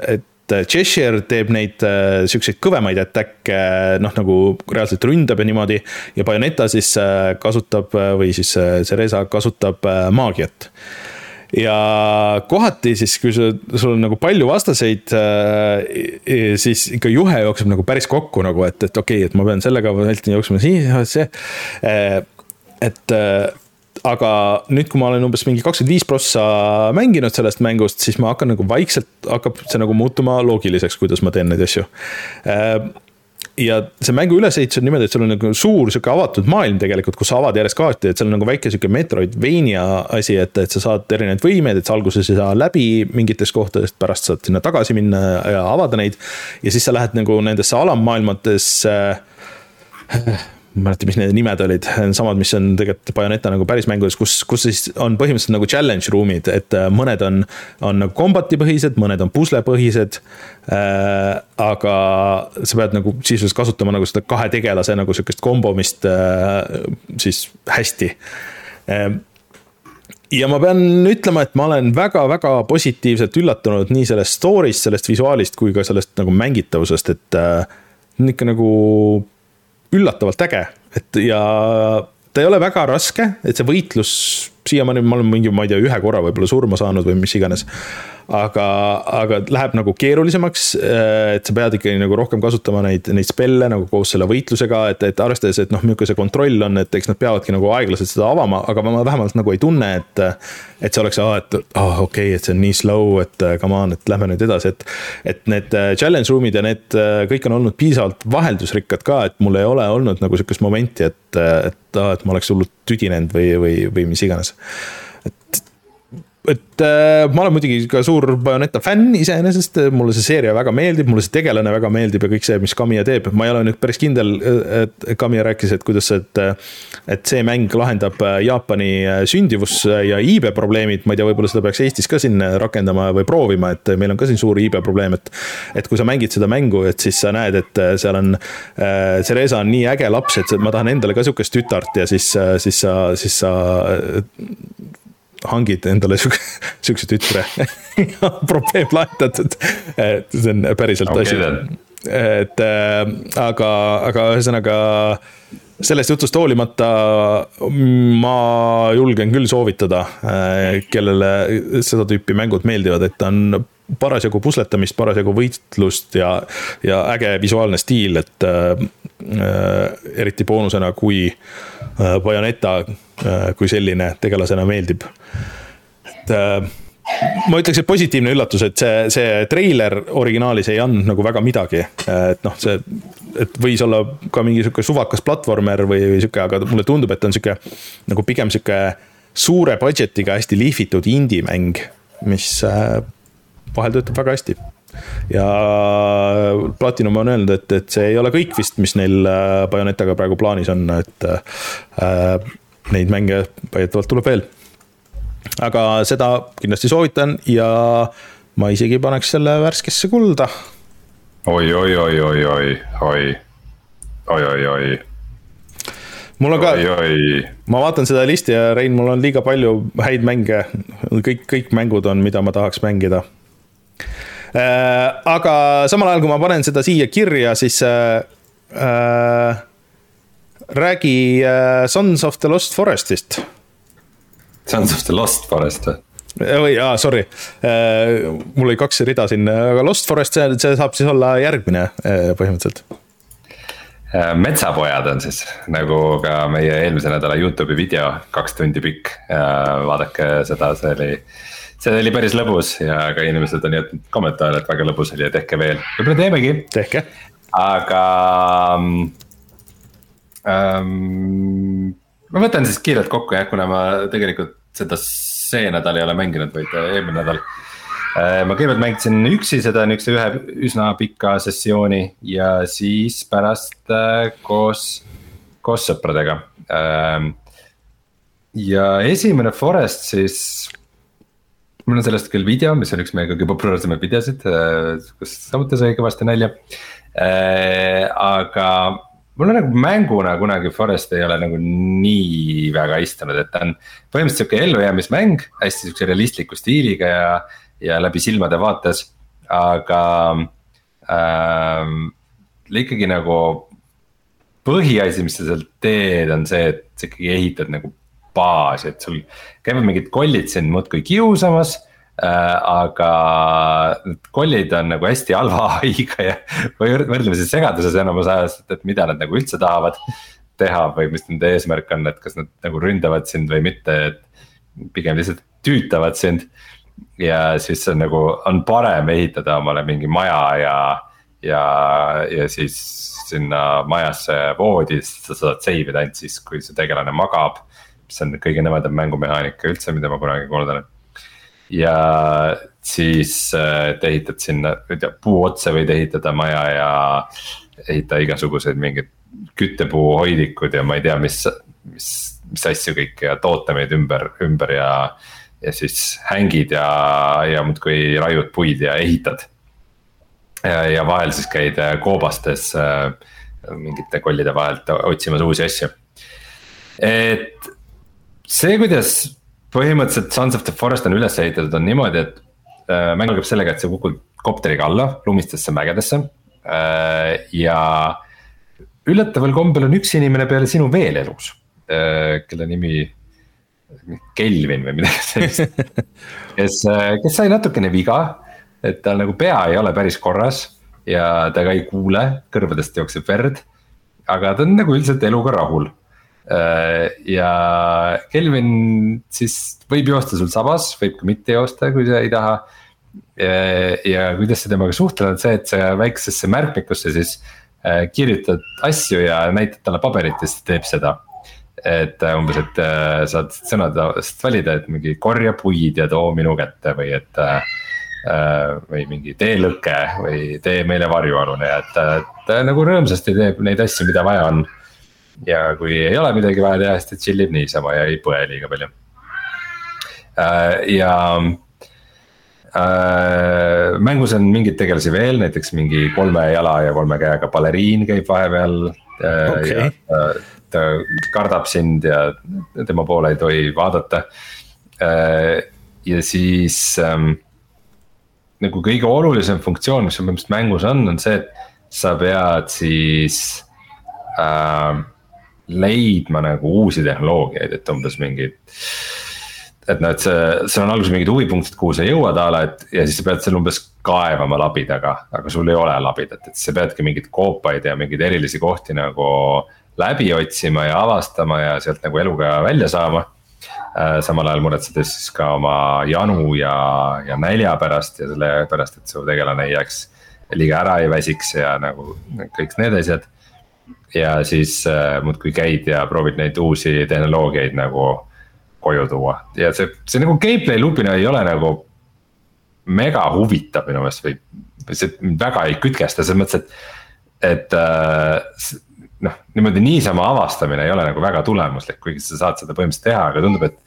et Cheshire teeb neid äh, siukseid kõvemaid attack'e, noh nagu reaalselt ründab ja niimoodi. ja Bayoneta siis äh, kasutab äh, või siis Cereza kasutab maagiat ja kohati siis, kui sul, sul on nagu palju vastaseid, siis ikka juhe jookseb nagu päris kokku nagu, et, et okei okay,, et ma pean sellega vältima jooksma siia, see. et aga nüüd, kui ma olen umbes mingi kakskümmend viis prossa mänginud sellest mängust, siis ma hakkan nagu vaikselt, hakkab see nagu muutuma loogiliseks, kuidas ma teen neid asju. Äh, ja see mängu ülesehitus on niimoodi, et sul on nagu suur sihuke avatud maailm tegelikult, kus sa avad järjest kaarti, et seal on nagu väike sihuke Metroidvania asi, et, et sa saad erinevaid võimeid, et sa alguses ei saa läbi mingitest kohtadest, pärast saad sinna tagasi minna ja avada neid. ja siis sa lähed nagu nendesse alammaailmadesse äh, ma ei mäleta, mis need nimed olid, samad, mis on tegelikult Bayoneta nagu päris mängudes, kus, kus siis on põhimõtteliselt nagu challenge room'id, et äh, mõned on, on nagu combati põhised, mõned on pusle põhised äh,. aga sa pead nagu sisuliselt kasutama nagu seda kahe tegelase nagu sihukest kombomist äh, siis hästi äh, ja ma pean ütlema, et ma olen väga-väga positiivselt üllatunud nii sellest story'st, sellest visuaalist kui ka sellest nagu mängitavusest, et äh, ikka nagu üllatavalt äge. et ja ta ei ole väga raske, et see võitlus, siiamaani ma olen mingi, ma ei tea, ühe korra võib-olla surma saanud või mis iganes aga, aga läheb nagu keerulisemaks. Äh, et sa pead ikkagi nagu rohkem kasutama neid, neid spelle nagu koos selle võitlusega, et, et arvestades, et noh, milline see kontroll on, et eks nad peavadki nagu aeglaselt seda avama, aga ma vähemalt nagu ei tunne, et. et see oleks, et ah oh, okei okay,, et see on nii slow, et come on, et lähme nüüd edasi, et. et need äh, challenge room'id ja need kõik on olnud piisavalt vaheldusrikkad ka, et mul ei ole olnud nagu sihukest momenti, et, et, et ma oleks hullult tüdinenud või, või, või mis iganes et äh, ma olen muidugi ka suur Bayoneta fänn iseenesest, mulle see seeria väga meeldib, mulle see tegelane väga meeldib ja kõik see, mis Kamiya teeb, ma ei ole nüüd päris kindel, et Kamiya rääkis, et kuidas, et. et see mäng lahendab äh, Jaapani äh, sündivus ja iibe probleemid, ma ei tea, võib-olla seda peaks Eestis ka siin rakendama või proovima, et meil on ka siin suur iibe probleem, et. et kui sa mängid seda mängu, et siis sa näed, et seal on, Theresa on nii äge laps, et ma tahan endale ka sihukest tütart ja siis, siis sa, siis sa hangid endale siukse tütre probleem lahendatud. et see on päriselt okay, asi. et äh, aga, aga ühesõnaga sellest jutust hoolimata ma julgen küll soovitada, äh, kellele seda tüüpi mängud meeldivad, et ta on parasjagu pusletamist, parasjagu võitlust ja, ja äge visuaalne stiil, et äh, äh eriti boonusena, kui äh, Bayoneta äh, kui selline tegelasena meeldib. et äh, ma ütleks, et positiivne üllatus, et see, see treiler originaalis ei andnud nagu väga midagi, et noh, see. et võis olla ka mingi sihuke suvakas platvormer või, või sihuke, aga mulle tundub, et on sihuke nagu pigem sihuke suure budget'iga hästi lihvitud indie-mäng, mis äh, vahel töötab väga hästi. Ja Platinum on öelnud, et, et see ei ole kõik vist, mis neil äh, Bayonetaga praegu plaanis on, et äh, neid mänge väidetavalt tuleb veel. aga seda kindlasti soovitan ja ma isegi paneks selle värskesse kulda oi, oi, oi, oi, oi, oi, oi, oi, oi. mul on ka, ma vaatan seda listi ja Rein, mul on liiga palju häid mänge. kõik, kõik mängud on, mida ma tahaks mängida Äh, aga samal ajal, kui ma panen seda siia kirja, siis äh, äh, räägi äh, Sons of the Lost Forest'ist. Sons of the Lost Forest või? Äh, või, aa, sorry, mul oli kaks rida siin, aga Lost Forest, see, see saab siis olla järgmine põhimõtteliselt metsapojad on siis nagu ka meie eelmise nädala Youtube'i video, kaks tundi pikk. vaadake seda, see oli see oli päris lõbus ja ka inimesed on jätnud kommentaare, et väga lõbus oli ja tehke veel, võib-olla teemegi. tehke. aga ähm,. ma võtan siis kiirelt kokku jah, kuna ma tegelikult seda see nädal ei ole mänginud, vaid eelmine nädal äh,. ma kõigepealt mängisin üksi seda niukse ühe üsna pika sessiooni ja siis pärast äh, koos, koos sõpradega äh,. ja esimene Forest siis mul on sellest küll video, mis on üks meie kõige populaarsemaid videosid, äh, kus samuti sai kõvasti nalja. Äh, aga mulle nagu mänguna kunagi Forest ei ole nagu nii väga istunud, et ta on põhimõtteliselt sihuke ellujäämismäng, hästi sihukese realistliku stiiliga ja, ja läbi silmade vaates, aga ähm,. ikkagi nagu põhiasi, mis sa seal teed, on see, et sa ikkagi ehitad nagu baasi, et sul käivad mingid kollid sind muudkui kiusamas äh,. aga need kollid on nagu hästi halva ai-ga ja siis segaduses enamus ajast, et mida nad nagu üldse tahavad teha või mis nende eesmärk on, et kas nad nagu ründavad sind või mitte, et pigem lihtsalt tüütavad sind. ja siis on nagu, on parem ehitada omale mingi maja ja, ja, ja siis sinna majasse voodi, sest sa saad save ida ainult siis, kui see tegelane magab mis on kõige nõmedam mängumehaanika üldse, mida ma kunagi kuulnud olen. ja siis äh, et ehitad sinna, puu otsa võid ehitada maja ja ehita igasuguseid mingeid küttepuuhoidikud ja ma ei tea, mis, mis, mis asju kõike ja tootemeid ümber, ümber ja. ja siis hängid ja, ja muudkui raiud puid ja ehitad. ja vahel siis käid äh, koobastes äh, mingite kollide vahelt otsimas uusi asju. et see, kuidas põhimõtteliselt Sons of the Forest on üles ehitatud, on niimoodi, et äh, mäng algab sellega, et sa kukud kopteriga alla lumistesse mägedesse äh,. ja üllataval kombel on üks inimene peale sinu veel elus, kelle nimi. Kelvin või midagi sellist, kes, kes sai natukene viga, et tal nagu pea ei ole päris korras ja ta ka ei kuule, kõrvadest jookseb verd. aga ta on nagu üldiselt eluga rahul ja Kelvin siis võib joosta sul sabas, võib ka mitte joosta, kui sa ei taha. ja kuidas sa temaga suhtled, on see, et sa väiksesse märkmikusse siis Äh, kirjutad asju ja näitad talle paberit ja siis ta teeb seda. et äh, umbes, et äh, saad sõnadest valida, et mingi korja puid ja too minu kätte või et. või mingi tee lõke või tee meile varjualune et ta nagu rõõmsasti teeb neid asju, mida vaja on. Ja kui ei ole midagi vaja teha, siis ta chill ib niisama ja ei põe liiga palju. ja äh,. mängus on mingeid tegelasi veel, näiteks mingi kolme jala ja kolme käega baleriin käib vahepeal äh, okay.. Ta, ta kardab sind ja tema poole ei tohi vaadata äh,. ja siis ähm, nagu kõige olulisem funktsioon, mis põhimõtteliselt mängus on, on see, et sa pead siis äh, leidma nagu uusi tehnoloogiaid, et umbes mingid et noh, et see, seal on alguses mingid huvipunktid, kuhu sa jõuad a la, et ja siis sa pead seal umbes kaevama labidaga, aga sul ei ole labidat, et sa peadki mingeid koopaid ja mingeid erilisi kohti nagu läbi otsima ja avastama ja sealt nagu eluga välja saama. Äh, samal ajal muretsedes siis ka oma janu ja, ja nälja pärast ja selle pärast, et su tegelane ei jääks liiga ära ei väsiks ja nagu kõik need asjad. Ja siis äh, muudkui käid ja proovid neid uusi tehnoloogiaid nagu koju tuua ja see, see nagu gameplay loop'ina ei ole nagu mega huvitav minu meelest või, või see väga ei kütkesta selles mõttes, et, et äh, noh, niimoodi niisama avastamine ei ole nagu väga tulemuslik, kuigi sa saad seda põhimõtteliselt teha, aga tundub, et.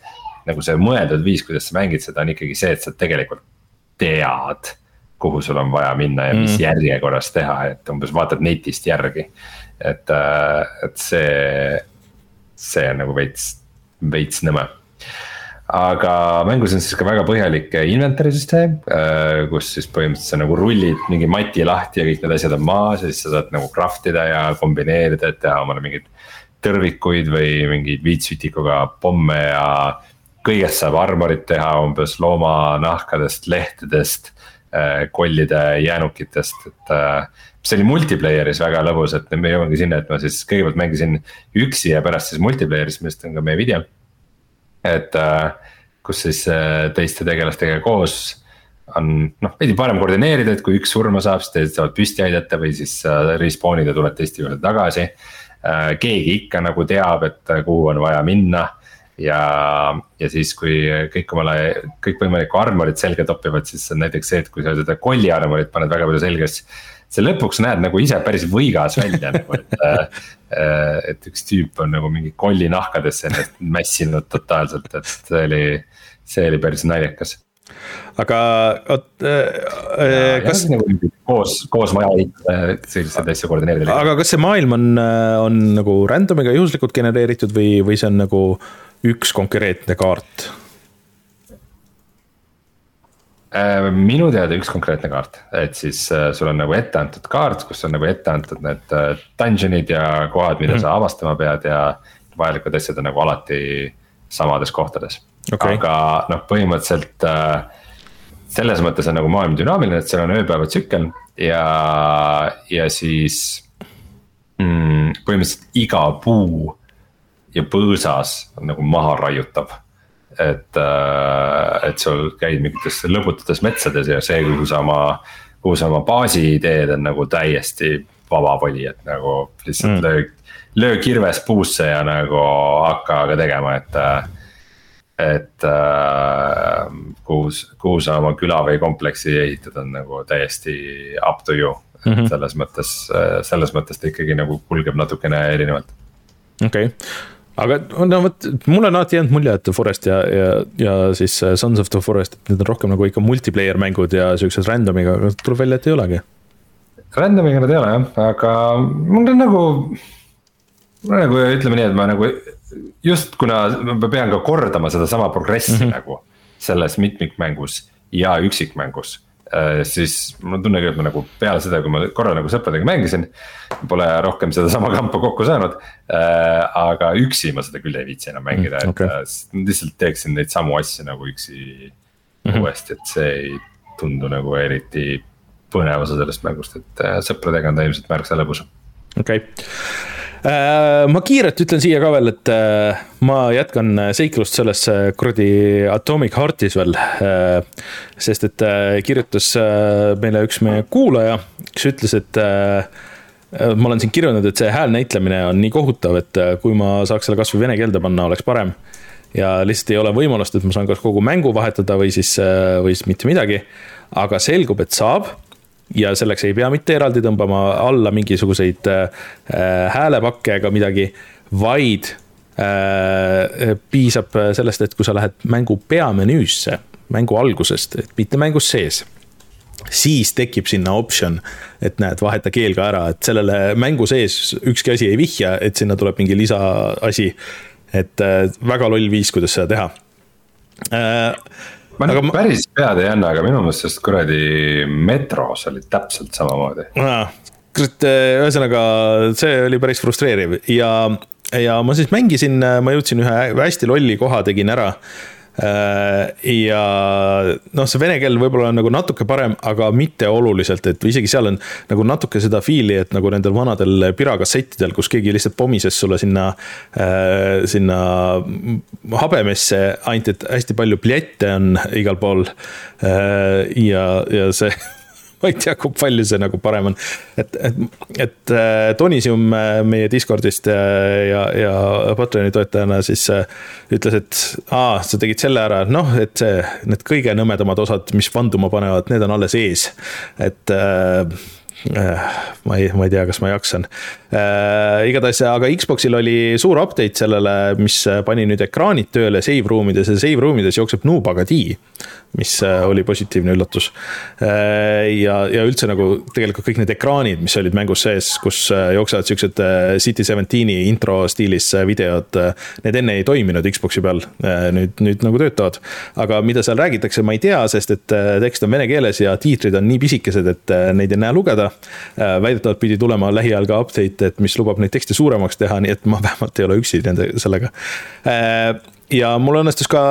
nagu see mõeldud viis, kuidas sa mängid seda, on ikkagi see, et sa tegelikult tead, kuhu sul on vaja minna ja mis mm. järjekorras teha, et umbes vaatad netist järgi. Et, äh, et see, see on nagu veits, veits nõme aga mängus on siis ka väga põhjalik inventory süsteem, äh, kus siis põhimõtteliselt sa nagu rullid mingi mati lahti ja kõik need asjad on maas ja siis sa saad nagu craft ida ja kombineerida, et teha omale mingeid. tõrvikuid või mingeid viitsütikuga pomme ja kõigest saab armorit teha umbes loomanahkadest, lehtedest. Äh, kollide jäänukitest, et äh, see oli multiplayer'is väga lõbus, et me jõuamegi sinna, et ma siis kõigepealt mängisin üksi ja pärast siis multiplayer'is, millest on ka meie video et äh, kus siis teiste tegelastega koos on noh, veidi parem koordineerida, et kui üks surma saab, siis teised saavad püsti aidata või siis respawn'id ja tuled teiste juurde tagasi. keegi ikka nagu teab, et kuhu on vaja minna ja, ja siis, kui kõik omale kõikvõimalikku armorit selga topivad, siis on näiteks see, et kui sa seda kolli armorit paned väga palju selga, siis sa lõpuks näed nagu ise päris võigas välja nagu, et äh, et üks tüüp on nagu mingi kolli nahkadesse ennast mässinud totaalselt, et see oli, see oli päris naljakas. aga oot äh,, kas. Nagu koos, koos maja ehitada, selliseid asju koordineerida. aga kas see maailm on, on nagu random'iga juhuslikult genereeritud või, või see on nagu üks konkreetne kaart? Äh, minu teada üks konkreetne kaart, et siis äh, sul on nagu ette antud kaart, kus on nagu ette antud need äh, dungeon'id ja kohad, mida mm -hmm. sa avastama pead ja. vajalikud asjad on nagu alati samades kohtades okay., aga noh, põhimõtteliselt selles mõttes on nagu maailm dünaamiline, et seal on ööpäeva tsükkel ja, ja siis mm, põhimõtteliselt iga puu ja põõsas nagu maha raiutav et, äh, et sul käid mingites lõbutates metsades ja see, kuhu sa oma, kuhu sa oma baasi teed, on nagu täiesti vaba voli, et nagu lihtsalt mm. löö. löö kirves puusse ja nagu hakka aga tegema, et et äh, kuhu, kuhu sa oma küla või kompleksi ehitad, on nagu täiesti up to you. et mm -hmm. selles mõttes, selles mõttes ta ikkagi nagu kulgeb natukene erinevalt. okei okay aga no vot, mulle on alati jäänud mulje, et Forest ja, ja, ja siis äh, Sons of the Forest, et need on rohkem nagu ikka multiplayer mängud ja siuksed random'iga, aga tuleb välja, et ei olegi. Random'iga nad ei ole jah, aga mul on nagu, mul on nagu ütleme nii, et ma nagu just kuna ma pean ka kordama sedasama progressi mm -hmm. nagu selles mitmikmängus ja üksikmängus siis mul on tunne küll, et ma nagu peale seda, kui ma korra nagu sõpradega mängisin. Pole rohkem sedasama kampa kokku saanud äh,, aga üksi ma seda küll ei viitsi enam mängida mm,, okay. et äh, lihtsalt teeksin neid samu asju nagu üksi mm -hmm. uuesti, et see ei tundu nagu eriti põnev osa sellest mängust, et äh, sõpradega on ta ilmselt märksa lõbusam. okei okay Äh, ma kiirelt ütlen siia ka veel, et äh, ma jätkan seiklust selles äh, kuradi Atomic Heartis veel. sest et kirjutas meile üks meie kuulaja, kes ütles, et ma olen siin kirjutanud, et see häälnäitlemine on nii kohutav, et kui ma saaks selle kasvõi vene keelde panna, oleks parem. ja lihtsalt ei ole võimalust, et ma saan kas kogu mängu vahetada või siis, või siis mitte midagi. aga selgub, et saab ja selleks ei pea mitte eraldi tõmbama alla mingisuguseid äh, häälepakke ega midagi, vaid äh, piisab sellest, et kui sa lähed mängu peamenüüsse, mängu algusest, et mitte mängus sees siis tekib sinna optsioon, et näed, vaheta keel ka ära, et sellele mängu sees ükski asi ei vihja, et sinna tuleb mingi lisaasi. et äh, väga loll viis, kuidas seda teha äh, ma nüüd ma... päris pead ei anna, aga minu meelest sellest kuradi metros oli täpselt samamoodi. kurat, eh, ühesõnaga see oli päris frustreeriv ja, ja ma siis mängisin, ma jõudsin ühe hästi lolli koha, tegin ära Äh, ja noh, see vene keel võib-olla on nagu natuke parem, aga mitte oluliselt, et isegi seal on nagu natuke seda fiili, et nagu nendel vanadel pirakassettidel, kus keegi lihtsalt pomises sulle sinna, äh, sinna habemesse, ainult et hästi palju pljette on igal pool. Äh, ja, ja see ma ei tea, kui palju see nagu parem on. et, et, et äh, Tonisium äh, meie Discordist äh, ja, ja Patreoni toetajana siis ütles, et aa, sa tegid selle ära, noh, et see, need kõige nõmedamad osad, mis vanduma panevad, need on alles ees. et äh, ma ei, ma ei tea, kas ma jaksan äh,. igatahes, aga Xbox'il oli suur update sellele, mis pani nüüd ekraanid tööle save room'ides ja save room'ides jookseb Nubagadi mis äh, oli positiivne üllatus. Äh, ja, ja üldse nagu tegelikult kõik need ekraanid, mis olid mängus sees, kus äh, jooksevad siuksed City Seventeen'i intro stiilis videod, need enne ei toiminud Xbox'i peal, nüüd, nüüd nagu töötavad. aga mida seal räägitakse, ma ei tea, sest et tekst on vene keeles ja tiitrid on nii pisikesed, et neid ei näe lugeda. väidetavalt pidi tulema lähiajal ka update, et mis lubab neid tekste suuremaks teha, nii et ma vähemalt ei ole üksi nende, sellega ja mul õnnestus ka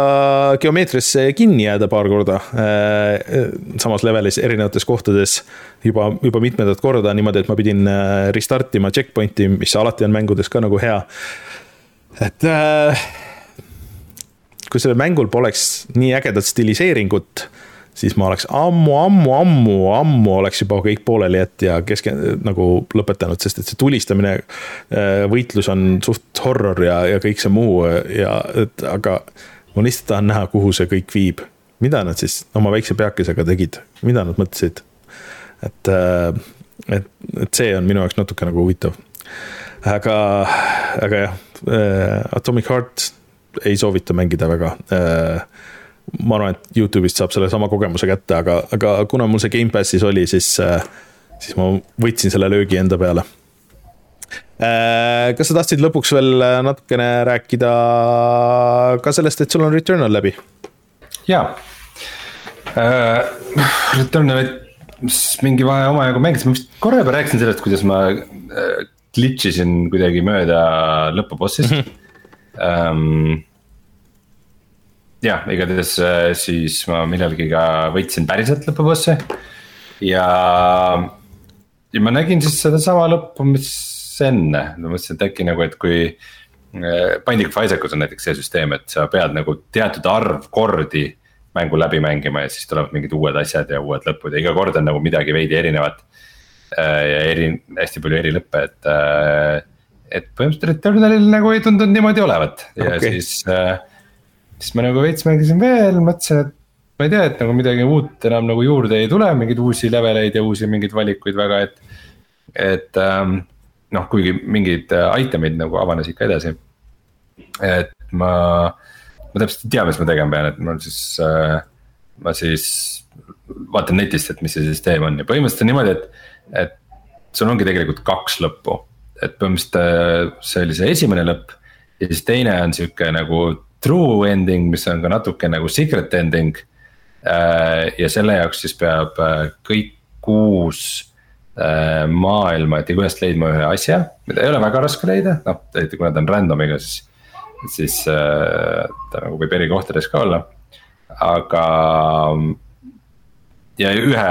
geomeetriasse kinni jääda paar korda. Äh, samas levelis erinevates kohtades juba, juba mitmendat korda niimoodi, et ma pidin äh, restart ima checkpoint'i, mis alati on mängudes ka nagu hea. et äh, kui sellel mängul poleks nii ägedat stiliseeringut siis ma oleks ammu, ammu, ammu, ammu oleks juba kõik pooleli jätt ja keske-, nagu lõpetanud, sest et see tulistamine, äh, võitlus on suht horror ja, ja kõik see muu ja et aga ma lihtsalt tahan näha, kuhu see kõik viib. mida nad siis oma väikse peakesega tegid, mida nad mõtlesid? et, äh, et, et see on minu jaoks natuke nagu huvitav. aga, aga jah, äh, Atomic Heart ei soovita mängida väga ma arvan, et Youtube'ist saab selle sama kogemuse kätte, aga, aga kuna mul see Gamepassis oli, siis, äh, siis ma võtsin selle löögi enda peale. Äh, kas sa tahtsid lõpuks veel natukene rääkida ka sellest, et sul on Returnal läbi? jaa uh,, Returnalit mingi vahe omajagu mängisin, ma vist korra juba rääkisin sellest, kuidas ma glitch isin kuidagi mööda lõpubossist mm. -hmm. Um, jah, igatahes äh, siis ma millalgi ka võitsin päriselt lõpubossi. ja, ja ma nägin siis sedasama lõppu, mis enne, ma mõtlesin, et äkki nagu, et kui. Äh, Binding of Isaacus on näiteks see süsteem, et sa pead nagu teatud arv kordi mängu läbi mängima ja siis tulevad mingid uued asjad ja uued lõpud ja iga kord on nagu midagi veidi erinevat. Äh, ja eri, hästi palju eri lõppe, et, et põhimõtteliselt Returnalil nagu ei tundunud niimoodi olevat ja okay. siis siis ma nagu veits mängisin veel, mõtlesin, et ma ei tea, et nagu midagi uut enam nagu juurde ei tule, mingeid uusi leveleid ja uusi mingeid valikuid väga, et. et ähm, noh, kuigi mingeid äh, item'id nagu avanesid ka edasi. et ma, ma täpselt ei tea, mis ma tegema pean, et mul siis äh,, ma siis vaatan netist, et mis see süsteem on ja põhimõtteliselt on niimoodi, et, et sul ongi tegelikult kaks lõppu. et põhimõtteliselt äh, see oli see esimene lõpp ja siis teine on sihuke nagu true ending, mis on ka natuke nagu secret ending. ja selle jaoks siis peab kõik kuus maailma Tigulast leidma ühe asja, mida ei ole väga raske leida, noh, eriti kuna ta on random'iga, siis. siis ta nagu võib eri kohtades ka olla, aga. ja ühe,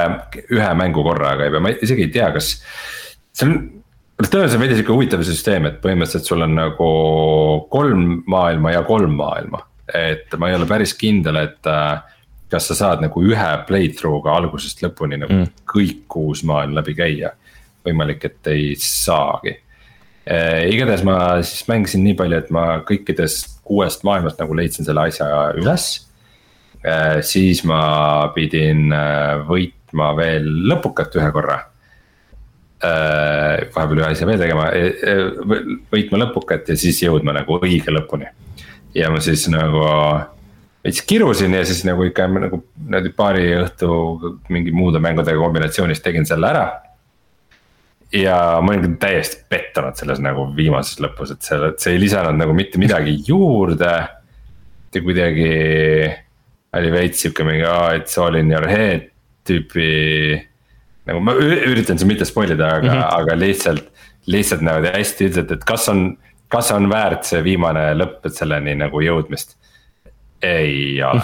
ühe mängu korraga ei pea, ma isegi ei tea, kas see on tõenäoliselt veidi sihuke huvitav süsteem, et põhimõtteliselt sul on nagu kolm maailma ja kolm maailma. et ma ei ole päris kindel, et äh, kas sa saad nagu ühe playthrough'ga algusest lõpuni nagu mm. kõik kuus maailma läbi käia. võimalik, et ei saagi e,. igatahes ma siis mängisin nii palju, et ma kõikidest kuuest maailmast nagu leidsin selle asja üles e,. siis ma pidin võitma veel lõpukat ühe korra Äh, vahepeal ühe asja veel tegema, e, e, võitma lõpukat ja siis jõudma nagu õige lõpuni. ja ma siis nagu veits kirusin ja siis nagu ikka nagu niimoodi paari õhtu mingi muude mängudega kombinatsioonis tegin selle ära. ja ma olin täiesti pettunud selles nagu viimases lõpus, et seal, et see ei lisanud nagu mitte midagi juurde. ja kuidagi oli veits sihuke mingi, it's all in your head tüüpi nagu ma üritan siin mitte spoil ida, aga mm, -hmm. aga lihtsalt, lihtsalt niimoodi hästi üldiselt, et kas on, kas on väärt see viimane lõpp, et selleni nagu jõudmist ei ole,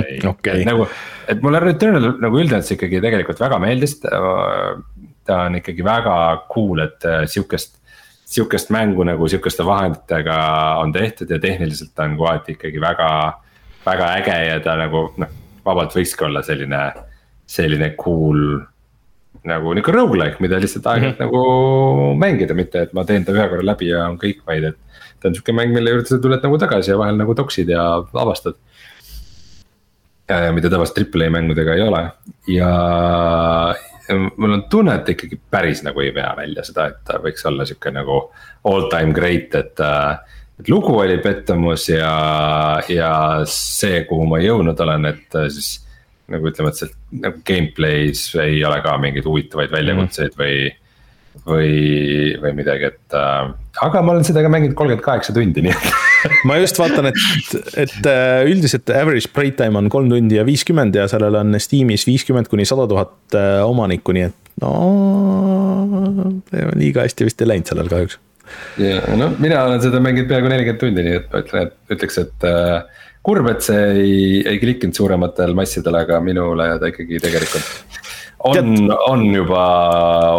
ei okay., nagu, et mulle Returnal nagu see ikkagi tegelikult väga meeldis. ta on ikkagi väga cool, et äh, sihukest, sihukest mängu nagu sihukeste vahenditega on tehtud ja tehniliselt on kohati ikkagi väga, väga äge ja ta nagu noh, vabalt võikski olla selline, selline cool nagu nihuke rogu-like, mida lihtsalt aeg-ajalt mm -hmm. nagu mängida, mitte et ma teen ta ühe korra läbi ja on kõik, vaid et. ta on sihuke mäng, mille juurde sa tuled nagu tagasi ja vahel nagu toksid ja avastad. mida tavaliselt Triple A mängudega ei ole ja, mul on tunne, et ikkagi päris nagu ei vea välja seda, et ta võiks olla sihuke nagu all time great, et et lugu oli pettumus ja, ja see, kuhu ma jõudnud olen, et siis nagu ütleme, et seal nagu gameplay's ei ole ka mingeid huvitavaid väljakutseid mm. või. või, või midagi, et äh, aga ma olen seda ka mänginud kolmkümmend kaheksa tundi, nii et ma just vaatan, et, et äh, üldiselt average playtime on kolm tundi ja viiskümmend ja sellel on Steamis viiskümmend kuni sada tuhat äh, omanikku, nii et no liiga hästi vist ei läinud sellel kahjuks. ja no mina olen seda mänginud peaaegu nelikümmend tundi, nii et ma ütlen, et ütleks, et äh, kurb, et see ei, ei klikkinud suurematel massidel, aga minule ta ikkagi tegelikult on, on juba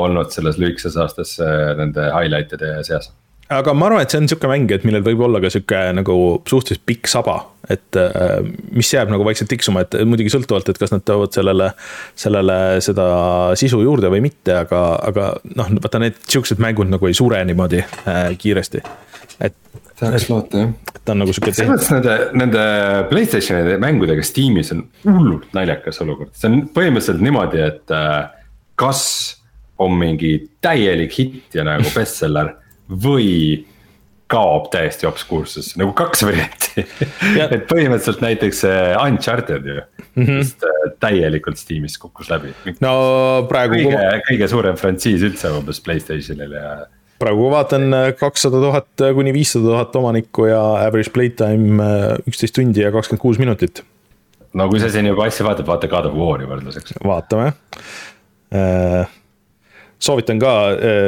olnud selles lühikeses aastas nende highlight'ide seas. Aga ma arvan, et see on sihuke mäng, et millel võib olla ka sihuke nagu suhteliselt pikk saba, et äh, mis jääb nagu vaikselt tiksuma, et muidugi sõltuvalt, et kas nad toovad sellele, sellele seda sisu juurde või mitte, aga, aga noh, vaata need siuksed mängud nagu ei sure niimoodi äh, kiiresti, et tahaks loota jah. ta on nagu sihuke. selles mõttes nende, nende Playstationi mängudega Steamis on hullult naljakas olukord, see on põhimõtteliselt niimoodi, et äh, kas on mingi täielik hitt ja nagu bestseller või kaob täiesti obskuursusse, nagu kaks varianti et põhimõtteliselt näiteks Uncharted ju mm, -hmm. vist äh, täielikult Steamis kukkus läbi. no praegu. kõige, kõige suurem frantsiis üldse umbes Playstationil ja praegu vaatan äh, kakssada tuhat äh, kuni viissada tuhat omanikku ja average playtime äh, üksteist tundi ja kakskümmend kuus minutit. no kui sa siin juba asja vaatad, vaata God of War'i võrdluseks. vaatame soovitan ka,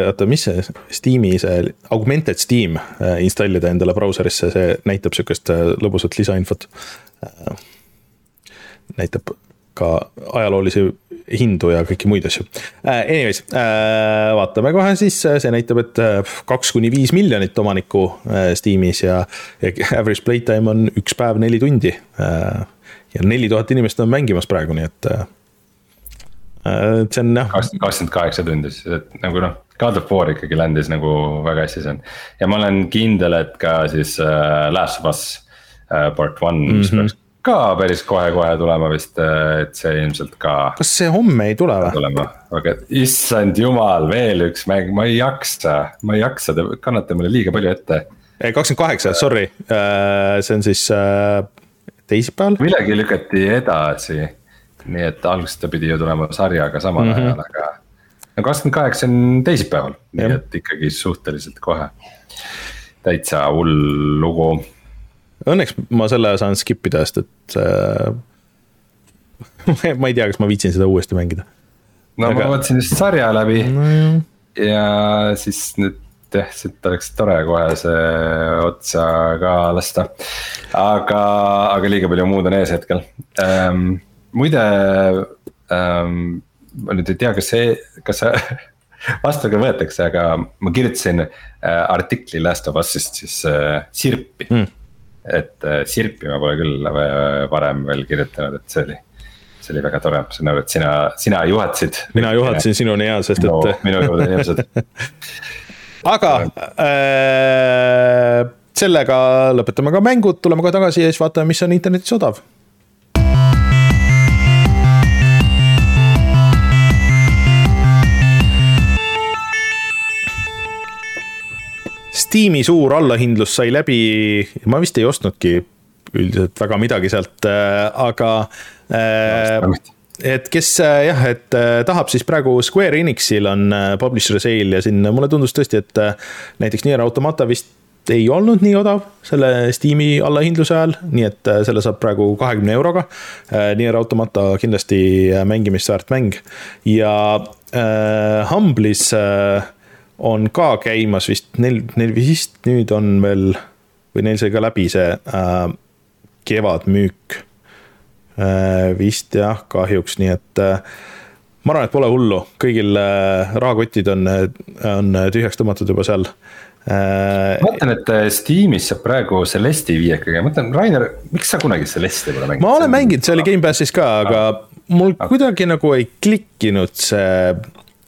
oota, mis see Steam'i see augmented Steam installida endale brauserisse, see näitab sihukest lõbusat lisainfot näitab ka ajaloolisi hindu ja kõiki muid asju uh,. Anyways uh,, vaatame kohe siis, see näitab, et kaks kuni viis miljonit omanikku Steamis ja, ja average playtime on üks päev neli tundi ja neli tuhat inimest on mängimas praegu, nii et uh, see on jah. kakskümmend kaheksa tundi siis, et nagu noh, God of War ikkagi landis nagu väga hästi see on. ja ma olen kindel, et ka siis uh, Last of Us uh, part one mm, -hmm. mis mhm. peaks ka päris kohe-kohe tulema vist, et see ilmselt ka. kas see homme ei tule või? tulema, aga issand jumal, veel üks mäng, ma ei jaksa, ma ei jaksa, te kannate mulle liiga palju ette. kakskümmend kaheksa, sorry, äh, see on siis äh, teisipäeval. millegi lükati edasi, nii et alguses ta pidi ju tulema sarjaga samal mm -hmm. ajal, aga. no kakskümmend kaheksa on teisipäeval, nii et ikkagi suhteliselt kohe. täitsa hull lugu Õnneks ma selle saan skip ida, sest et see ma ei tea, kas ma viitsin seda uuesti mängida. no Aga... ma vaatasin just sarja läbi no, ja siis nüüd jah, siit oleks tore kohe see otsa ka lasta. aga, aga liiga palju muud on ees hetkel ähm,. muide ähm,, ma nüüd ei tea, kas see, kas see vastu ka võetakse, aga ma kirjutasin äh, artikli Last of Us'ist siis äh, sirpi mm et äh, sirpi ma pole küll varem veel kirjutanud, et see oli, see oli väga tore, ma saan aru, et sina, sina juhatasid. mina juhatasin sinuni ja, sest et. minu juurde inimesed aga äh, sellega lõpetame ka mängud, tuleme kohe tagasi ja siis vaatame, mis on internetis odav Steam'i suur allahindlus sai läbi, ma vist ei ostnudki üldiselt väga midagi sealt, äh, aga äh, et kes äh, jah, et tahab, siis praegu Square Enixil on publisher sale ja siin mulle tundus tõesti, et näiteks Nier Automata vist ei olnud nii odav selle Steam'i allahindluse ajal, nii et selle saab praegu kahekümne euroga. Nier Automata kindlasti mängimist väärt mäng. Ja äh, Humble'is äh, on ka käimas vist, neil, neil vist nüüd on veel või neil sai ka läbi see äh, kevadmüük äh,. vist jah, kahjuks, nii et äh, ma arvan, et pole hullu, kõigil äh, rahakotid on, on tühjaks tõmmatud juba seal äh,. ma mõtlen, et äh, Steamis saab praegu Celesti viiekaga, ma mõtlen, Rainer, miks sa kunagi Celesti pole mänginud? ma olen mänginud, see oli Gamepassis ka, aga mul kuidagi nagu ei klikkinud see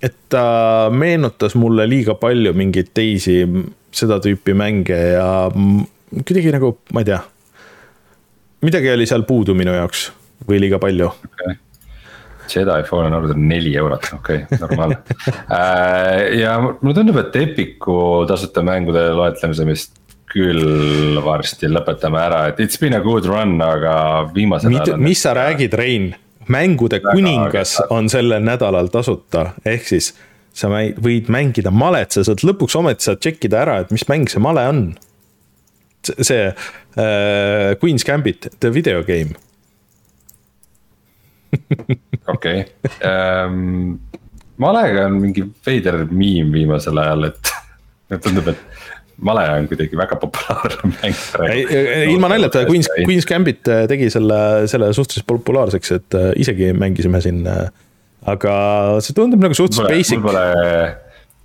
et ta meenutas mulle liiga palju mingeid teisi seda tüüpi mänge ja kuidagi nagu, ma ei tea. midagi oli seal puudu minu jaoks või liiga palju okay.. Jedi Fallen Order neli eurot, okei okay,, normaalne äh, ja mulle tundub, et Epiku tasuta mängude loetlemise vist küll varsti lõpetame ära, et it's been a good run, aga viimasel ajal. mis sa räägid, Rein? Mängude kuningas on sellel nädalal tasuta, ehk siis sa võid mängida malet, sa saad lõpuks ometi saad tšekkida ära, et mis mäng see male on. see uh, Queen's Gambit, the video game. okei, ähm, malega on mingi veider miim viimasel ajal, et tundub, et male on kuidagi väga populaarne mäng. ilma naljata, Queen's, Queen's Gambit äh, tegi selle, selle suhteliselt populaarseks, et äh, isegi mängisime siin. Äh, aga see tundub nagu suhteliselt basic. mul pole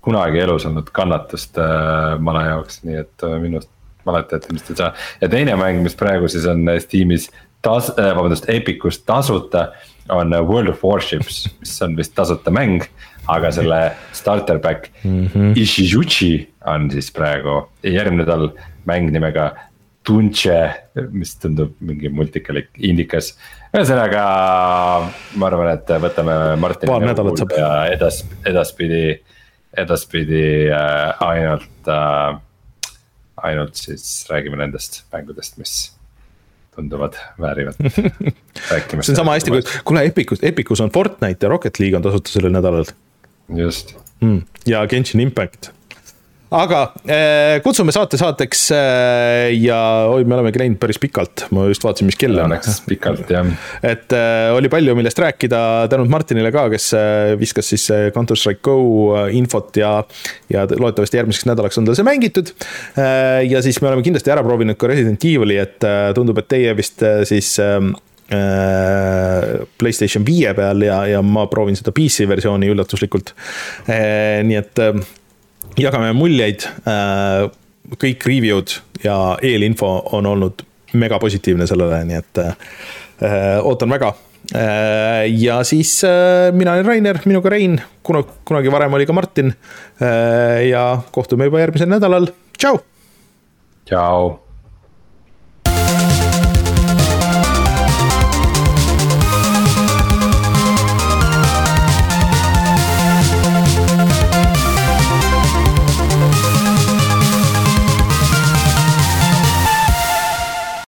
kunagi elus olnud kannatust male jaoks, nii et minust maletajat ilmselt ei saa. ja teine mäng, mis praegu siis on Steamis tas-, vabandust, Epicus tasuta on World of Warships, mis on vist tasuta mäng aga selle starter pack mm -hmm. Ishizuchi on siis praegu järgmine nädal mäng nimega Tunche, mis tundub mingi multikalik indikas. ühesõnaga, ma arvan, et võtame Martini. paar nädalat saab. ja edas, edaspidi, edaspidi äh, ainult äh,, ainult siis räägime nendest mängudest, mis tunduvad väärivat rääkimist. see on sama hästi kui, kuule Epicus, Epicus on Fortnite ja Rocket League on tasuta sellel nädalal just. Mm.. ja Genshin Impact. Aga äh, kutsume saate saateks äh, ja oi, me olemegi läinud päris pikalt, ma just vaatasin, mis kell on. Läks pikalt jah. et äh, oli palju, millest rääkida, tänud Martinile ka, kes viskas siis Counter Strike Go infot ja, ja loodetavasti järgmiseks nädalaks on tal see mängitud. Ja siis me oleme kindlasti ära proovinud ka Resident Evil'i, et tundub, et teie vist siis Playstation viie peal ja, ja ma proovin seda PC versiooni üllatuslikult. Äh, nii et äh, jagame muljeid, kõik review'd ja eelinfo on olnud mega positiivne sellele, nii et ootan väga ja siis mina olen Rainer, minuga Rein, kuna, kunagi varem oli ka Martin. ja kohtume juba järgmisel nädalal, tšau. tšau.